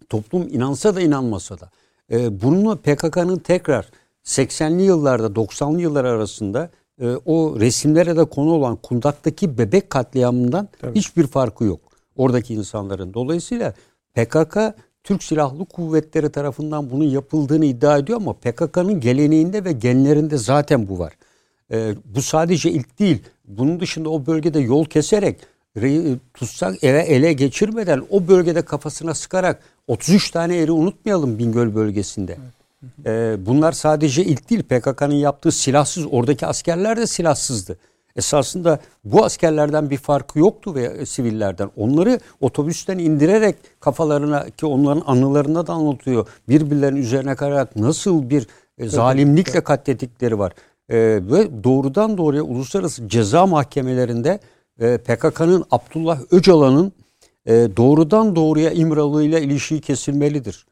toplum inansa da inanmasa da e, bunu PKK'nın tekrar 80'li yıllarda 90'lı yıllar arasında e, o resimlere de konu olan Kundak'taki bebek katliamından hiçbir farkı yok oradaki insanların. Dolayısıyla PKK Türk Silahlı Kuvvetleri tarafından bunun yapıldığını iddia ediyor ama PKK'nın geleneğinde ve genlerinde zaten bu var. E, bu sadece ilk değil. Bunun dışında o bölgede yol keserek re- tutsak eve ele geçirmeden o bölgede kafasına sıkarak 33 tane eri unutmayalım Bingöl bölgesinde. Ee, bunlar sadece ilk değil PKK'nın yaptığı silahsız oradaki askerler de silahsızdı. Esasında bu askerlerden bir farkı yoktu ve e, sivillerden. Onları otobüsten indirerek kafalarına ki onların anılarında da anlatıyor. Birbirlerinin üzerine kararak nasıl bir e, zalimlikle katlettikleri var. Ee, ve doğrudan doğruya uluslararası ceza mahkemelerinde e, PKK'nın Abdullah Öcalan'ın e, doğrudan doğruya İmralı ile ilişiği kesilmelidir.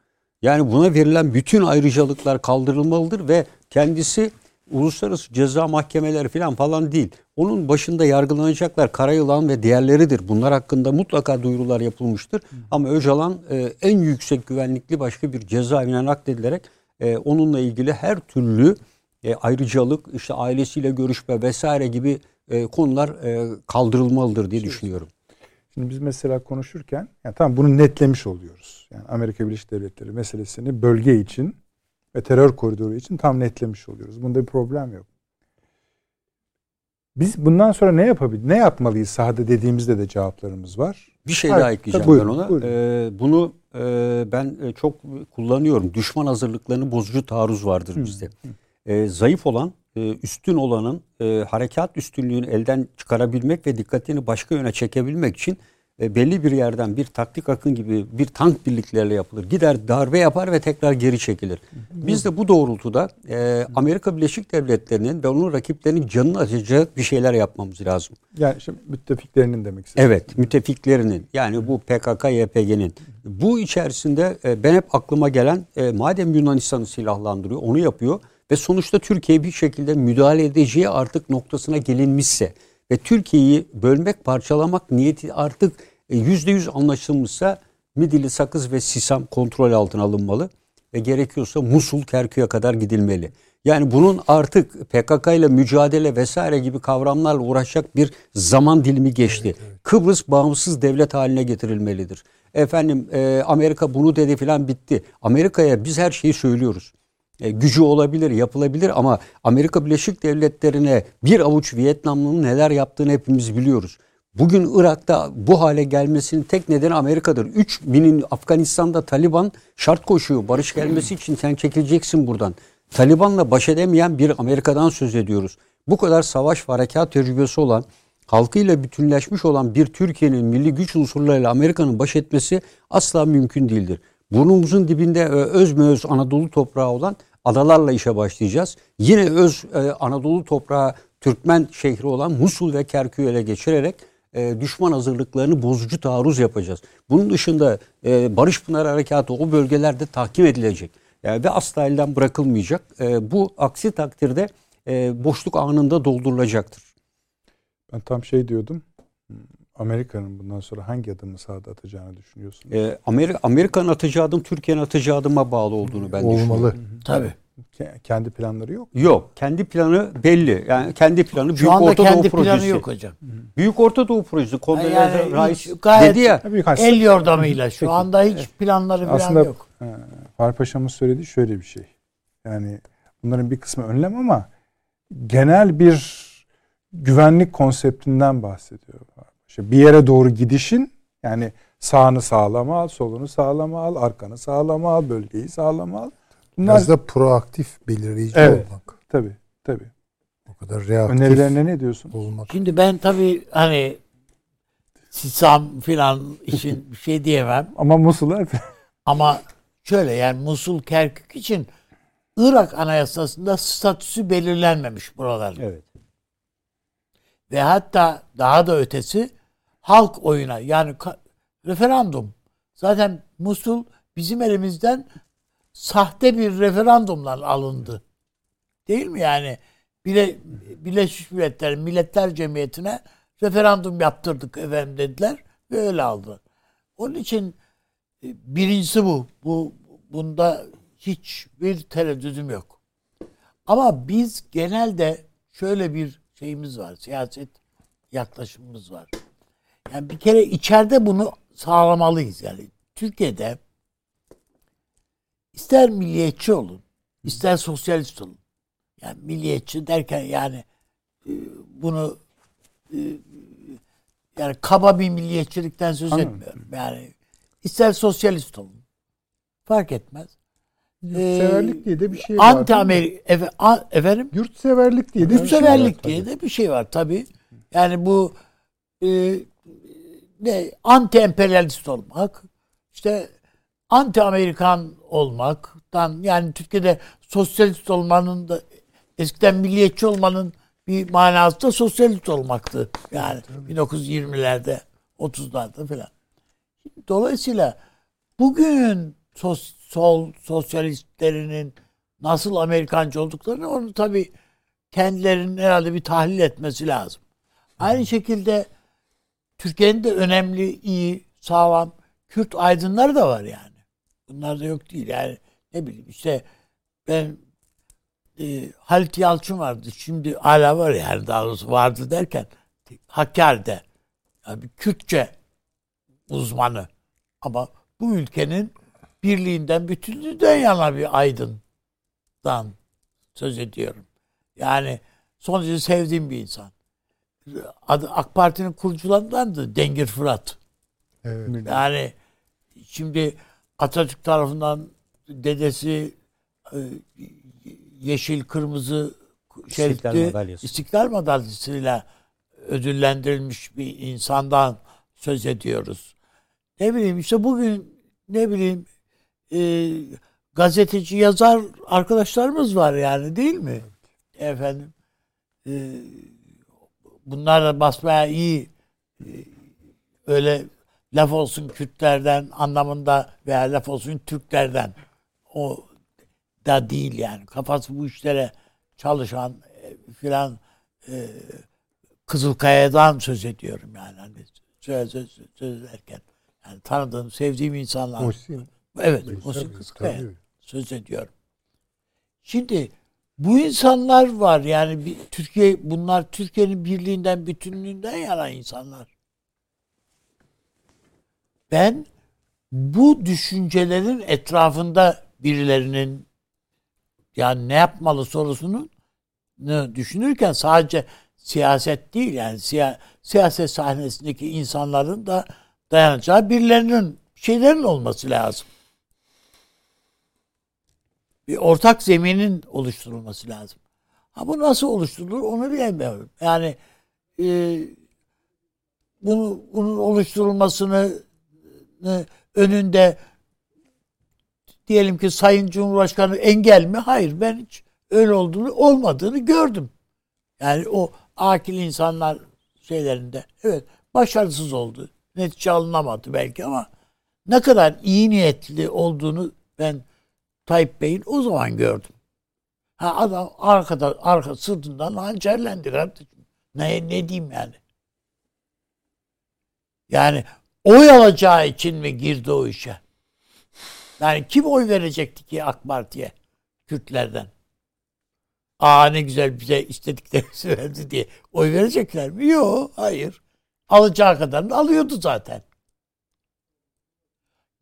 Yani buna verilen bütün ayrıcalıklar kaldırılmalıdır ve kendisi uluslararası ceza mahkemeleri falan falan değil. Onun başında yargılanacaklar Karayılan ve diğerleridir. Bunlar hakkında mutlaka duyurular yapılmıştır. Ama Öcalan e, en yüksek güvenlikli başka bir cezaevine nakledilerek e, onunla ilgili her türlü e, ayrıcalık, işte ailesiyle görüşme vesaire gibi e, konular e, kaldırılmalıdır diye düşünüyorum. Şimdi biz mesela konuşurken yani tamam bunu netlemiş oluyoruz. Yani Amerika Birleşik Devletleri meselesini bölge için ve terör koridoru için tam netlemiş oluyoruz. Bunda bir problem yok. Biz bundan sonra ne yapabiliriz? Ne yapmalıyız sahada dediğimizde de cevaplarımız var. Bir şey Hayır, daha ekleyeceğim buyurun, ben ona. buyurun. Ee, bunu e, ben e, çok kullanıyorum. Düşman hazırlıklarının bozucu taarruz vardır bizde. Ee, zayıf olan, e, üstün olanın e, harekat üstünlüğünü elden çıkarabilmek ve dikkatini başka yöne çekebilmek için e, belli bir yerden bir taktik akın gibi bir tank birlikleriyle yapılır. Gider darbe yapar ve tekrar geri çekilir. Biz de bu doğrultuda e, Amerika Birleşik Devletleri'nin ve onun rakiplerinin canını acıyacak bir şeyler yapmamız lazım. Yani şimdi müttefiklerinin demek istedim. Evet, müttefiklerinin yani bu PKK, YPG'nin. Bu içerisinde e, ben hep aklıma gelen e, madem Yunanistan'ı silahlandırıyor, onu yapıyor ve sonuçta Türkiye bir şekilde müdahale edeceği artık noktasına gelinmişse ve Türkiye'yi bölmek, parçalamak niyeti artık e, yüzde yüz anlaşılmışsa Midilli, Sakız ve Sisam kontrol altına alınmalı ve gerekiyorsa Musul, Kerkük'e kadar gidilmeli. Yani bunun artık PKK ile mücadele vesaire gibi kavramlarla uğraşacak bir zaman dilimi geçti. Kıbrıs bağımsız devlet haline getirilmelidir. Efendim e, Amerika bunu dedi filan bitti. Amerika'ya biz her şeyi söylüyoruz. E, gücü olabilir, yapılabilir ama Amerika Birleşik Devletleri'ne bir avuç Vietnamlı'nın neler yaptığını hepimiz biliyoruz. Bugün Irak'ta bu hale gelmesinin tek nedeni Amerika'dır. 3 binin Afganistan'da Taliban şart koşuyor. Barış gelmesi için sen çekileceksin buradan. Taliban'la baş edemeyen bir Amerika'dan söz ediyoruz. Bu kadar savaş ve harekat tecrübesi olan, halkıyla bütünleşmiş olan bir Türkiye'nin milli güç unsurlarıyla Amerika'nın baş etmesi asla mümkün değildir. Burnumuzun dibinde e, öz mü öz Anadolu toprağı olan adalarla işe başlayacağız. Yine öz e, Anadolu toprağı Türkmen şehri olan Musul ve Kerkük'ü ele geçirerek e, düşman hazırlıklarını bozucu taarruz yapacağız. Bunun dışında Barış Pınar Harekatı o bölgelerde tahkim edilecek Yani ve asla elden bırakılmayacak. Bu aksi takdirde boşluk anında doldurulacaktır. Ben tam şey diyordum. Amerika'nın bundan sonra hangi adımı sahada atacağını düşünüyorsunuz? E, Amerika Amerika'nın atacağı adım Türkiye'nin atacağı adıma bağlı olduğunu ben Olmalı. düşünüyorum. Tabii. Ke- Kendi planları yok. Yok. Kendi planı belli. Yani kendi planı Şu Büyük anda Orta Doğu kendi Projesi. planı yok hocam. Büyük Orta Doğu Projesi. Kondoleezza Yani Rice gayet- dedi ya. Tabii El yordamıyla şu Peki. anda hiç planları falan Aslında yok. e, Fahri Paşa'mın söylediği şöyle bir şey. Yani bunların bir kısmı önlem ama genel bir güvenlik konseptinden bahsediyor. Paşa. Bir yere doğru gidişin yani sağını sağlama al, solunu sağlama al, arkanı sağlama al, bölgeyi sağlama al. Bunlar Biraz da proaktif belirleyici Evet. olmak. tabii tabii. O kadar reaktif Önerilerine ne diyorsun? olmak. Şimdi ben tabii hani Sisam filan için bir şey diyemem. Ama Musul'a Ama şöyle yani Musul Kerkük için Irak anayasasında statüsü belirlenmemiş buralar. Evet. Ve hatta daha da ötesi halk oyuna yani referandum. Zaten Musul bizim elimizden sahte bir referandumla alındı. Değil mi yani? Bile, Birleşmiş Milletler Milletler Cemiyeti'ne referandum yaptırdık efendim dediler ve öyle aldı. Onun için e, birincisi bu. Bu bunda hiçbir tereddüdüm yok. Ama biz genelde şöyle bir şeyimiz var. Siyaset yaklaşımımız var. Yani bir kere içeride bunu sağlamalıyız yani. Türkiye'de ister milliyetçi olun, ister sosyalist olun. Yani milliyetçi derken yani e, bunu e, yani kaba bir milliyetçilikten söz Anladım. etmiyorum. Yani ister sosyalist olun. Fark etmez. Yurtseverlik diye de bir şey var. Anti? Amerika efe, a- efendim Yurtseverlik diye de bir şey var. Yurtseverlik diye de bir şey var tabii. Yani bu e, ne anti emperyalist olmak, işte anti Amerikan olmaktan yani Türkiye'de sosyalist olmanın da eskiden milliyetçi olmanın bir manası da sosyalist olmaktı. Yani 1920'lerde, 30'larda falan. Dolayısıyla bugün sos, sol sosyalistlerinin nasıl Amerikancı olduklarını onu tabii kendilerinin herhalde bir tahlil etmesi lazım. Aynı şekilde Türkiye'nin de önemli, iyi, sağlam Kürt aydınları da var yani. Bunlar da yok değil yani. Ne bileyim işte ben e, Halit Yalçın vardı. Şimdi hala var yani daha doğrusu vardı derken Hakkari'de yani Kürtçe uzmanı. Ama bu ülkenin birliğinden, bütünlüğünden yana bir aydından söz ediyorum. Yani son derece sevdiğim bir insan. Adı AK Parti'nin kurucularındandı Dengir Fırat. Evet. Yani şimdi Atatürk tarafından dedesi e, yeşil kırmızı İstiklal Madalyası. İstiklal Madalyası'yla ödüllendirilmiş bir insandan söz ediyoruz. Ne bileyim işte bugün ne bileyim e, gazeteci yazar arkadaşlarımız var yani değil mi? Efendim e, bunlar da basmaya iyi e, öyle laf olsun Kürtlerden anlamında veya laf olsun Türklerden o da değil yani. Kafası bu işlere çalışan e, filan e, Kızılkaya'dan söz ediyorum yani. Hani söz, söz, söz ederken. Yani tanıdığım, sevdiğim insanlar. Muhsin. evet, Muhsin Kızılkaya söz ediyorum. Şimdi bu insanlar var yani bir, Türkiye bunlar Türkiye'nin birliğinden, bütünlüğünden yana insanlar. Ben bu düşüncelerin etrafında birilerinin yani ne yapmalı sorusunu ne düşünürken sadece siyaset değil yani siya, siyaset sahnesindeki insanların da dayanacağı birilerinin şeylerin olması lazım. Bir ortak zeminin oluşturulması lazım. Ha bu nasıl oluşturulur onu bilemiyorum. Yani e, bunu bunun oluşturulmasını e, önünde diyelim ki Sayın Cumhurbaşkanı engel mi? Hayır ben hiç öyle olduğunu olmadığını gördüm. Yani o akil insanlar şeylerinde evet başarısız oldu. Netice alınamadı belki ama ne kadar iyi niyetli olduğunu ben Tayyip Bey'in o zaman gördüm. Ha adam arkada arka sırtından hançerlendi kardeşim. Ne, ne diyeyim yani? Yani oy alacağı için mi girdi o işe? Yani kim oy verecekti ki AK Parti'ye? Kürtlerden. Aa ne güzel bize istediklerimizi verdi diye oy verecekler mi? Yok, hayır. Alacağı kadarını alıyordu zaten.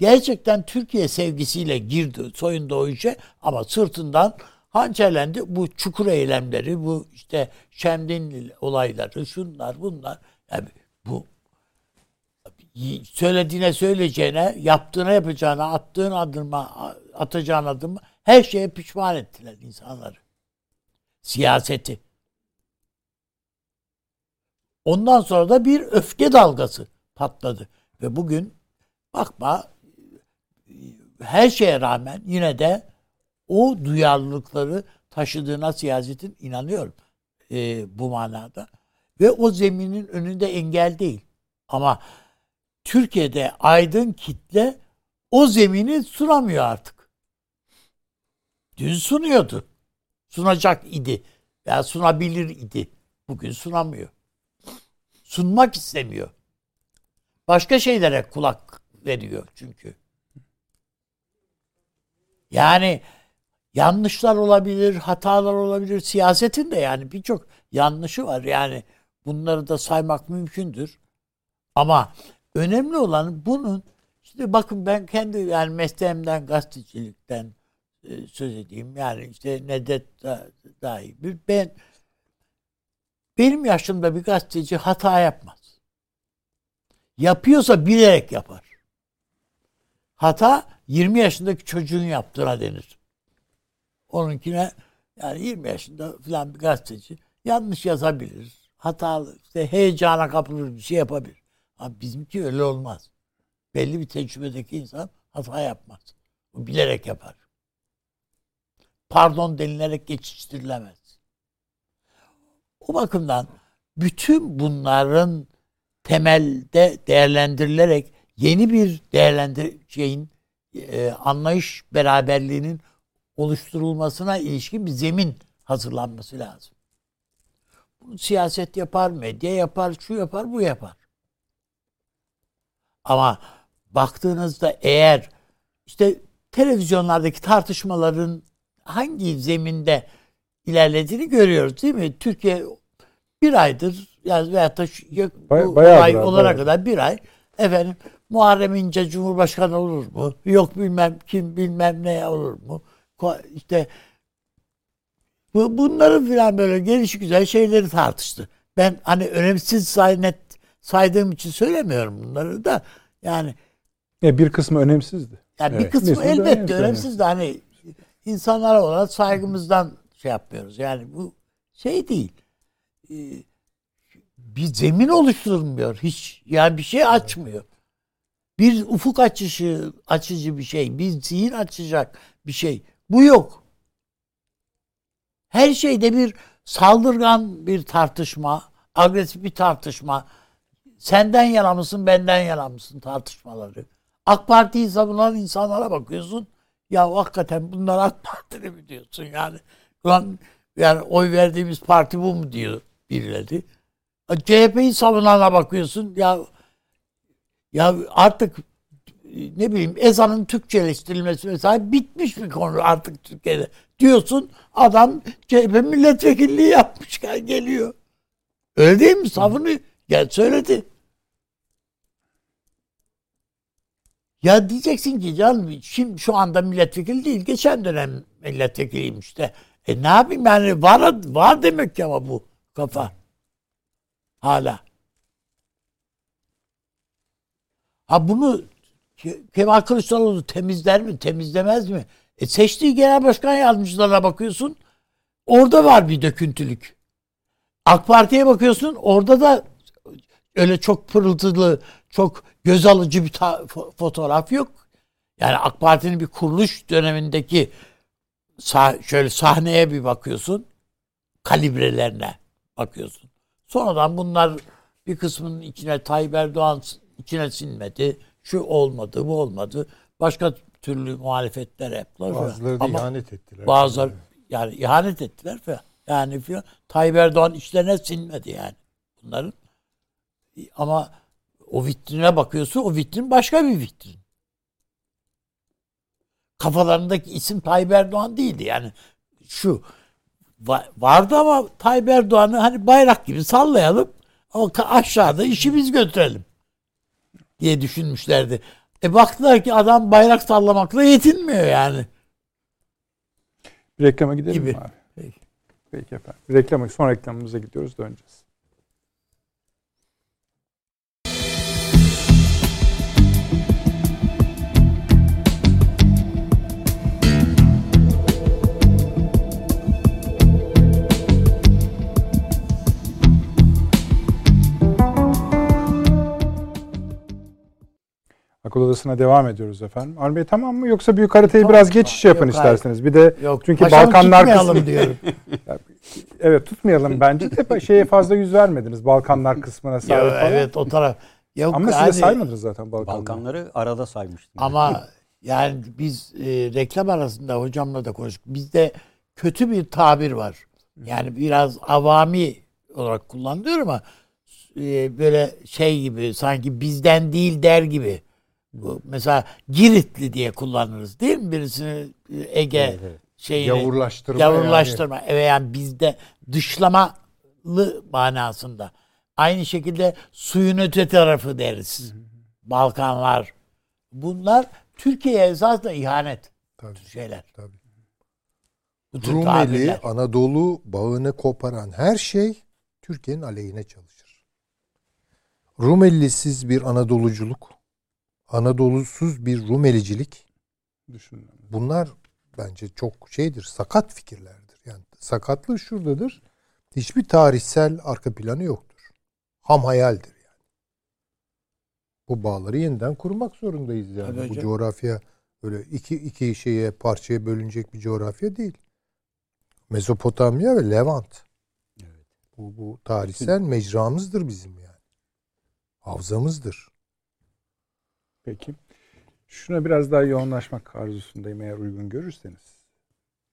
Gerçekten Türkiye sevgisiyle girdi, soyundu o işe ama sırtından hançerlendi. Bu çukur eylemleri, bu işte Şemdin olayları, şunlar bunlar. Yani bu söylediğine söyleyeceğine, yaptığına yapacağına, attığın adımma, atacağın adımı her şeye pişman ettiler insanları. Siyaseti. Ondan sonra da bir öfke dalgası patladı. Ve bugün bakma her şeye rağmen yine de o duyarlılıkları taşıdığına siyasetin inanıyorum e, bu manada. Ve o zeminin önünde engel değil. Ama Türkiye'de aydın kitle o zemini sunamıyor artık. Dün sunuyordu. Sunacak idi. Veya sunabilir idi. Bugün sunamıyor. Sunmak istemiyor. Başka şeylere kulak veriyor çünkü. Yani yanlışlar olabilir, hatalar olabilir. Siyasetin de yani birçok yanlışı var. Yani bunları da saymak mümkündür. Ama önemli olan bunun işte bakın ben kendi yani mesleğimden gazetecilikten e, söz edeyim. Yani işte Nedet da, dahi bir ben benim yaşımda bir gazeteci hata yapmaz. Yapıyorsa bilerek yapar. Hata 20 yaşındaki çocuğun yaptığına denir. Onunkine yani 20 yaşında falan bir gazeteci yanlış yazabilir. Hatalı, işte heyecana kapılır bir şey yapabilir. Ama bizimki öyle olmaz. Belli bir tecrübedeki insan hata yapmaz. O bilerek yapar. Pardon denilerek geçiştirilemez. O bakımdan bütün bunların temelde değerlendirilerek yeni bir değerlendir şeyin e, anlayış beraberliğinin oluşturulmasına ilişkin bir zemin hazırlanması lazım. Bunu siyaset yapar, medya yapar, şu yapar, bu yapar. Ama baktığınızda eğer işte televizyonlardaki tartışmaların hangi zeminde ilerlediğini görüyoruz değil mi? Türkiye bir aydır yani veyahut da şu, bu Bay, ay olana bayağı. kadar bir ay efendim Muharrem İnce Cumhurbaşkanı olur mu? Yok bilmem kim bilmem ne olur mu? İşte bu, bunları filan böyle geliş güzel şeyleri tartıştı. Ben hani önemsiz say, net saydığım için söylemiyorum bunları da yani ya bir kısmı önemsizdi. Yani evet. bir kısmı Mesela elbette önemsiz de hani insanlara olan saygımızdan şey yapmıyoruz. Yani bu şey değil. Ee, bir zemin oluşturmuyor hiç. Yani bir şey açmıyor. Bir ufuk açışı, açıcı bir şey, bir zihin açacak bir şey. Bu yok. Her şeyde bir saldırgan bir tartışma, agresif bir tartışma. Senden yana mısın, benden yana mısın tartışmaları. AK Parti'yi savunan insanlara bakıyorsun. Ya hakikaten bunlar AK Partili mi diyorsun yani. Ulan yani oy verdiğimiz parti bu mu diyor birileri. CHP'yi savunana bakıyorsun. Ya ya artık ne bileyim ezanın Türkçeleştirilmesi mesela bitmiş bir konu artık Türkiye'de. Diyorsun adam CHP milletvekilliği yapmış geliyor. Öyle değil mi? Savunuyor. Gel söyledi. Ya diyeceksin ki canım şimdi şu anda milletvekili değil. Geçen dönem milletvekiliymiş de. E ne yapayım yani var, var demek ki ama bu kafa. Hala. Ha bunu Kemal Kılıçdaroğlu temizler mi, temizlemez mi? E seçtiği genel başkan yardımcılarına bakıyorsun. Orada var bir döküntülük. AK Parti'ye bakıyorsun. Orada da öyle çok pırıltılı, çok göz alıcı bir fotoğraf yok. Yani AK Parti'nin bir kuruluş dönemindeki sah- şöyle sahneye bir bakıyorsun. Kalibrelerine bakıyorsun. Sonradan bunlar bir kısmının içine Tayyip Erdoğan içine sinmedi. Şu olmadı, bu olmadı. Başka türlü muhalefetler yaptılar. Bazıları da ihanet ettiler. Bazıları yani ihanet ettiler falan. Yani falan. Tayyip Erdoğan içlerine sinmedi yani bunların. Ama o vitrine bakıyorsun o vitrin başka bir vitrin. kafalarındaki isim Tayyip Erdoğan değildi. Yani şu va- vardı ama Tayyip Erdoğan'ı hani bayrak gibi sallayalım ama aşağıda işi biz götürelim diye düşünmüşlerdi. E baktılar ki adam bayrak sallamakla yetinmiyor yani. Bir reklama gidelim Gibi. mi abi? Peki. Peki efendim. Bir reklama, son reklamımıza gidiyoruz döneceğiz. Akıl Odası'na devam ediyoruz efendim. Armi Bey tamam mı? Yoksa büyük haritayı Tamam. biraz geçiş yapın Yok, hayır. isterseniz. Bir de Yok Çünkü paşam Balkanlar kısmı- diyorum. evet tutmayalım bence de şeye fazla yüz vermediniz. Balkanlar kısmına sahip falan. evet o taraf. Yok, Ama siz yani- de saymadınız zaten Balkanları. Balkanları arada saymıştım. Ama yani biz e, reklam arasında hocamla da konuştuk. Bizde kötü bir tabir var. Yani biraz avami olarak kullanılıyor ama e, böyle şey gibi sanki bizden değil der gibi. Bu, mesela Giritli diye kullanırız değil mi? Birisini e, Ege Evet, evet. şeyini Yavurlaştırma. yavrulaştırma ve yani bizde dışlamalı manasında. Aynı şekilde suyun öte tarafı deriz. Balkanlar. Bunlar Türkiye'ye esasında ihanet. Tabii, şeyler. tabii. Bu tür Rumeli, tabirler. Anadolu bağını koparan her şey Türkiye'nin aleyhine çalışır. Rumelisiz bir Anadoluculuk, Anadolu'suz bir Rumelicilik Düşünün. bunlar bence çok şeydir, sakat fikirlerdir. Yani sakatlığı şuradadır. Hiçbir tarihsel arka planı yoktur. Ham hayaldir yani. Bu bağları yeniden kurmak zorundayız yani. Tabii Bu hocam. coğrafya öyle iki iki şeye parçaya bölünecek bir coğrafya değil. Mezopotamya ve Levant. Bu, bu tarihsel mecramızdır bizim yani. Havzamızdır. Peki. Şuna biraz daha yoğunlaşmak arzusundayım eğer uygun görürseniz.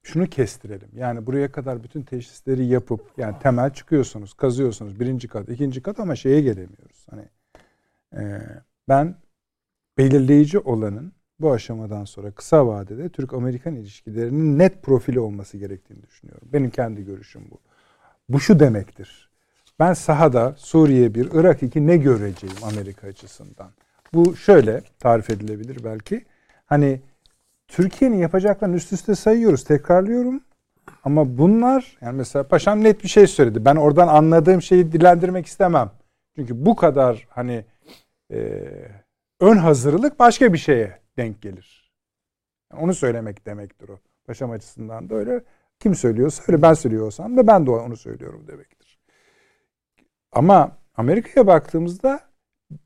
Şunu kestirelim. Yani buraya kadar bütün teşhisleri yapıp yani temel çıkıyorsunuz, kazıyorsunuz. Birinci kat, ikinci kat ama şeye gelemiyoruz. Hani e, ben belirleyici olanın bu aşamadan sonra kısa vadede Türk-Amerikan ilişkilerinin net profili olması gerektiğini düşünüyorum. Benim kendi görüşüm bu. Bu şu demektir. Ben sahada Suriye 1, Irak 2 ne göreceğim Amerika açısından? Bu şöyle tarif edilebilir belki. Hani Türkiye'nin yapacaklarını üst üste sayıyoruz, tekrarlıyorum. Ama bunlar yani mesela paşam net bir şey söyledi. Ben oradan anladığım şeyi dilendirmek istemem. Çünkü bu kadar hani e, ön hazırlık başka bir şeye denk gelir. Yani onu söylemek demektir o. Paşam açısından da öyle. Kim söylüyorsa öyle ben söylüyorsam da ben de onu söylüyorum demektir. Ama Amerika'ya baktığımızda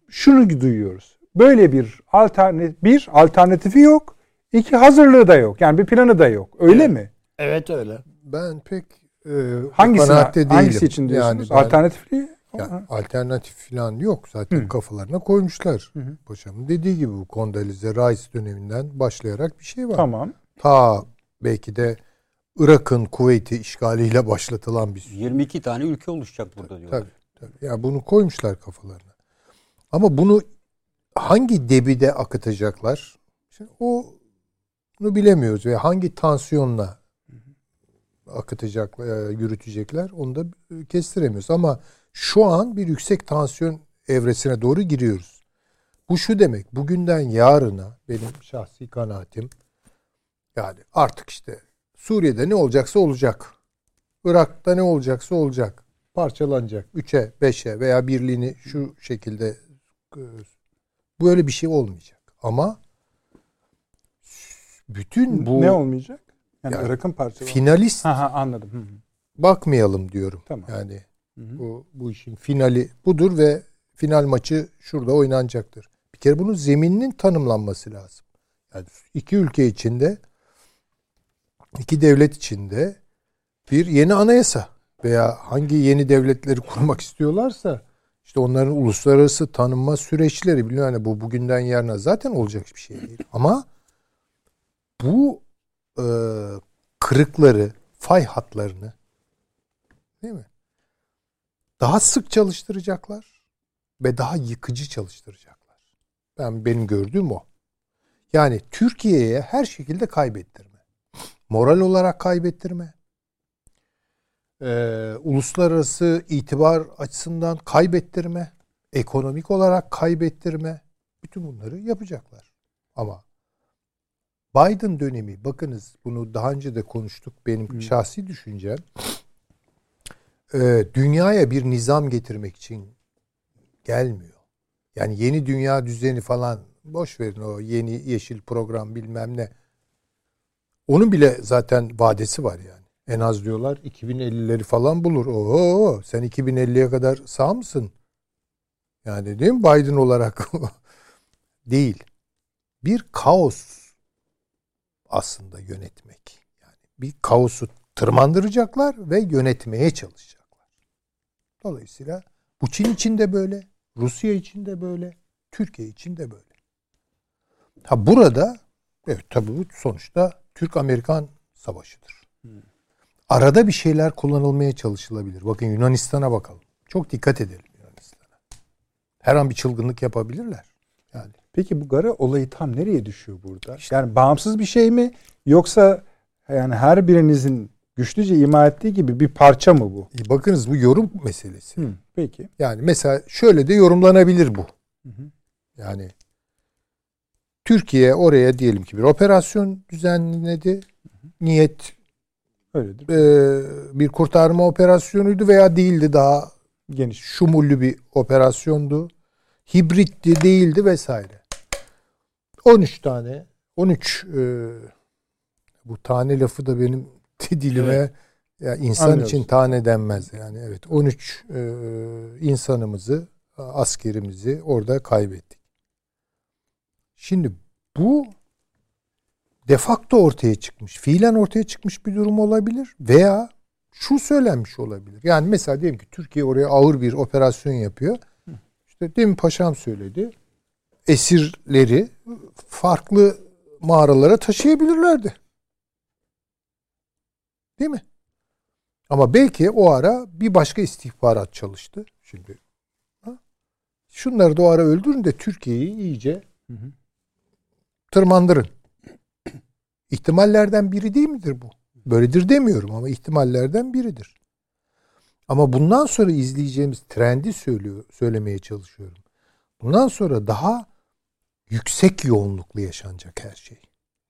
şunu duyuyoruz. Böyle bir alternatif bir alternatifi yok. iki hazırlığı da yok. Yani bir planı da yok. Öyle Evet. mi? Evet öyle. Ben pek e, Hangisi kanaatte değilim. hangisi için diyorsunuz? ben- Alternatifli Ya, alternatif falan yok. Zaten Hı. kafalarına koymuşlar. Hı hı. Paşamın dediği gibi bu Kondalize Rice döneminden başlayarak bir şey var. Tamam. Ta belki de Irak'ın Kuveyt'i işgaliyle başlatılan bir süreç. 22 tane ülke oluşacak burada diyorlar. Tabii, tabii. Ya bunu koymuşlar kafalarına. Ama bunu hangi debide akıtacaklar? Şimdi o bunu bilemiyoruz ve hangi tansiyonla akıtacaklar, e, yürütecekler onu da kestiremiyoruz. Ama şu an bir yüksek tansiyon evresine doğru giriyoruz. Bu şu demek, bugünden yarına benim şahsi kanaatim yani artık işte Suriye'de ne olacaksa olacak. Irak'ta ne olacaksa olacak. Parçalanacak. Üçe, beşe veya birliğini şu şekilde böyle bir şey olmayacak. Ama bütün bu ne olmayacak? Yani, Yani Irak'ın parçaları. finalist Ha ha anladım. Hı hı. bakmayalım diyorum. Tamam. Yani Hı hı. bu bu işin finali budur ve final maçı şurada oynanacaktır. Bir kere bunun zemininin tanımlanması lazım. Yani iki ülke içinde iki devlet içinde bir yeni anayasa veya hangi yeni devletleri kurmak istiyorlarsa işte onların uluslararası tanınma süreçleri biliyor yani bu bugünden yarına zaten olacak bir şey değil. Ama bu e, kırıkları, fay hatlarını değil mi? Daha sık çalıştıracaklar ve daha yıkıcı çalıştıracaklar. Ben benim gördüğüm o. Yani Türkiye'ye her şekilde kaybettirme. Moral olarak kaybettirme. Ee, uluslararası itibar açısından kaybettirme. Ekonomik olarak kaybettirme. Bütün bunları yapacaklar. Ama Biden dönemi bakınız bunu daha önce de konuştuk benim hmm. şahsi düşüncem. Ee, dünyaya bir nizam getirmek için gelmiyor. Yani yeni dünya düzeni falan boş verin o yeni yeşil program bilmem ne. Onun bile zaten vadesi var yani. En az diyorlar 2050'leri falan bulur. Oo sen 2050'ye kadar sağ mısın? Yani değil mi Biden olarak? değil. Bir kaos aslında yönetmek. Yani bir kaosu tırmandıracaklar ve yönetmeye çalışacaklar. Dolayısıyla bu Çin için de böyle, Rusya için de böyle, Türkiye için de böyle. Ha burada evet tabii bu sonuçta Türk-Amerikan savaşıdır. Arada bir şeyler kullanılmaya çalışılabilir. Bakın Yunanistan'a bakalım. Çok dikkat edelim Yunanistan'a. Her an bir çılgınlık yapabilirler. Yani. Peki bu Gara olayı tam nereye düşüyor burada? İşte, yani bağımsız bir şey mi yoksa yani her birinizin güçlüce ima ettiği gibi bir parça mı bu? E bakınız bu yorum meselesi. Hı, peki. Yani mesela şöyle de yorumlanabilir bu. Hı hı. Yani Türkiye oraya diyelim ki bir operasyon düzenledi. Niyet Öyledir. E, bir kurtarma operasyonuydu veya değildi daha geniş şumullü bir operasyondu. Hibritti değildi vesaire. 13 tane 13 e, bu tane lafı da benim dilime evet. ya insan Anlıyoruz. için tane denmez yani evet 13 e, insanımızı askerimizi orada kaybettik. Şimdi bu defakto ortaya çıkmış, fiilen ortaya çıkmış bir durum olabilir veya şu söylenmiş olabilir. Yani mesela diyelim ki Türkiye oraya ağır bir operasyon yapıyor. İşte demin paşam söyledi. Esirleri farklı mağaralara taşıyabilirlerdi. Değil mi? Ama belki o ara bir başka istihbarat çalıştı. Şimdi ha? şunları da o ara öldürün de Türkiye'yi iyice hı hı tırmandırın. İhtimallerden biri değil midir bu? Böyledir demiyorum ama ihtimallerden biridir. Ama bundan sonra izleyeceğimiz trendi söylüyor, söylemeye çalışıyorum. Bundan sonra daha yüksek yoğunluklu yaşanacak her şey.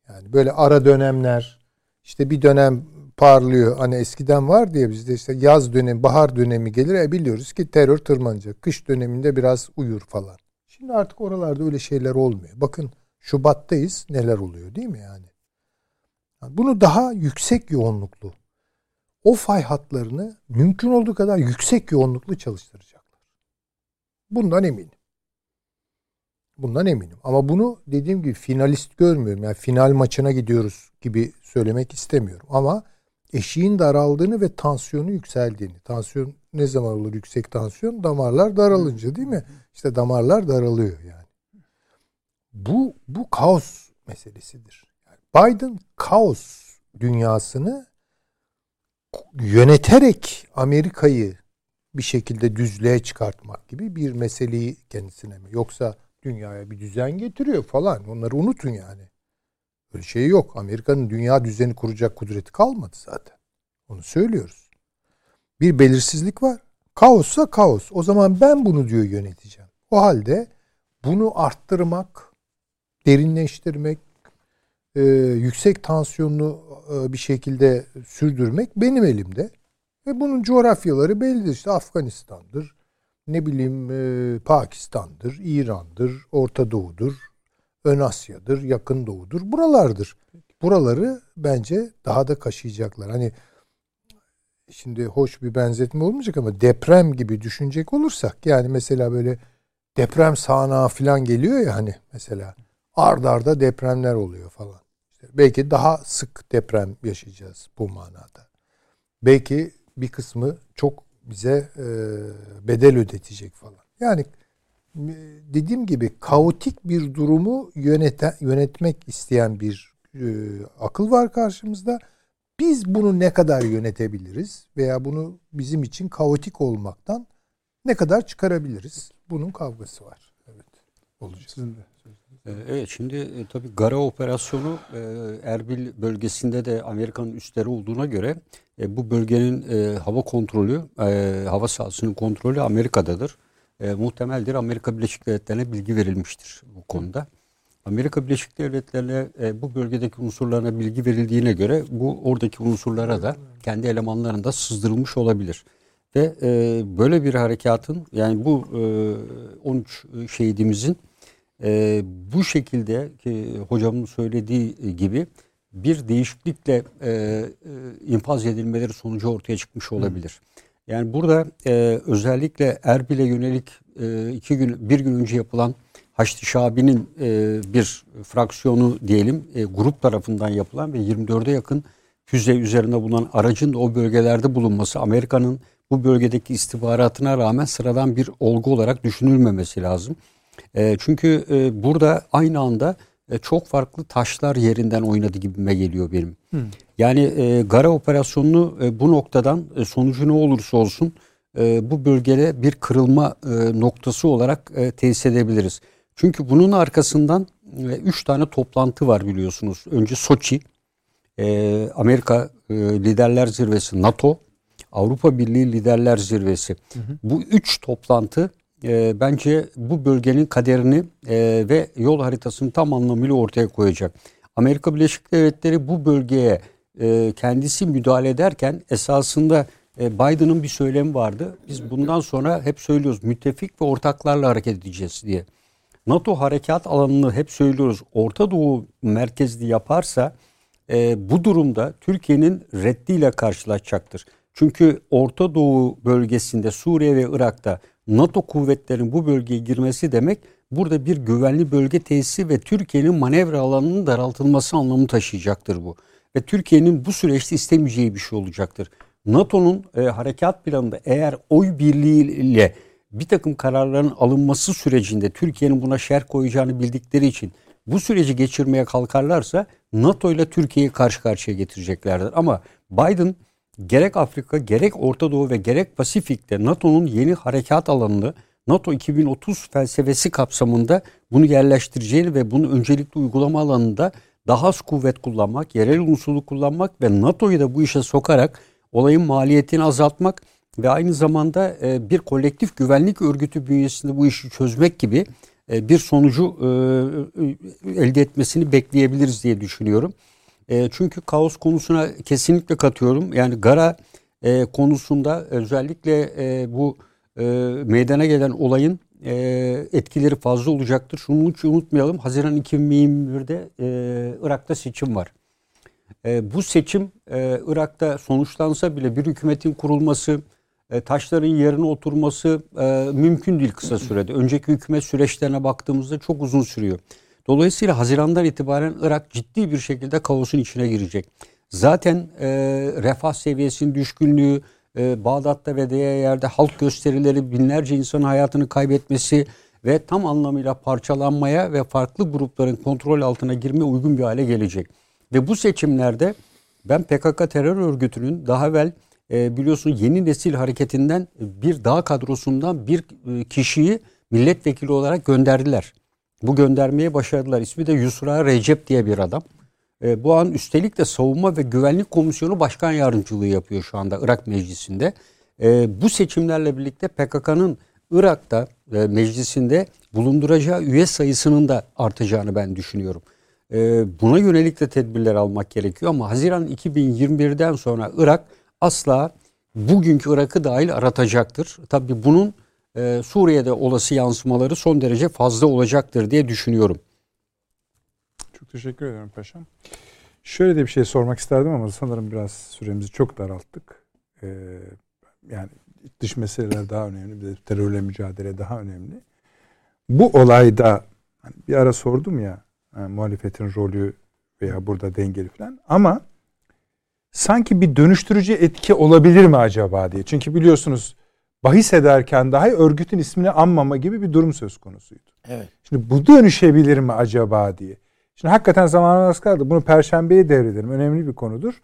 Yani böyle ara dönemler, işte bir dönem parlıyor. Hani eskiden var diye bizde işte yaz dönemi, bahar dönemi gelir. E biliyoruz ki terör tırmanacak. Kış döneminde biraz uyur falan. Şimdi artık oralarda öyle şeyler olmuyor. Bakın Şubat'tayız. Neler oluyor değil mi yani? Bunu daha yüksek yoğunluklu o fay hatlarını mümkün olduğu kadar yüksek yoğunluklu çalıştıracaklar. Bundan eminim. Bundan eminim. Ama bunu dediğim gibi finalist görmüyorum. Yani final maçına gidiyoruz gibi söylemek istemiyorum. Ama eşiğin daraldığını ve tansiyonu yükseldiğini. Tansiyon ne zaman olur yüksek tansiyon? Damarlar daralınca değil mi? İşte damarlar daralıyor yani. Bu bu kaos meselesidir. Biden kaos dünyasını yöneterek Amerika'yı bir şekilde düzlüğe çıkartmak gibi bir meseleyi kendisine mi? Yoksa dünyaya bir düzen getiriyor falan. Onları unutun yani. Öyle şey yok. Amerika'nın dünya düzeni kuracak kudreti kalmadı zaten. Onu söylüyoruz. Bir belirsizlik var. Kaossa kaos. O zaman ben bunu diyor yöneteceğim. O halde bunu arttırmak, derinleştirmek, e, yüksek tansiyonlu e, bir şekilde sürdürmek benim elimde. Ve bunun coğrafyaları bellidir. İşte Afganistan'dır, ne bileyim e, Pakistan'dır, İran'dır, Orta Doğu'dur, Ön Asya'dır, Yakın Doğu'dur. Buralardır. Buraları bence daha da kaşıyacaklar. Hani şimdi hoş bir benzetme olmayacak ama deprem gibi düşünecek olursak yani mesela böyle deprem sahnağı falan geliyor ya hani mesela ard arda depremler oluyor falan. Belki daha sık deprem yaşayacağız bu manada. Belki bir kısmı çok bize e, bedel ödetecek falan. Yani e, dediğim gibi kaotik bir durumu yöneten, yönetmek isteyen bir e, akıl var karşımızda. Biz bunu ne kadar yönetebiliriz veya bunu bizim için kaotik olmaktan ne kadar çıkarabiliriz? Bunun kavgası var. Evet. Olacak. Sizin de. Ee, evet şimdi e, tabii Gara operasyonu e, Erbil bölgesinde de Amerika'nın üstleri olduğuna göre e, bu bölgenin hava kontrolü, hava sahasının kontrolü Amerika'dadır. Muhtemeldir Amerika Birleşik Devletleri'ne bilgi verilmiştir bu konuda. Amerika Birleşik Devletleri'ne bu bölgedeki unsurlarına bilgi verildiğine göre bu oradaki unsurlara da kendi elemanlarında sızdırılmış olabilir. Ve böyle bir harekatın yani bu e, 13 şehidimizin e, bu şekilde ki hocamın söylediği gibi bir değişiklikle e, e, infaz edilmeleri sonucu ortaya çıkmış olabilir. Yani burada e, özellikle Erbil'e yönelik e, iki gün bir gün önce yapılan Haçlı Şabi'nin e, bir fraksiyonu diyelim e, grup tarafından yapılan ve 24'e yakın füze üzerinde bulunan aracın da o bölgelerde bulunması Amerika'nın bu bölgedeki istihbaratına rağmen sıradan bir olgu olarak düşünülmemesi lazım. E, çünkü e, burada aynı anda e, çok farklı taşlar yerinden oynadı gibime geliyor benim. Hmm. Yani e, Gara operasyonunu e, bu noktadan e, sonucu ne olursa olsun e, bu bölgede bir kırılma e, noktası olarak e, tesis edebiliriz. Çünkü bunun arkasından e, üç tane toplantı var biliyorsunuz. Önce Soçi, e, Amerika e, Liderler Zirvesi, NATO, Avrupa Birliği Liderler Zirvesi. Hı hı. Bu üç toplantı e, bence bu bölgenin kaderini e, ve yol haritasını tam anlamıyla ortaya koyacak. Amerika Birleşik Devletleri bu bölgeye e, kendisi müdahale ederken esasında e, Biden'ın bir söylemi vardı. Biz bundan sonra hep söylüyoruz müttefik ve ortaklarla hareket edeceğiz diye. NATO harekat alanını hep söylüyoruz. Orta Doğu merkezli yaparsa e, bu durumda Türkiye'nin reddiyle karşılaşacaktır. Çünkü Orta Doğu bölgesinde Suriye ve Irak'ta NATO kuvvetlerinin bu bölgeye girmesi demek burada bir güvenli bölge tesisi ve Türkiye'nin manevra alanının daraltılması anlamı taşıyacaktır bu. Ve Türkiye'nin bu süreçte istemeyeceği bir şey olacaktır. NATO'nun e, harekat planında eğer oy birliğiyle bir takım kararların alınması sürecinde Türkiye'nin buna şer koyacağını bildikleri için bu süreci geçirmeye kalkarlarsa NATO ile Türkiye'yi karşı karşıya getireceklerdir. Ama Biden gerek Afrika gerek Orta Doğu ve gerek Pasifik'te NATO'nun yeni harekat alanını NATO 2030 felsefesi kapsamında bunu yerleştireceğini ve bunu öncelikli uygulama alanında daha az kuvvet kullanmak, yerel unsuru kullanmak ve NATO'yu da bu işe sokarak olayın maliyetini azaltmak ve aynı zamanda e, bir kolektif güvenlik örgütü bünyesinde bu işi çözmek gibi e, bir sonucu e, elde etmesini bekleyebiliriz diye düşünüyorum. Çünkü kaos konusuna kesinlikle katıyorum. Yani Gara konusunda özellikle bu meydana gelen olayın etkileri fazla olacaktır. Şunu hiç unutmayalım. Haziran 2021'de Irak'ta seçim var. Bu seçim Irak'ta sonuçlansa bile bir hükümetin kurulması, e, taşların yerine oturması e, mümkün değil kısa sürede. Önceki hükümet süreçlerine baktığımızda çok uzun sürüyor. Dolayısıyla Haziran'dan itibaren Irak ciddi bir şekilde kaosun içine girecek. Zaten e, refah seviyesinin düşkünlüğü, e, Bağdat'ta ve diğer yerde halk gösterileri, binlerce insanın hayatını kaybetmesi ve tam anlamıyla parçalanmaya ve farklı grupların kontrol altına girmeye uygun bir hale gelecek. Ve bu seçimlerde ben PKK terör örgütünün daha evvel e, biliyorsun yeni nesil hareketinden bir dağ kadrosundan bir e, kişiyi milletvekili olarak gönderdiler. Bu göndermeye başardılar. İsmi de Yusra Recep diye bir adam. E, bu an üstelik de Savunma ve Güvenlik Komisyonu Başkan Yardımcılığı yapıyor şu anda Irak Meclisi'nde. E, bu seçimlerle birlikte PKK'nın Irak'ta e, meclisinde bulunduracağı üye sayısının da artacağını ben düşünüyorum. E, buna yönelik de tedbirler almak gerekiyor ama Haziran 2021'den sonra Irak asla bugünkü Irak'ı dahil aratacaktır. Tabii bunun e, Suriye'de olası yansımaları son derece fazla olacaktır diye düşünüyorum. Çok teşekkür ederim paşam. Şöyle de bir şey sormak isterdim ama sanırım biraz süremizi çok daralttık. Ee, yani dış meseleler daha önemli, bir de terörle mücadele daha önemli. Bu olayda hani bir ara sordum ya yani muhalefetin rolü veya burada dengeli falan ama sanki bir dönüştürücü etki olabilir mi acaba diye. Çünkü biliyorsunuz bahis ederken dahi örgütün ismini anmama gibi bir durum söz konusuydu. Evet. Şimdi bu dönüşebilir mi acaba diye. Şimdi hakikaten zamanımız kaldı. Bunu perşembeye devredelim. Önemli bir konudur.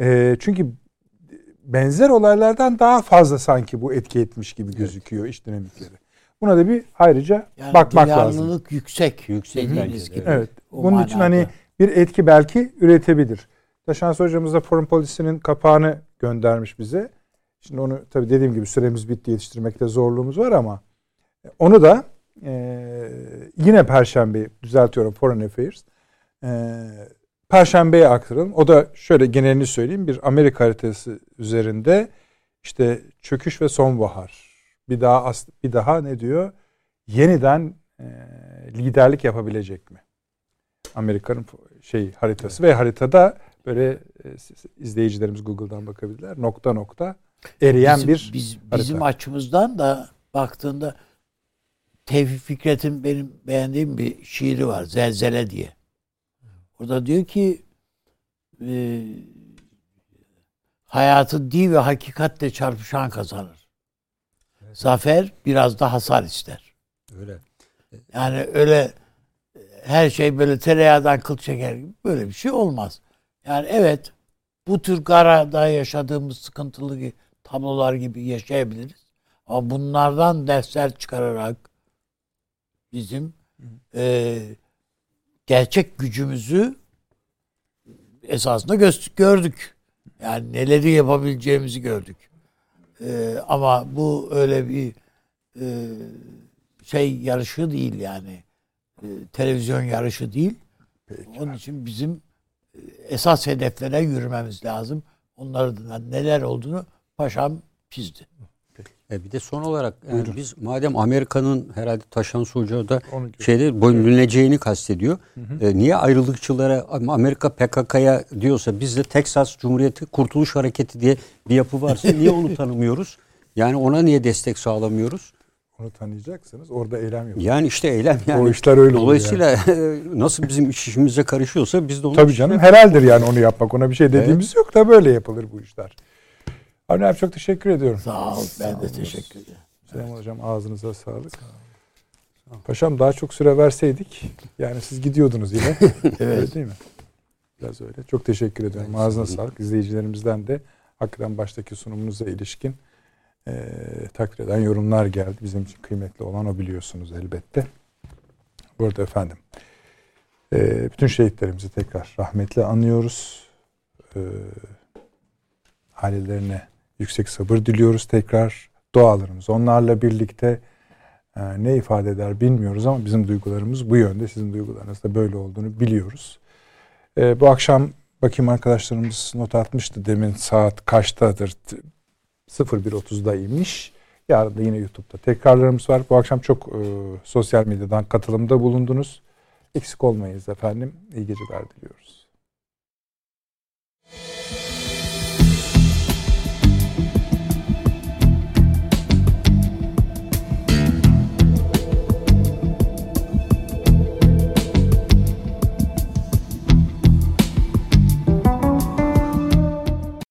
E, çünkü benzer olaylardan daha fazla sanki bu etki etmiş gibi gözüküyor evet. iş dinamikleri. Buna da bir ayrıca Yani bakmak lazım. duyarlılık yüksek. Yüksek gibi. Evet. O Bunun için hani bir etki belki üretebilir. Taşans hocamız da Foreign Policy'nin kapağını göndermiş bize. Şimdi onu tabii dediğim gibi süremiz bitti yetiştirmekte zorluğumuz var ama onu da e, yine Perşembe düzeltiyorum Foreign Affairs e, Perşembeye aktaralım. O da şöyle genelini söyleyeyim. Bir Amerika haritası üzerinde işte çöküş ve sonbahar. Bir daha as- bir daha ne diyor? Yeniden e, liderlik yapabilecek mi? Amerika'nın şey haritası ve haritada böyle e, izleyicilerimiz Google'dan bakabilirler. Nokta nokta eriyen bizim, bir biz, harita. bizim açımızdan da baktığında Tevfik Fikret'in benim beğendiğim bir şiiri var. Zelzele diye. Orada diyor ki e, hayatı di ve hakikatle çarpışan kazanır. Zafer biraz da hasar ister. Öyle. Yani öyle her şey böyle tereyağdan kıl çeker gibi böyle bir şey olmaz. Yani evet bu tür garada yaşadığımız sıkıntılı tablolar gibi yaşayabiliriz. Ama bunlardan dersler çıkararak bizim e, gerçek gücümüzü esasında gö- gördük. Yani neleri yapabileceğimizi gördük. E, ama bu öyle bir e, şey yarışı değil yani. E, televizyon yarışı değil. Onun için bizim e, esas hedeflere yürümemiz lazım. Onların neler olduğunu paşam çizdi. E bir de son olarak yani biz madem Amerika'nın herhalde Taşan Hoca da şeyde bölüneceğini kastediyor. E, niye ayrılıkçılara Amerika PKK'ya diyorsa biz de Teksas Cumhuriyeti Kurtuluş Hareketi diye bir yapı varsa niye onu tanımıyoruz? Yani ona niye destek sağlamıyoruz? onu tanıyacaksınız. Orada eylem yok. Yani işte eylem yani. O işler öyle oluyor Dolayısıyla nasıl bizim iş işimize karışıyorsa biz de onu Tabii canım herhaldir yani onu yapmak. Ona bir şey dediğimiz yok da böyle yapılır bu işler. Avni abi çok teşekkür ediyorum. Sağ ol. Ben de teşekkür ederim. Süleyman Hocam ağzınıza sağlık. Paşam daha çok süre verseydik yani siz gidiyordunuz yine. Öyle değil mi? Biraz öyle. Çok teşekkür ediyorum. Ağzına sağlık. İzleyicilerimizden de hakikaten baştaki sunumunuza ilişkin eee takdir eden yorumlar geldi. Bizim için kıymetli olan o biliyorsunuz elbette. Bu arada efendim eee, bütün şehitlerimizi tekrar rahmetle anıyoruz. Eee ailelerine yüksek sabır diliyoruz tekrar. Dualarımız onlarla birlikte e, ne ifade eder bilmiyoruz ama bizim duygularımız bu yönde. Sizin duygularınız da böyle olduğunu biliyoruz. E, bu akşam bakayım arkadaşlarımız not atmıştı demin saat kaçtadır? T- 01.30'daymış. Yarın da yine YouTube'da tekrarlarımız var. Bu akşam çok e, sosyal medyadan katılımda bulundunuz. Eksik olmayınız efendim. İyi geceler diliyoruz.